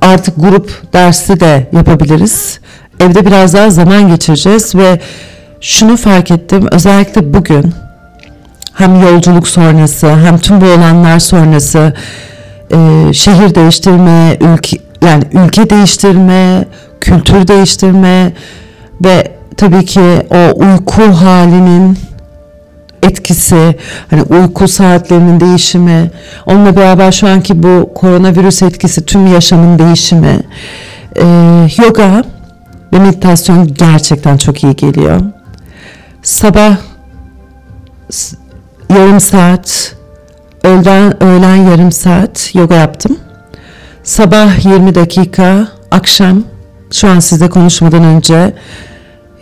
artık grup dersi de yapabiliriz. Evde biraz daha zaman geçireceğiz ve şunu fark ettim özellikle bugün hem yolculuk sonrası hem tüm bu olanlar sonrası e, şehir değiştirme, ülke yani ülke değiştirme, kültür değiştirme ve tabii ki o uyku halinin etkisi, hani uyku saatlerinin değişimi, onunla beraber şu anki bu koronavirüs etkisi, tüm yaşamın değişimi, e, yoga ve meditasyon gerçekten çok iyi geliyor. Sabah yarım saat, öğlen, öğlen yarım saat yoga yaptım. Sabah 20 dakika, akşam şu an sizle konuşmadan önce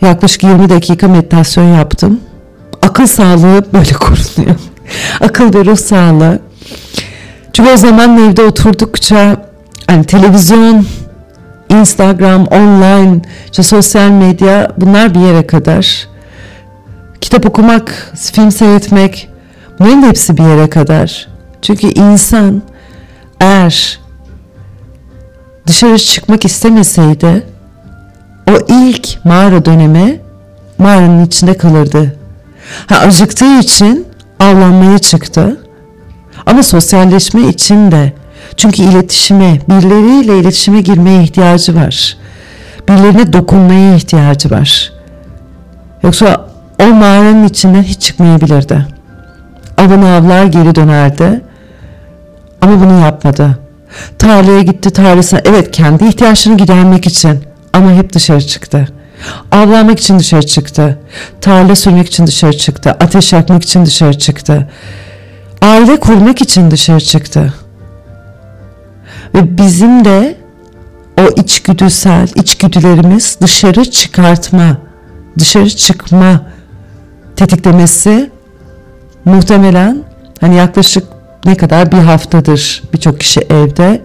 yaklaşık 20 dakika meditasyon yaptım. Akıl sağlığı böyle korunuyor. Akıl ve ruh sağlığı. Çünkü o zaman evde oturdukça hani televizyon, Instagram, online, işte sosyal medya bunlar bir yere kadar. Kitap okumak, film seyretmek bunların hepsi bir yere kadar. Çünkü insan eğer dışarı çıkmak istemeseydi o ilk mağara dönemi mağaranın içinde kalırdı. Ha, acıktığı için avlanmaya çıktı. Ama sosyalleşme için de çünkü iletişime, birileriyle iletişime girmeye ihtiyacı var. Birilerine dokunmaya ihtiyacı var. Yoksa o mağaranın içinden hiç çıkmayabilirdi. Avını avlar geri dönerdi. Ama bunu yapmadı. Tarlaya gitti tarlasına. Evet kendi ihtiyaçlarını gidermek için. Ama hep dışarı çıktı. Avlanmak için dışarı çıktı. Tarla sürmek için dışarı çıktı. Ateş yakmak için dışarı çıktı. Aile kurmak için dışarı çıktı. Ve bizim de o içgüdüsel içgüdülerimiz dışarı çıkartma, dışarı çıkma tetiklemesi muhtemelen hani yaklaşık ne kadar bir haftadır birçok kişi evde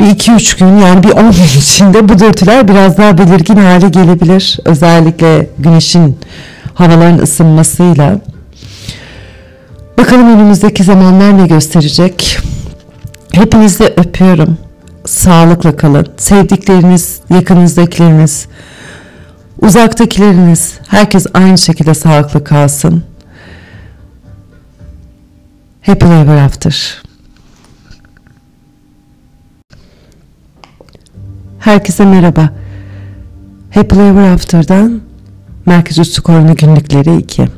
bir iki üç gün yani bir on gün içinde bu dürtüler biraz daha belirgin hale gelebilir. Özellikle güneşin havaların ısınmasıyla. Bakalım önümüzdeki zamanlar ne gösterecek. Hepinizi öpüyorum. Sağlıkla kalın. Sevdikleriniz, yakınızdakileriniz, uzaktakileriniz, herkes aynı şekilde sağlıklı kalsın. Happy Ever After. Herkese merhaba. Happy Ever After'dan Merkez Üstü Korona Günlükleri 2.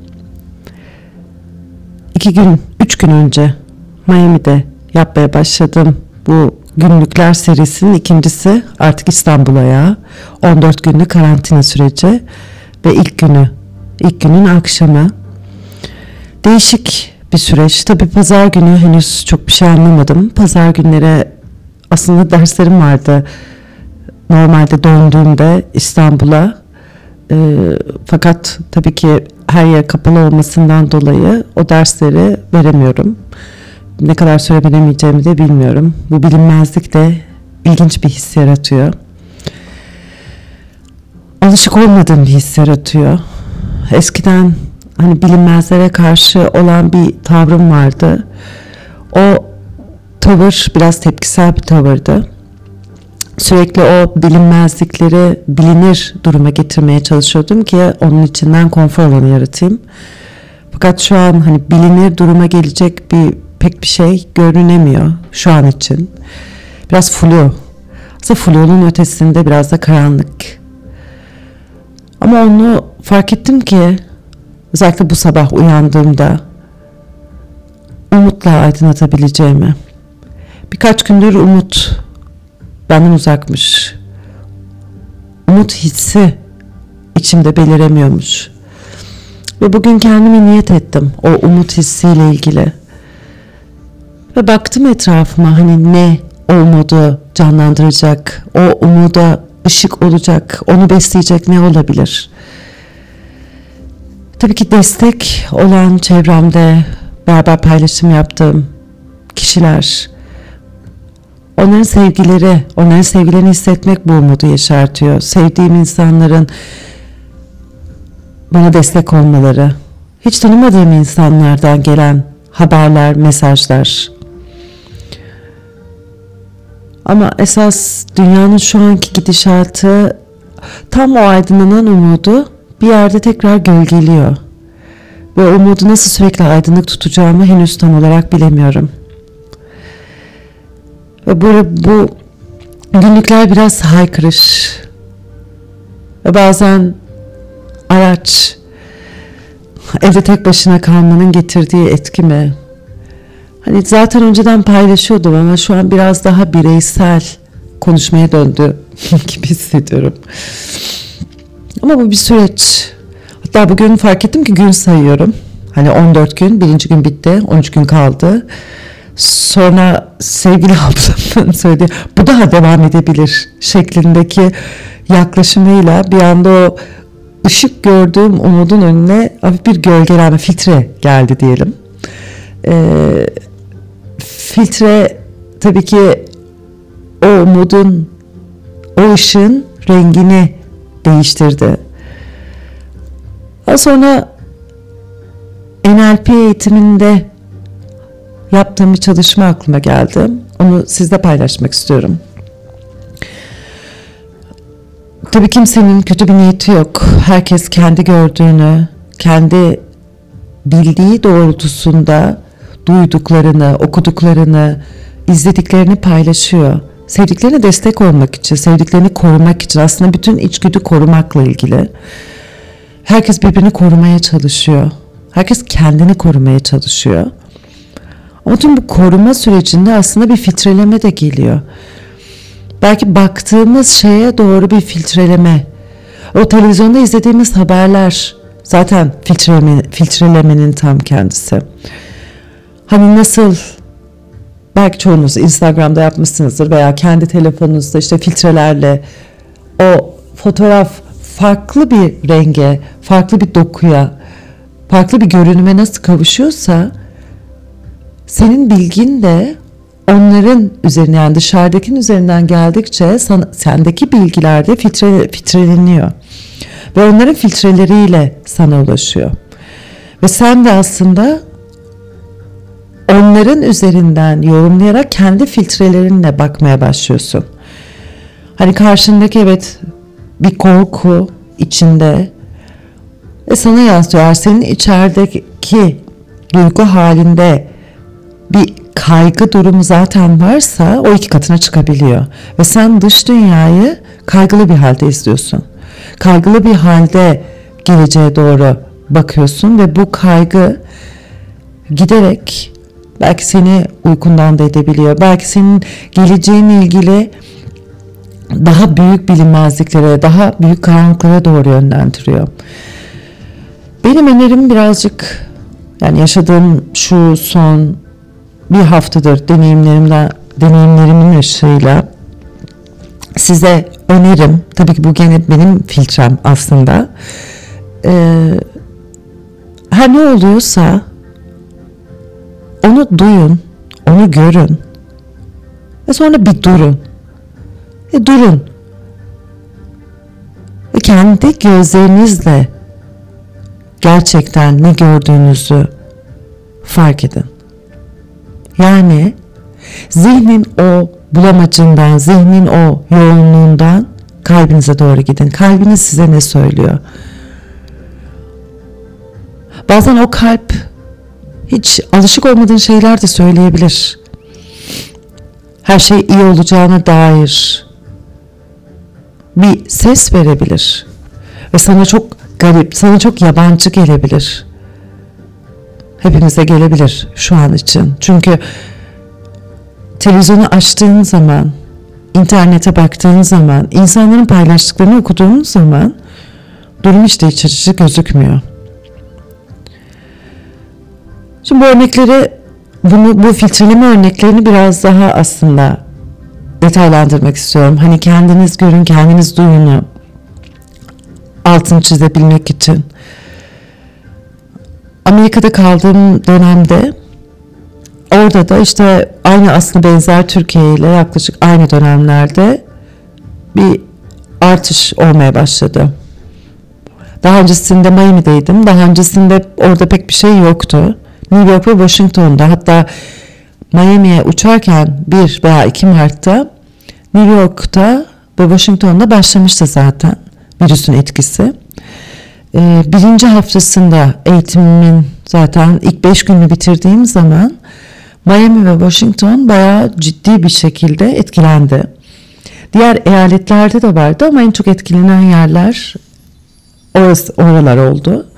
İki gün, üç gün önce Miami'de yapmaya başladım bu günlükler serisinin ikincisi artık İstanbul'a ya 14 günlük karantina süreci ve ilk günü ilk günün akşamı değişik bir süreç tabi pazar günü henüz çok bir şey anlamadım pazar günleri aslında derslerim vardı normalde döndüğümde İstanbul'a e, fakat tabii ki her yer kapalı olmasından dolayı o dersleri veremiyorum ne kadar süre veremeyeceğimi de bilmiyorum. Bu bilinmezlik de ilginç bir his yaratıyor. Alışık olmadığım bir his yaratıyor. Eskiden hani bilinmezlere karşı olan bir tavrım vardı. O tavır biraz tepkisel bir tavırdı. sürekli o bilinmezlikleri bilinir duruma getirmeye çalışıyordum ki onun içinden konfor alanı yaratayım. Fakat şu an hani bilinir duruma gelecek bir pek bir şey görünemiyor şu an için. Biraz flu. Aslında flu'nun ötesinde biraz da karanlık. Ama onu fark ettim ki özellikle bu sabah uyandığımda umutla aydınlatabileceğimi. Birkaç gündür umut benden uzakmış. Umut hissi içimde beliremiyormuş. Ve bugün kendime niyet ettim o umut hissiyle ilgili. Ve baktım etrafıma hani ne o umudu canlandıracak, o umuda ışık olacak, onu besleyecek ne olabilir? Tabii ki destek olan çevremde beraber paylaşım yaptığım kişiler, onların sevgileri, onların sevgilerini hissetmek bu umudu yaşartıyor. Sevdiğim insanların bana destek olmaları, hiç tanımadığım insanlardan gelen haberler, mesajlar. Ama esas dünyanın şu anki gidişatı tam o aydınlanan umudu bir yerde tekrar gölgeliyor. Ve umudu nasıl sürekli aydınlık tutacağımı henüz tam olarak bilemiyorum. Ve bu, bu günlükler biraz haykırış. Ve bazen araç evde tek başına kalmanın getirdiği etki mi? Hani zaten önceden paylaşıyordum ama şu an biraz daha bireysel konuşmaya döndü gibi hissediyorum. Ama bu bir süreç. Hatta bugün fark ettim ki gün sayıyorum. Hani 14 gün, birinci gün bitti, 13 gün kaldı. Sonra sevgili ablamın söylediği bu daha devam edebilir şeklindeki yaklaşımıyla bir anda o ışık gördüğüm umudun önüne hafif bir gölgelenme, filtre geldi diyelim. Ee, filtre tabii ki o umudun, o ışığın rengini değiştirdi. Daha sonra NLP eğitiminde yaptığım bir çalışma aklıma geldi. Onu sizle paylaşmak istiyorum. Tabii kimsenin kötü bir niyeti yok. Herkes kendi gördüğünü, kendi bildiği doğrultusunda duyduklarını, okuduklarını, izlediklerini paylaşıyor. Sevdiklerine destek olmak için, sevdiklerini korumak için aslında bütün içgüdü korumakla ilgili. Herkes birbirini korumaya çalışıyor. Herkes kendini korumaya çalışıyor. Ama tüm bu koruma sürecinde aslında bir filtreleme de geliyor. Belki baktığımız şeye doğru bir filtreleme. O televizyonda izlediğimiz haberler zaten filtreleme, filtrelemenin tam kendisi. Hani nasıl belki çoğunuz Instagram'da yapmışsınızdır veya kendi telefonunuzda işte filtrelerle o fotoğraf farklı bir renge, farklı bir dokuya, farklı bir görünüme nasıl kavuşuyorsa senin bilgin de onların üzerine yani dışarıdakinin üzerinden geldikçe sana, sendeki bilgiler de filtre, filtreleniyor. Ve onların filtreleriyle sana ulaşıyor. Ve sen de aslında onların üzerinden yorumlayarak kendi filtrelerinle bakmaya başlıyorsun. Hani karşındaki evet bir korku içinde ve sana yansıyor. Senin içerideki duygu halinde bir kaygı durumu zaten varsa o iki katına çıkabiliyor. Ve sen dış dünyayı kaygılı bir halde izliyorsun. Kaygılı bir halde geleceğe doğru bakıyorsun ve bu kaygı giderek belki seni uykundan da edebiliyor. Belki senin geleceğinle ilgili daha büyük bilinmezliklere, daha büyük karanlıklara doğru yönlendiriyor. Benim önerim birazcık yani yaşadığım şu son bir haftadır deneyimlerimden deneyimlerimin ışığıyla size önerim tabii ki bu gene benim filtrem aslında ee, her ne oluyorsa onu duyun onu görün ve sonra bir durun ve durun ve kendi gözlerinizle gerçekten ne gördüğünüzü fark edin. Yani zihnin o bulamacından, zihnin o yoğunluğundan kalbinize doğru gidin. Kalbiniz size ne söylüyor? Bazen o kalp hiç alışık olmadığın şeyler de söyleyebilir. Her şey iyi olacağına dair bir ses verebilir. Ve sana çok garip, sana çok yabancı gelebilir. Hepinize gelebilir şu an için. Çünkü televizyonu açtığın zaman, internete baktığın zaman, insanların paylaştıklarını okuduğun zaman durum işte iç gözükmüyor. Şimdi bu örnekleri, bunu, bu filtreleme örneklerini biraz daha aslında detaylandırmak istiyorum. Hani kendiniz görün, kendiniz duyun altını çizebilmek için. Amerika'da kaldığım dönemde orada da işte aynı aslında benzer Türkiye ile yaklaşık aynı dönemlerde bir artış olmaya başladı. Daha öncesinde Miami'deydim. Daha öncesinde orada pek bir şey yoktu. New York ve Washington'da hatta Miami'ye uçarken 1 veya 2 Mart'ta New York'ta ve Washington'da başlamıştı zaten virüsün etkisi. Ee, birinci haftasında eğitimimin zaten ilk beş günü bitirdiğim zaman Miami ve Washington bayağı ciddi bir şekilde etkilendi. Diğer eyaletlerde de vardı ama en çok etkilenen yerler orası, oralar oldu.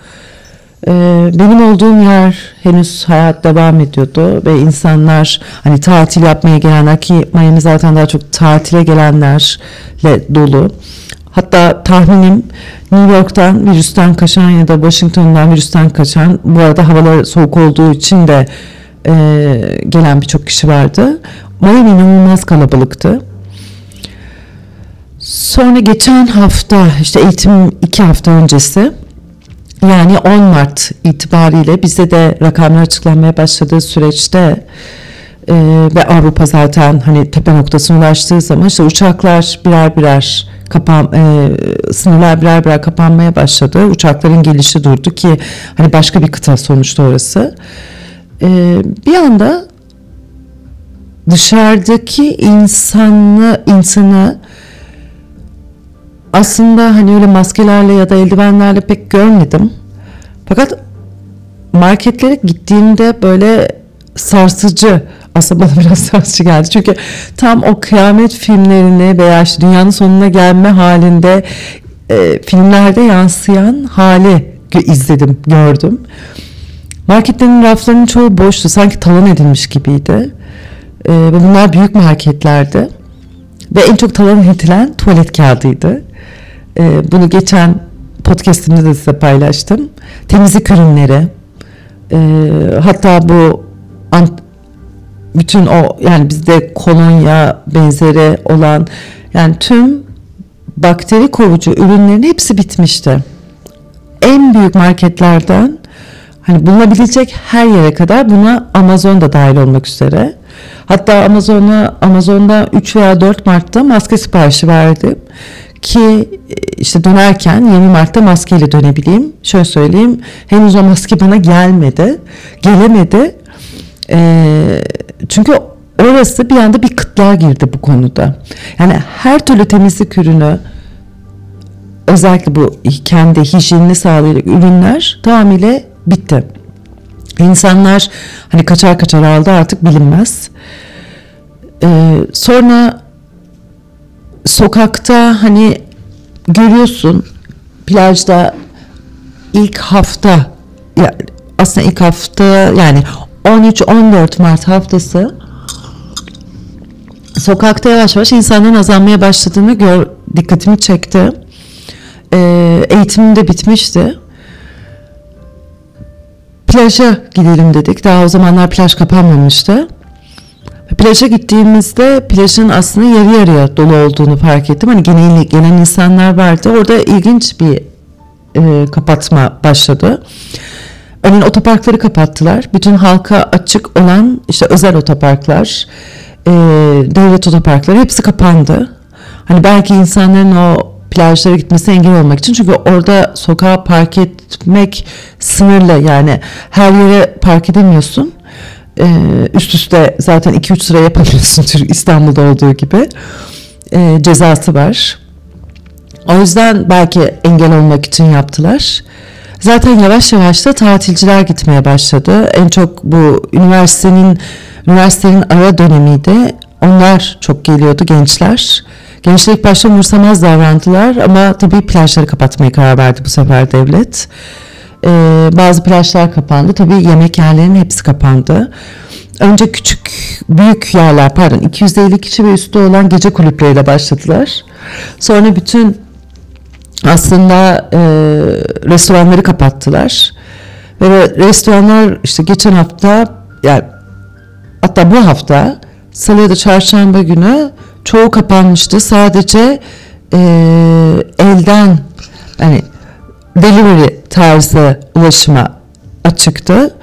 Ee, benim olduğum yer henüz hayat devam ediyordu ve insanlar hani tatil yapmaya gelenler ki Miami zaten daha çok tatile gelenlerle dolu. Hatta tahminim New York'tan virüsten kaçan ya da Washington'dan virüsten kaçan bu arada havalar soğuk olduğu için de e, gelen birçok kişi vardı. Miami inanılmaz kalabalıktı. Sonra geçen hafta işte eğitim iki hafta öncesi yani 10 Mart itibariyle bize de rakamlar açıklanmaya başladığı süreçte e, ve Avrupa zaten hani tepe noktasına ulaştığı zaman işte uçaklar birer birer kapan e, sınırlar birer birer kapanmaya başladı. Uçakların gelişi durdu ki hani başka bir kıta sonuçta orası. E, bir anda dışarıdaki insanı insanı aslında hani öyle maskelerle ya da eldivenlerle pek görmedim. Fakat marketlere gittiğimde böyle sarsıcı aslında bana biraz sarsıcı geldi. Çünkü tam o kıyamet filmlerini veya işte dünyanın sonuna gelme halinde e, filmlerde yansıyan hali izledim, gördüm. Marketlerin raflarının çoğu boştu. Sanki talan edilmiş gibiydi. E, bunlar büyük marketlerdi. Ve en çok talan edilen tuvalet kağıdıydı. E, bunu geçen podcastimde de size paylaştım. Temizlik ürünleri, e, hatta bu bütün o yani bizde kolonya benzeri olan yani tüm bakteri kovucu ürünlerin hepsi bitmişti. En büyük marketlerden hani bulunabilecek her yere kadar buna Amazon da dahil olmak üzere. Hatta Amazon'a Amazon'da 3 veya 4 Mart'ta maske siparişi verdim ki işte dönerken 20 Mart'ta maskeyle dönebileyim. Şöyle söyleyeyim henüz o maske bana gelmedi. Gelemedi. Ee, çünkü orası bir anda bir kıtlığa girdi bu konuda. Yani her türlü temizlik ürünü özellikle bu kendi hijyenini sağlayacak ürünler tamamıyla bitti. İnsanlar hani kaçar kaçar aldı artık bilinmez. Ee, sonra sokakta hani görüyorsun plajda ilk hafta ya aslında ilk hafta yani 13-14 Mart haftası sokakta yavaş yavaş insanların azalmaya başladığını gör, dikkatimi çekti. Ee, eğitimim de bitmişti. Plaja gidelim dedik. Daha o zamanlar plaj kapanmamıştı. Plaja gittiğimizde plajın aslında yarı yarıya dolu olduğunu fark ettim. Hani genel, gelen insanlar vardı. Orada ilginç bir e, kapatma başladı. Örneğin otoparkları kapattılar. Bütün halka açık olan işte özel otoparklar, e, devlet otoparkları hepsi kapandı. Hani belki insanların o plajlara gitmesi engel olmak için çünkü orada sokağa park etmek sınırlı yani her yere park edemiyorsun. e, üst üste zaten 2-3 sıra yapamıyorsun İstanbul'da olduğu gibi e, cezası var. O yüzden belki engel olmak için yaptılar. Zaten yavaş yavaş da tatilciler gitmeye başladı. En çok bu üniversitenin üniversitenin ara dönemiydi. Onlar çok geliyordu gençler. Gençler ilk başta umursamaz davrandılar ama tabii plajları kapatmaya karar verdi bu sefer devlet. Ee, bazı plajlar kapandı. Tabii yemek yerlerinin hepsi kapandı. Önce küçük, büyük yerler pardon 250 kişi ve üstü olan gece kulüpleriyle başladılar. Sonra bütün aslında e, restoranları kapattılar. Ve restoranlar işte geçen hafta yani hatta bu hafta salı ya da çarşamba günü çoğu kapanmıştı. Sadece e, elden hani delivery tarzı ulaşıma açıktı.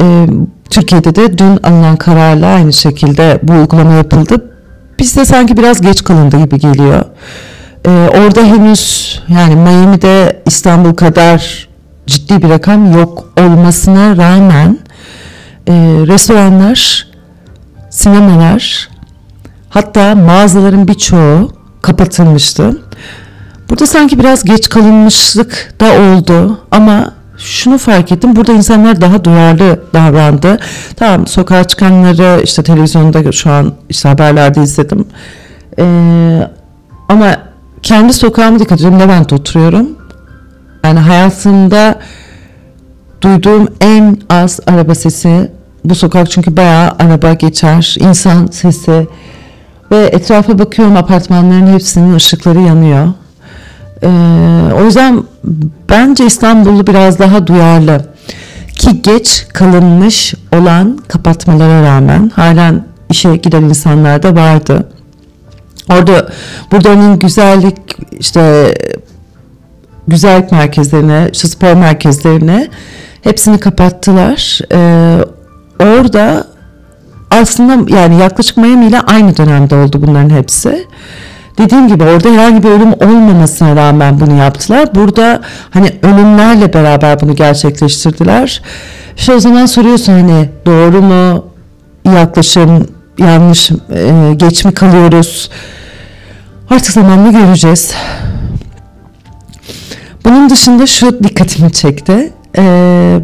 E, Türkiye'de de dün alınan kararla aynı şekilde bu uygulama yapıldı. Bizde sanki biraz geç kalındı gibi geliyor. Ee, orada henüz yani Miami'de İstanbul kadar ciddi bir rakam yok olmasına rağmen e, restoranlar, sinemalar hatta mağazaların birçoğu kapatılmıştı. Burada sanki biraz geç kalınmışlık da oldu ama şunu fark ettim. Burada insanlar daha duyarlı davrandı. Tamam sokağa çıkanları işte televizyonda şu an işte haberlerde izledim. Ee, ama kendi sokağıma dikkat ediyorum. Levent'te oturuyorum. Yani hayatımda duyduğum en az araba sesi bu sokak çünkü bayağı araba geçer, insan sesi ve etrafa bakıyorum apartmanların hepsinin ışıkları yanıyor. Ee, o yüzden bence İstanbullu biraz daha duyarlı ki geç kalınmış olan kapatmalara rağmen halen işe giden insanlar da vardı. Orada burada onun güzellik işte güzellik merkezlerine, işte spor merkezlerine hepsini kapattılar. Ee, orada aslında yani yaklaşık Miami ile aynı dönemde oldu bunların hepsi. Dediğim gibi orada herhangi bir ölüm olmamasına rağmen bunu yaptılar. Burada hani ölümlerle beraber bunu gerçekleştirdiler. İşte o zaman soruyorsun hani doğru mu yaklaşım yanlış e, geç mi kalıyoruz? Artık zamanla göreceğiz. Bunun dışında şu dikkatimi çekti. Ee,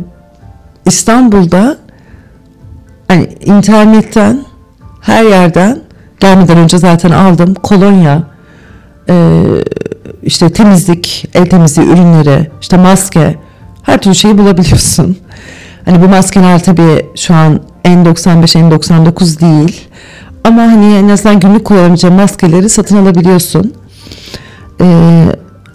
İstanbul'da hani internetten her yerden gelmeden önce zaten aldım kolonya e, işte temizlik el temizliği ürünleri işte maske her türlü şeyi bulabiliyorsun. Hani bu maskeler tabii şu an N95 N99 değil ama hani en azından günlük kullanacağım maskeleri satın alabiliyorsun. Ee,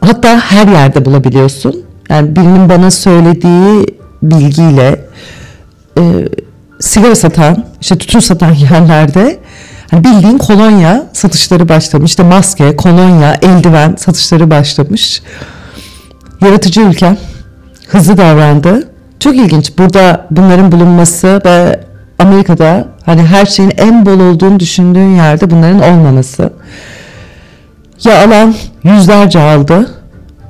hatta her yerde bulabiliyorsun. Yani birinin bana söylediği bilgiyle e, sigara satan, işte tütün satan yerlerde hani bildiğin kolonya satışları başlamış. İşte maske, kolonya, eldiven satışları başlamış. Yaratıcı ülke hızlı davrandı. Çok ilginç. Burada bunların bulunması ve Amerika'da hani her şeyin en bol olduğunu düşündüğün yerde bunların olmaması. Ya alan yüzlerce aldı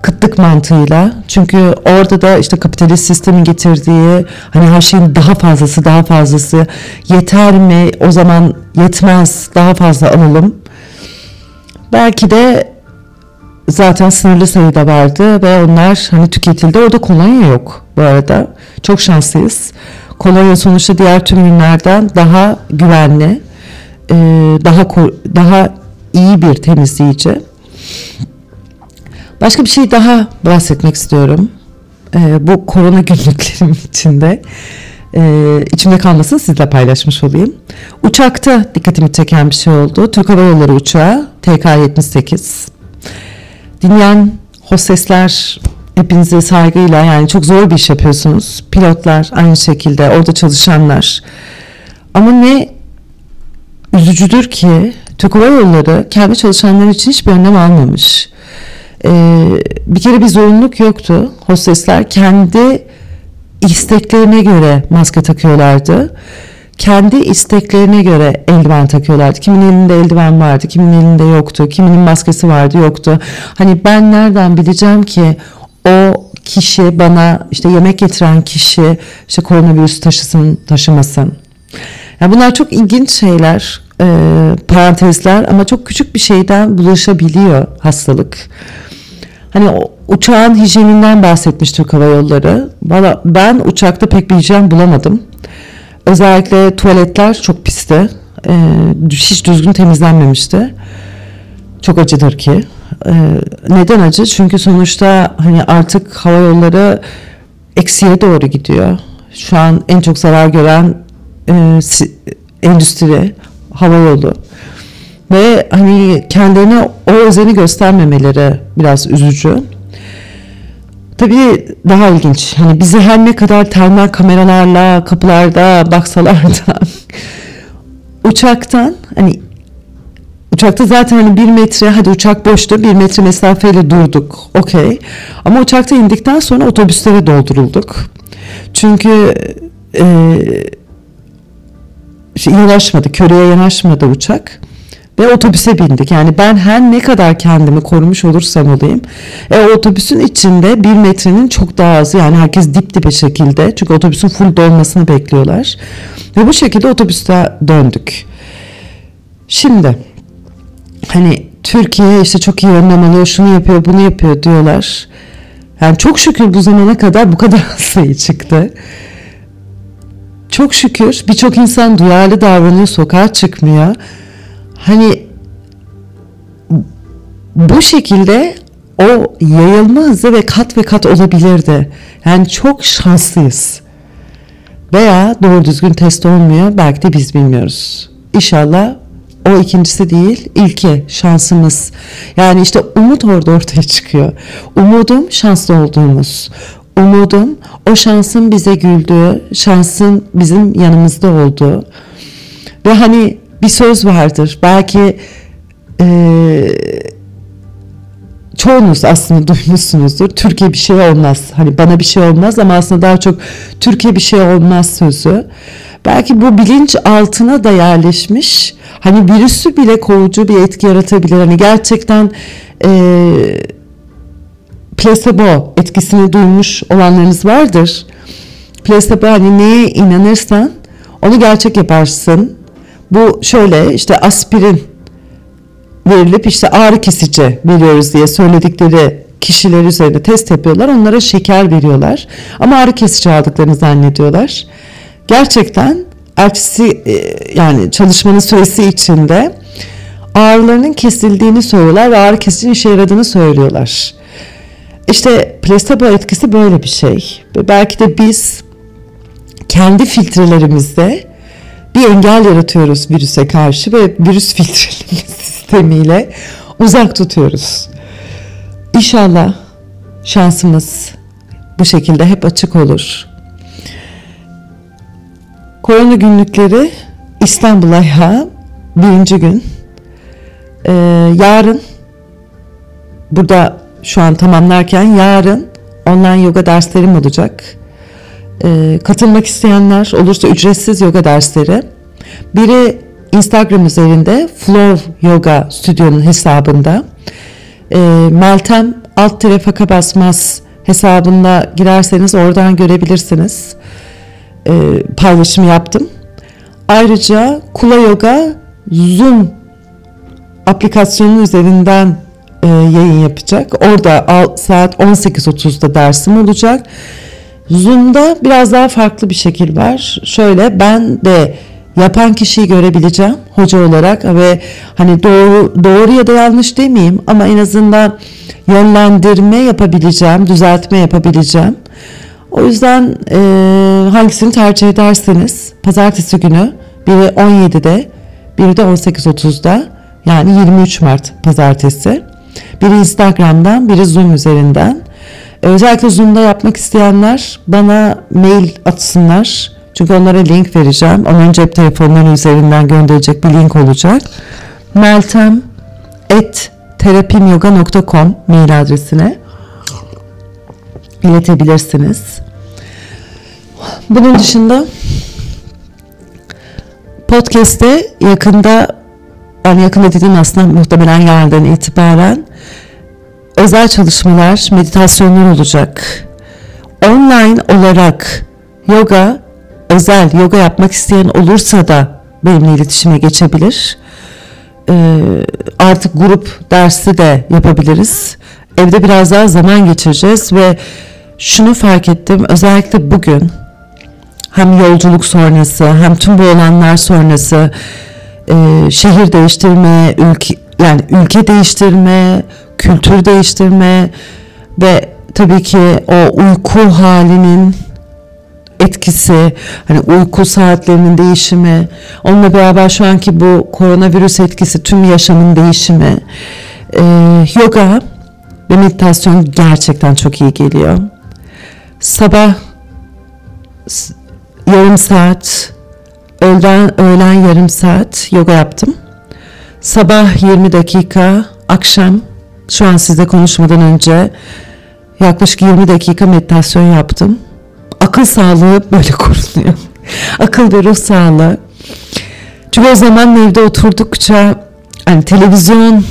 kıtlık mantığıyla. Çünkü orada da işte kapitalist sistemin getirdiği hani her şeyin daha fazlası daha fazlası yeter mi o zaman yetmez daha fazla alalım. Belki de zaten sınırlı sayıda vardı ve onlar hani tüketildi. Orada kolonya yok bu arada. Çok şanslıyız. Kolonya sonuçta diğer tüm ürünlerden daha güvenli, daha daha iyi bir temizleyici. Başka bir şey daha bahsetmek istiyorum. E, bu korona günlüklerim içinde. E, içimde kalmasın sizle paylaşmış olayım. Uçakta dikkatimi çeken bir şey oldu. Türk Hava Yolları uçağı TK-78. Dinleyen hostesler hepinize saygıyla yani çok zor bir iş yapıyorsunuz. Pilotlar aynı şekilde orada çalışanlar. Ama ne üzücüdür ki Türk Hava Yolları kendi çalışanları için hiçbir önlem almamış. Ee, bir kere bir zorunluluk yoktu. Hostesler kendi isteklerine göre maske takıyorlardı. Kendi isteklerine göre eldiven takıyorlardı. Kimin elinde eldiven vardı, kimin elinde yoktu, kiminin maskesi vardı, yoktu. Hani ben nereden bileceğim ki o kişi bana işte yemek getiren kişi işte koronavirüs taşısın taşımasın. Yani bunlar çok ilginç şeyler, e, parantezler ama çok küçük bir şeyden bulaşabiliyor hastalık. Hani o, uçağın hijyeninden bahsetmiş Türk Hava Yolları. Valla ben uçakta pek bir hijyen bulamadım. Özellikle tuvaletler çok pisti. E, hiç düzgün temizlenmemişti. Çok acıdır ki. E, neden acı? Çünkü sonuçta hani artık hava yolları eksiye doğru gidiyor. Şu an en çok zarar gören e, endüstri, hava yolu. Ve hani kendilerine o özeni göstermemeleri biraz üzücü. Tabii daha ilginç. Hani bizi her ne kadar termal kameralarla kapılarda baksalar da uçaktan hani uçakta zaten hani bir metre hadi uçak boştu bir metre mesafeyle durduk okey ama uçakta indikten sonra otobüslere doldurulduk çünkü e, şey, yanaşmadı köreye yanaşmadı uçak ve otobüse bindik. Yani ben her ne kadar kendimi korumuş olursam olayım. E, otobüsün içinde bir metrenin çok daha azı yani herkes dip dibe şekilde. Çünkü otobüsün full dolmasını bekliyorlar. Ve bu şekilde otobüste döndük. Şimdi hani Türkiye işte çok iyi önlem alıyor, şunu yapıyor, bunu yapıyor diyorlar. Yani çok şükür bu zamana kadar bu kadar sayı çıktı. Çok şükür birçok insan duyarlı davranıyor, sokağa çıkmıyor hani bu şekilde o yayılma hızı ve kat ve kat olabilirdi. Yani çok şanslıyız. Veya doğru düzgün test olmuyor. Belki de biz bilmiyoruz. İnşallah o ikincisi değil, ilki şansımız. Yani işte umut orada ortaya çıkıyor. Umudum şanslı olduğumuz. Umudum o şansın bize güldüğü, şansın bizim yanımızda olduğu. Ve hani bir söz vardır. Belki e, çoğunuz aslında duymuşsunuzdur. Türkiye bir şey olmaz. Hani bana bir şey olmaz ama aslında daha çok Türkiye bir şey olmaz sözü. Belki bu bilinç altına da yerleşmiş. Hani virüsü bile kovucu bir etki yaratabilir. Hani gerçekten e, placebo etkisini duymuş olanlarınız vardır. Placebo hani neye inanırsan onu gerçek yaparsın. Bu şöyle işte aspirin verilip işte ağrı kesici veriyoruz diye söyledikleri kişiler üzerinde test yapıyorlar. Onlara şeker veriyorlar. Ama ağrı kesici aldıklarını zannediyorlar. Gerçekten ertesi e, yani çalışmanın süresi içinde ağrılarının kesildiğini söylüyorlar ve ağrı kesicinin işe yaradığını söylüyorlar. İşte placebo etkisi böyle bir şey. Belki de biz kendi filtrelerimizde bir engel yaratıyoruz virüse karşı ve virüs filtreleme sistemiyle uzak tutuyoruz. İnşallah şansımız bu şekilde hep açık olur. Korona günlükleri İstanbul ayağı birinci gün. Ee, yarın burada şu an tamamlarken yarın online yoga derslerim olacak. E, katılmak isteyenler olursa ücretsiz yoga dersleri. Biri Instagram üzerinde Flow Yoga Stüdyo'nun hesabında. E, Meltem alt tire faka basmaz hesabında girerseniz oradan görebilirsiniz. E, paylaşım yaptım. Ayrıca Kula Yoga Zoom aplikasyonun üzerinden e, yayın yapacak. Orada saat 18.30'da dersim olacak. Zoom'da biraz daha farklı bir şekil var. Şöyle ben de yapan kişiyi görebileceğim hoca olarak ve hani doğru doğru ya da yanlış demeyeyim ama en azından yönlendirme yapabileceğim, düzeltme yapabileceğim. O yüzden e, hangisini tercih ederseniz pazartesi günü biri 17'de biri de 18.30'da yani 23 Mart pazartesi. Biri Instagram'dan biri Zoom üzerinden Özellikle Zoom'da yapmak isteyenler bana mail atsınlar. Çünkü onlara link vereceğim. Onun cep telefonları üzerinden gönderecek bir link olacak. Meltem et terapimyoga.com mail adresine iletebilirsiniz. Bunun dışında podcast'te yakında yani yakında dediğim aslında muhtemelen yarından itibaren özel çalışmalar, meditasyonlar olacak. Online olarak yoga özel yoga yapmak isteyen olursa da benimle iletişime geçebilir. Ee, artık grup dersi de yapabiliriz. Evde biraz daha zaman geçireceğiz ve şunu fark ettim özellikle bugün hem yolculuk sonrası hem tüm bu olanlar sonrası e, şehir değiştirme, ülke yani ülke değiştirme, kültür değiştirme ve tabii ki o uyku halinin etkisi, hani uyku saatlerinin değişimi, onunla beraber şu anki bu koronavirüs etkisi, tüm yaşamın değişimi, e, yoga ve meditasyon gerçekten çok iyi geliyor. Sabah yarım saat, öğlen, öğlen yarım saat yoga yaptım. Sabah 20 dakika, akşam şu an sizle konuşmadan önce yaklaşık 20 dakika meditasyon yaptım. Akıl sağlığı böyle korunuyor. Akıl ve ruh sağlığı. Çünkü o zaman evde oturdukça hani televizyon,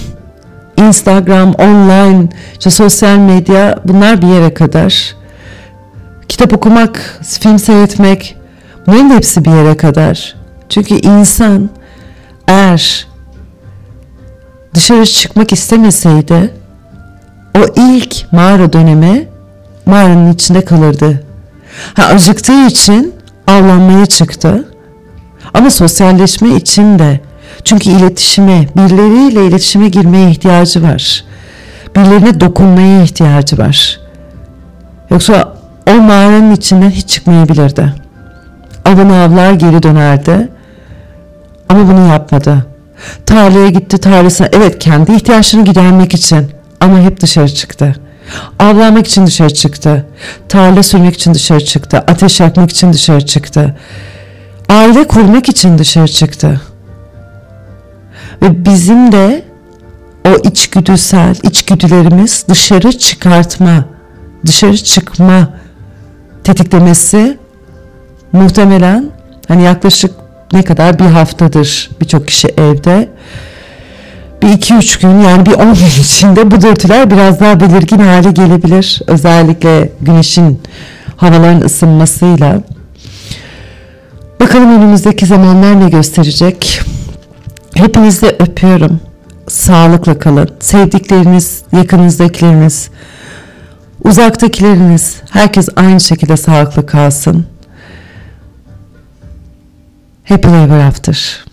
Instagram, online, işte sosyal medya bunlar bir yere kadar. Kitap okumak, film seyretmek bunların hepsi bir yere kadar. Çünkü insan eğer dışarı çıkmak istemeseydi o ilk mağara dönemi mağaranın içinde kalırdı. Ha, acıktığı için avlanmaya çıktı. Ama sosyalleşme için de çünkü iletişime, birileriyle iletişime girmeye ihtiyacı var. Birilerine dokunmaya ihtiyacı var. Yoksa o mağaranın içinden hiç çıkmayabilirdi. Avını avlar geri dönerdi. Ama bunu yapmadı. Tarlaya gitti tarlasına. Evet kendi ihtiyaçlarını gidermek için. Ama hep dışarı çıktı. Avlanmak için dışarı çıktı. Tarla sürmek için dışarı çıktı. Ateş yakmak için dışarı çıktı. Aile kurmak için dışarı çıktı. Ve bizim de o içgüdüsel, içgüdülerimiz dışarı çıkartma, dışarı çıkma tetiklemesi muhtemelen hani yaklaşık ne kadar bir haftadır birçok kişi evde bir iki üç gün yani bir on gün içinde bu dürtüler biraz daha belirgin hale gelebilir. Özellikle güneşin havaların ısınmasıyla. Bakalım önümüzdeki zamanlar ne gösterecek. Hepinizi öpüyorum. Sağlıkla kalın. Sevdikleriniz, yakınızdakileriniz, uzaktakileriniz, herkes aynı şekilde sağlıklı kalsın. Happy Ever After.